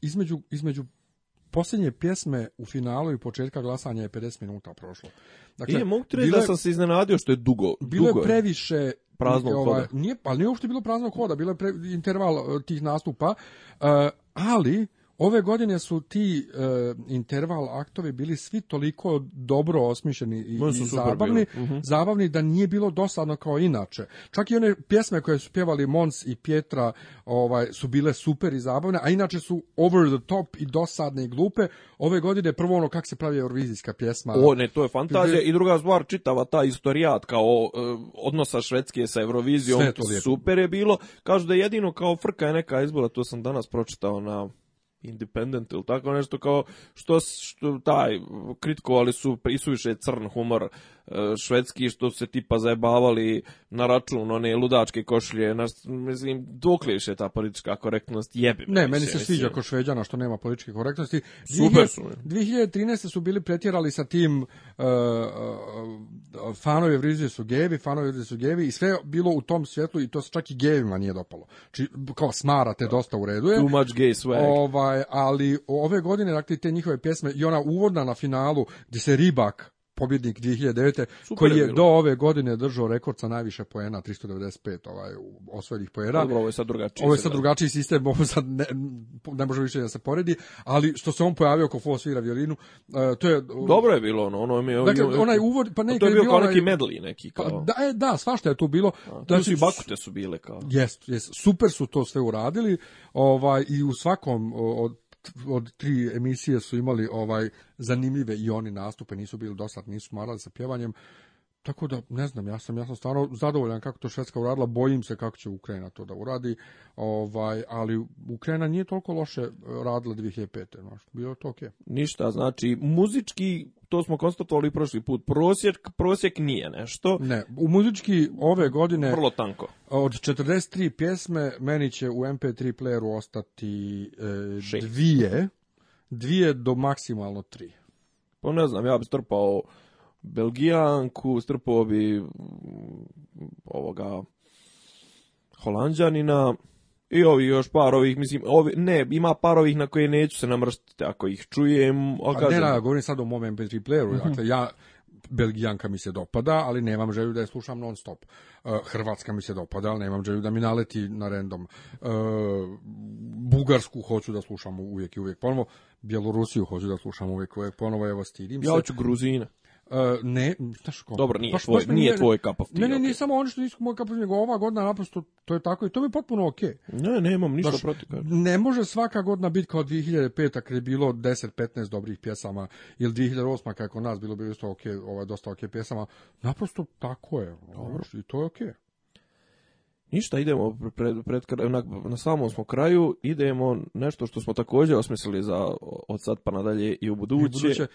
između, između posljednje pjesme u finalu i početka glasanja je 50 minuta prošlo. Dakle, I mogu ti da sam se iznenadio što je dugo. Bilo dugo je previše praznog ovaj, Nije, ali nije uopšte bilo praznog hoda, bilo je pre, interval eh, tih nastupa, uh, ali Ove godine su ti e, interval aktovi bili svi toliko dobro osmišljeni i, i zabavni, uh mhm. -huh. zabavni da nije bilo dosadno kao inače. Čak i one pjesme koje su pjevali Mons i Pietra ovaj, su bile super i zabavne, a inače su over the top i dosadne i glupe. Ove godine prvo ono kako se pravi eurovizijska pjesma. O ne, to je fantazija i druga stvar čitava ta istorijat kao e, odnosa Švedske sa Eurovizijom. Sve to super je bilo. Kažu da jedino kao frka je neka izbora, to sam danas pročitao na Independent ili tako nešto kao što, što taj kritikovali su isuviše crn humor švedski što se tipa zajebavali na račun one ludačke košlje, na, mislim, dokle više ta politička korektnost jebi. Ne, meni se sviđa kod Šveđana što nema političke korektnosti. Super su. 2013. su bili pretjerali sa tim uh, uh, fanovi vrize su gevi, fanovi vrize su gevi i sve bilo u tom svjetlu i to se čak i gevima nije dopalo. znači kao smarate da. dosta u redu je. Too much gay swag. Ovaj, ali ove godine, dakle, te njihove pjesme i ona uvodna na finalu gdje se ribak pobjednik 2009. Super koji je, do ove godine držao rekord sa najviše poena, 395 ovaj, osvojenih poena. Dobro, ovo je sad drugačiji. Ovo je sad da. drugačiji sistem, ovo sad ne, ne može više da se poredi, ali što se on pojavio ko Fo svira violinu, e, to je... Dobro je bilo ono, ono je... Dakle, onaj uvod, pa ne... To je bio kao neki medli neki. Pa kao... Pa, da, e, da, svašta je tu bilo. A, da, tu su i znači, bakute su bile kao. Jest, jest, super su to sve uradili ovaj, i u svakom od od tri emisije su imali ovaj zanimljive i oni nastupe, nisu bili dosad, nisu marali sa pjevanjem. Tako da, ne znam, ja sam, ja sam stvarno zadovoljan kako to Švedska uradila, bojim se kako će Ukrajina to da uradi, ovaj, ali Ukrajina nije toliko loše eh, radila 2005. No, bilo to okej. Okay. Ništa, znači, muzički to smo konstatovali prošli put. Prosjek, prosjek nije nešto. Ne, u muzički ove godine... Vrlo tanko. Od 43 pjesme, meni će u MP3 playeru ostati e, dvije. Dvije do maksimalno tri. Pa ne znam, ja bi strpao Belgijanku, strpao bi mm, ovoga Holandjanina, I ovi još par ovih, mislim, ovi, ne, ima par ovih na koje neću se namrštiti ako ih čujem. A pa ne, ne, govorim sad o mom MP3 playeru, mm -hmm. ja, Belgijanka mi se dopada, ali nemam želju da je slušam non stop. Uh, hrvatska mi se dopada, ali nemam želju da mi naleti na random. Uh, bugarsku hoću da slušam uvijek i uvijek ponovo. Bjelorusiju hoću da slušam uvijek i uvijek ponovo, evo stidim ja se. Ja hoću Gruzina. Uh, ne, šta ko? Dobro, nije, baš, tvoj, baš nije, nije tvoj cup of tea. Ne, ne, okay. nije samo ono što nisu moj cup of tea, nego ova godina naprosto, to je tako i to mi je potpuno okej. Okay. Ne, ne imam ništa protiv. Ne može svaka godina biti kao 2005 kad je bilo 10-15 dobrih pjesama, ili 2008 kako nas bilo bilo isto okej, okay, ovaj, dosta okej okay pjesama. Naprosto tako je. Dobro. I to je okej. Okay. Ništa, idemo pred, pred, na, na samom smo kraju, idemo nešto što smo također osmislili za od sad pa nadalje i u buduće. I buduće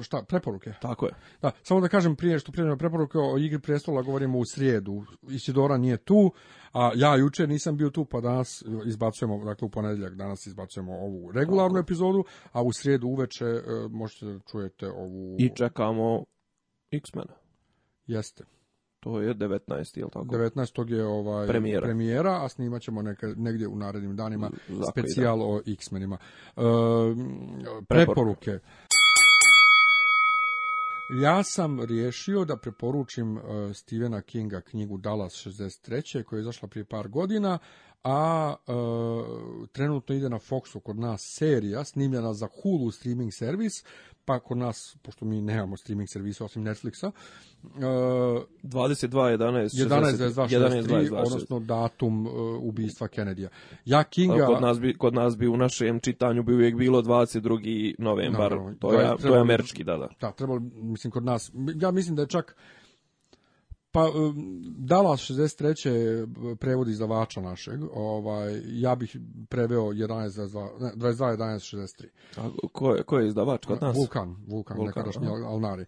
e, šta, preporuke? Tako je. Da, samo da kažem prije što prije preporuke o igri prestola govorimo u srijedu. Isidora nije tu, a ja juče nisam bio tu pa danas izbacujemo, dakle u ponedjeljak danas izbacujemo ovu regularnu Tako. epizodu, a u srijedu uveče e, možete da čujete ovu... I čekamo X-mena. Jeste. To je 19. jel tako? 19. je ovaj premijera, premijera a snimat ćemo negdje u narednim danima Zakaj, specijal da. o X-menima. E, preporuke. Ja sam riješio da preporučim e, Stevena Kinga knjigu Dallas 63. koja je izašla prije par godina, a e, trenutno ide na Foxu kod nas serija snimljena za Hulu streaming servis pa kod nas, pošto mi nemamo streaming servisa osim Netflixa, uh, 22.11.63, 11, 11, odnosno datum uh, ubistva Kennedija. Ja Kinga... Kod nas, bi, kod nas bi u našem čitanju bi uvijek bilo 22. novembar, naravno, to, je, to je američki, da, da. Da, trebalo, mislim, kod nas, ja mislim da je čak Pa, Dala 63. prevod izdavača našeg, ovaj, ja bih preveo 11, 22, 22 11, 63. A ko je, ko je izdavač kod nas? Vulkan, Vulkan, Vulkan nekadašnji Alnari.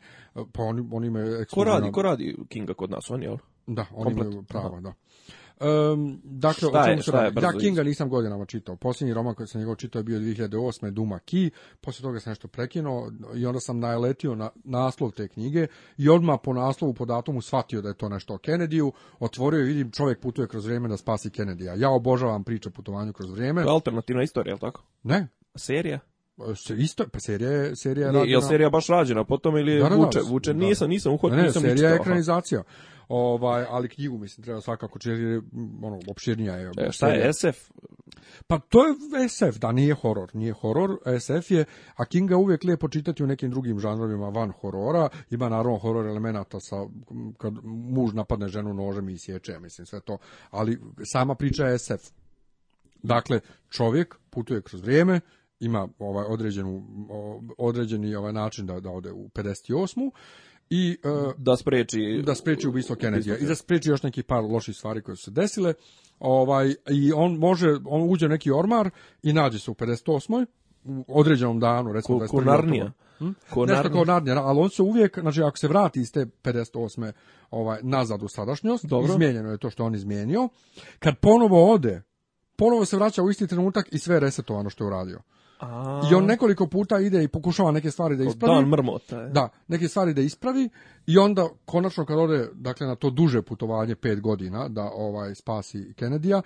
Pa oni, oni imaju... Ko radi, ko radi Kinga kod nas, on, jel? Da, oni Komplet. imaju prava, Aha. da. Um, dakle, šta o čemu se radi? Kinga nisam godinama čitao. Posljednji roman koji sam njegov čitao je bio 2008. Duma Ki. Posle toga sam nešto prekinuo i onda sam naletio na naslov te knjige i odmah po naslovu, po datumu shvatio da je to nešto o Kennedyju. Otvorio i vidim čovjek putuje kroz vrijeme da spasi Kennedyja. Ja obožavam priče o putovanju kroz vrijeme. To je alternativna istorija, je tako? Ne. Serija? E, se isto, pa serija serija je rađena. je serija baš rađena potom ili da, da, da. vuče, vuče? Da. da. Nisam, nisam uhod, ne, nisam serija je ekranizacija. Aha. Ovaj, ali knjigu mislim treba svakako čitati jer je mm, ono opširnija je. E, šta je SF? Pa to je SF, da nije horor, nije horor, SF je, a Kinga uvijek lijepo čitati u nekim drugim žanrovima van horora, ima naravno horor elemenata sa kad muž napadne ženu nožem i sječe, mislim sve to, ali sama priča je SF. Dakle, čovjek putuje kroz vrijeme, ima ovaj određenu određeni ovaj način da da ode u 58 i uh, da spreči da spreči ubistvo Kennedyja i da spreči još neki par loših stvari koje su se desile. Ovaj i on može on uđe u neki ormar i nađe se u 58 u određenom danu, recimo Ko, Konarnija. Hm? Nešto kao Narnija, da, ali on se uvijek, znači ako se vrati iz te 58. Ovaj, nazad u sadašnjost, Dobro. izmijenjeno je to što on izmijenio, kad ponovo ode, ponovo se vraća u isti trenutak i sve je resetovano što je uradio. I on nekoliko puta ide i pokušava neke stvari da ispravi. Dan mrmota. Je. Da, neke stvari da ispravi i onda konačno kad ode dakle na to duže putovanje pet godina da ovaj spasi Kennedyja,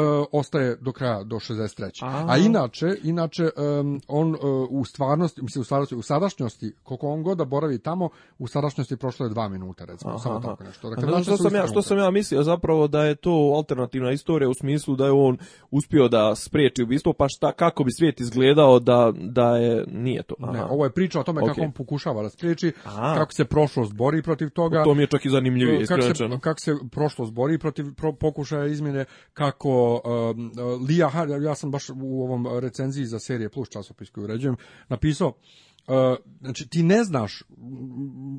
E, ostaje do kraja do 63. A, A inače, inače um, on uh, u stvarnosti, mislim u stvarnosti, u sadašnjosti, koliko on god da boravi tamo, u sadašnjosti prošlo je dva minuta recimo, aha, samo tako nešto. Dakle, znači, što sam ja, što sam ja mislio zapravo da je to alternativna istorija u smislu da je on uspio da spriječi ubistvo, pa šta kako bi svijet izgledao da da je nije to. Aha. Ne, ovo je priča o tome okay. kako on pokušava da spriječi, Aha. kako se prošlost bori protiv toga. To mi je čak i zanimljivije, e, kako se, kako se prošlost bori protiv pro, pokušaja izmjene, kako recimo uh, Lija Har, ja sam baš u ovom recenziji za serije Plus časopis koju uređujem, napisao Uh, znači ti ne znaš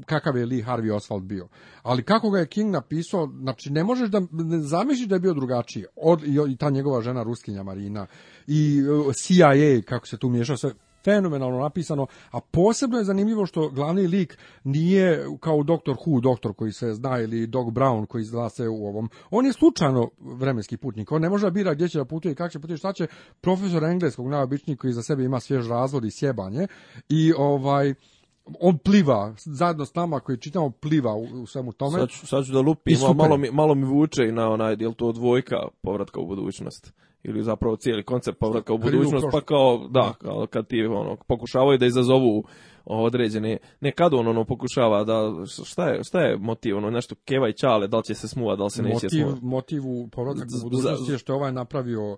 kakav je Lee Harvey Oswald bio, ali kako ga je King napisao, znači ne možeš da ne zamisliš da je bio drugačiji. Od, i, i ta njegova žena Ruskinja Marina i uh, CIA kako se tu miješa sve fenomenalno napisano, a posebno je zanimljivo što glavni lik nije kao doktor Who, doktor koji se zna ili Doc Brown koji zna se u ovom. On je slučajno vremenski putnik, on ne može da bira gdje će da putuje, kako će da putuje, šta će. Profesor engleskog najobičniji koji za sebe ima svjež razvod i sjebanje i ovaj on pliva zajedno s nama koji čitamo pliva u, u svemu tome. Sad ću, sad ću da lupim, malo mi, malo mi vuče i na onaj, jel to dvojka povratka u budućnost? ili zapravo cijeli koncept povratka u budućnost, pa kao, da, kao kad ti ono, pokušavaju da izazovu određene, ne kad on ono pokušava da, šta je, šta je motiv, ono nešto keva i čale, da li će se smuva, da li se neće smuva. Motiv u povratak u budućnosti je što je ovaj napravio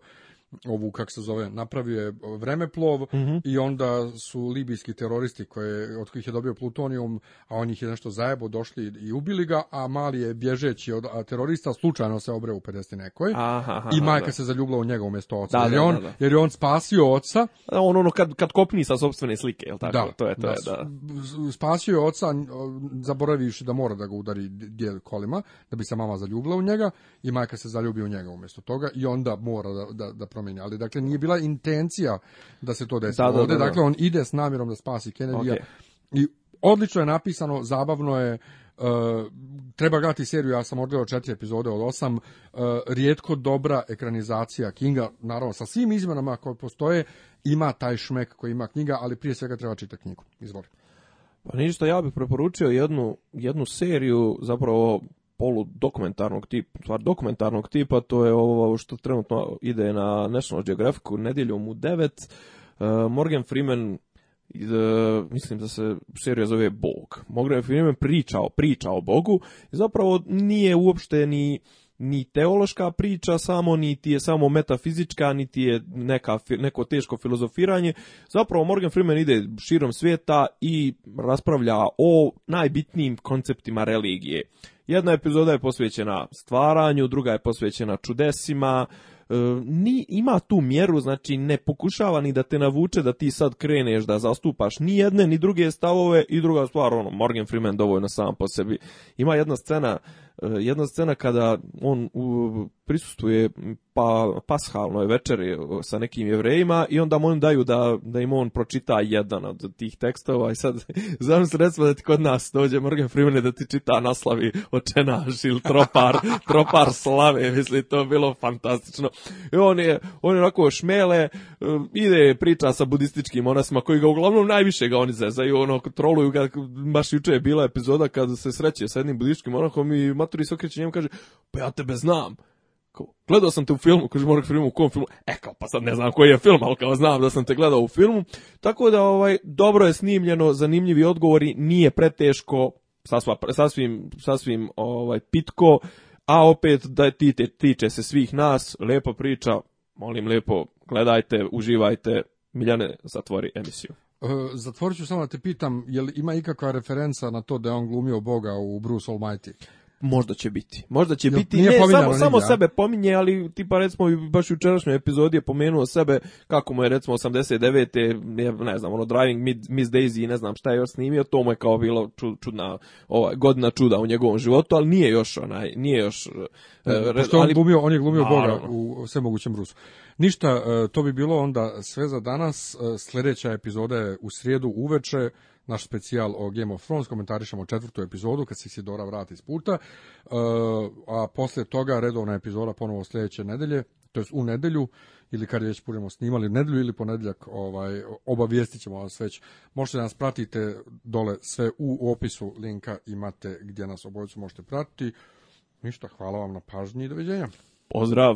ovu, kak se zove, napravio je vremeplov mm -hmm. i onda su libijski teroristi koje, od kojih je dobio plutonijum, a onih ih je nešto zajebo, došli i ubili ga, a mali je bježeći od terorista, slučajno se obreo u 50 nekoj aha, aha, i da, majka da. se zaljubila u njega umjesto oca. Da, jer, da, je on, da, da, jer je on spasio oca. On ono kad, kad kopni sa sobstvene slike, jel tako? Da, to je, to je, da. Spasio je oca, zaboravivši da mora da ga udari djel kolima, da bi se mama zaljubila u njega i majka se zaljubi u njega umjesto toga i onda mora da, da, da promeni, ali dakle nije bila intencija da se to desi. Da, da, Ovde, da, da, dakle, on ide s namjerom da spasi Kennedyja okay. i odlično je napisano, zabavno je, Uh, treba gledati seriju, ja sam odgledao četiri epizode od osam, uh, rijetko dobra ekranizacija Kinga, naravno sa svim izmenama koje postoje, ima taj šmek koji ima knjiga, ali prije svega treba čitati knjigu. Izvolite. Pa ništa, ja bih preporučio jednu, jednu seriju, zapravo poludokumentarnog tipa, stvar dokumentarnog tipa, to je ovo što trenutno ide na National Geographic nedjeljom u 9. E, Morgan Freeman da, mislim da se serija zove Bog. Morgan Freeman priča o, priča o Bogu i zapravo nije uopšte ni ni teološka priča samo, niti je samo metafizička, niti je neka, neko teško filozofiranje. Zapravo Morgan Freeman ide širom svijeta i raspravlja o najbitnijim konceptima religije. Jedna epizoda je posvećena stvaranju, druga je posvećena čudesima, e, ni ima tu mjeru, znači ne pokušava ni da te navuče da ti sad kreneš da zastupaš ni jedne ni druge stavove i druga stvar ono Morgan Freeman dovoljno sam po sebi. Ima jedna scena E, jedna scena kada on prisustuje pa pashalno večeri e, sa nekim jevrejima i onda mu on daju da, da im on pročita jedan od tih tekstova i sad znam se da ti kod nas dođe Morgan Freeman da ti čita naslavi očenaš ili tropar, tropar slave, misli to je bilo fantastično. I on je, on je onako šmele, e, ide priča sa budističkim monasima koji ga uglavnom najviše ga oni zezaju, ono kontroluju ga, baš juče je bila epizoda kada se sreće sa jednim budističkim monahom i matori se okreće njemu kaže, pa ja tebe znam. Kao, gledao sam te u filmu, kaže Morgan Freeman u kom filmu? E kao, pa sad ne znam koji je film, ali kao znam da sam te gledao u filmu. Tako da ovaj dobro je snimljeno, zanimljivi odgovori, nije preteško, sasva, sasvim, sasvim ovaj pitko, a opet da ti tiče se svih nas, lepa priča, molim lepo, gledajte, uživajte, Miljane, zatvori emisiju. E, zatvorit ću samo da te pitam, je li ima ikakva referenca na to da je on glumio Boga u Bruce Almighty? Možda će biti. Možda će Jel, biti. Ne, samo, samo sebe pominje, ali tipa recimo baš u jučerašnjoj epizodi je pomenuo sebe kako mu je recimo 89. ne, ne znam, ono Driving Miss Daisy i ne znam šta je još snimio, to mu je kao bilo čudna ova godina čuda u njegovom životu, ali nije još onaj, nije još e, da, Pošto ali, on, glumio, on je glumio naravno. Boga u svemogućem Rusu. Ništa, e, to bi bilo onda sve za danas. E, sljedeća epizoda je u srijedu uveče naš specijal o Game of Thrones, komentarišemo četvrtu epizodu kad se Sidora vrati iz puta, e, a posle toga redovna epizoda ponovo sledeće nedelje, to jest u nedelju, ili kad već budemo snimali nedelju ili ponedeljak, ovaj, obavijestit ćemo vas već. Možete nas pratite dole sve u opisu linka imate gdje nas obojicu možete pratiti. Ništa, hvala vam na pažnji i doviđenja. Pozdrav!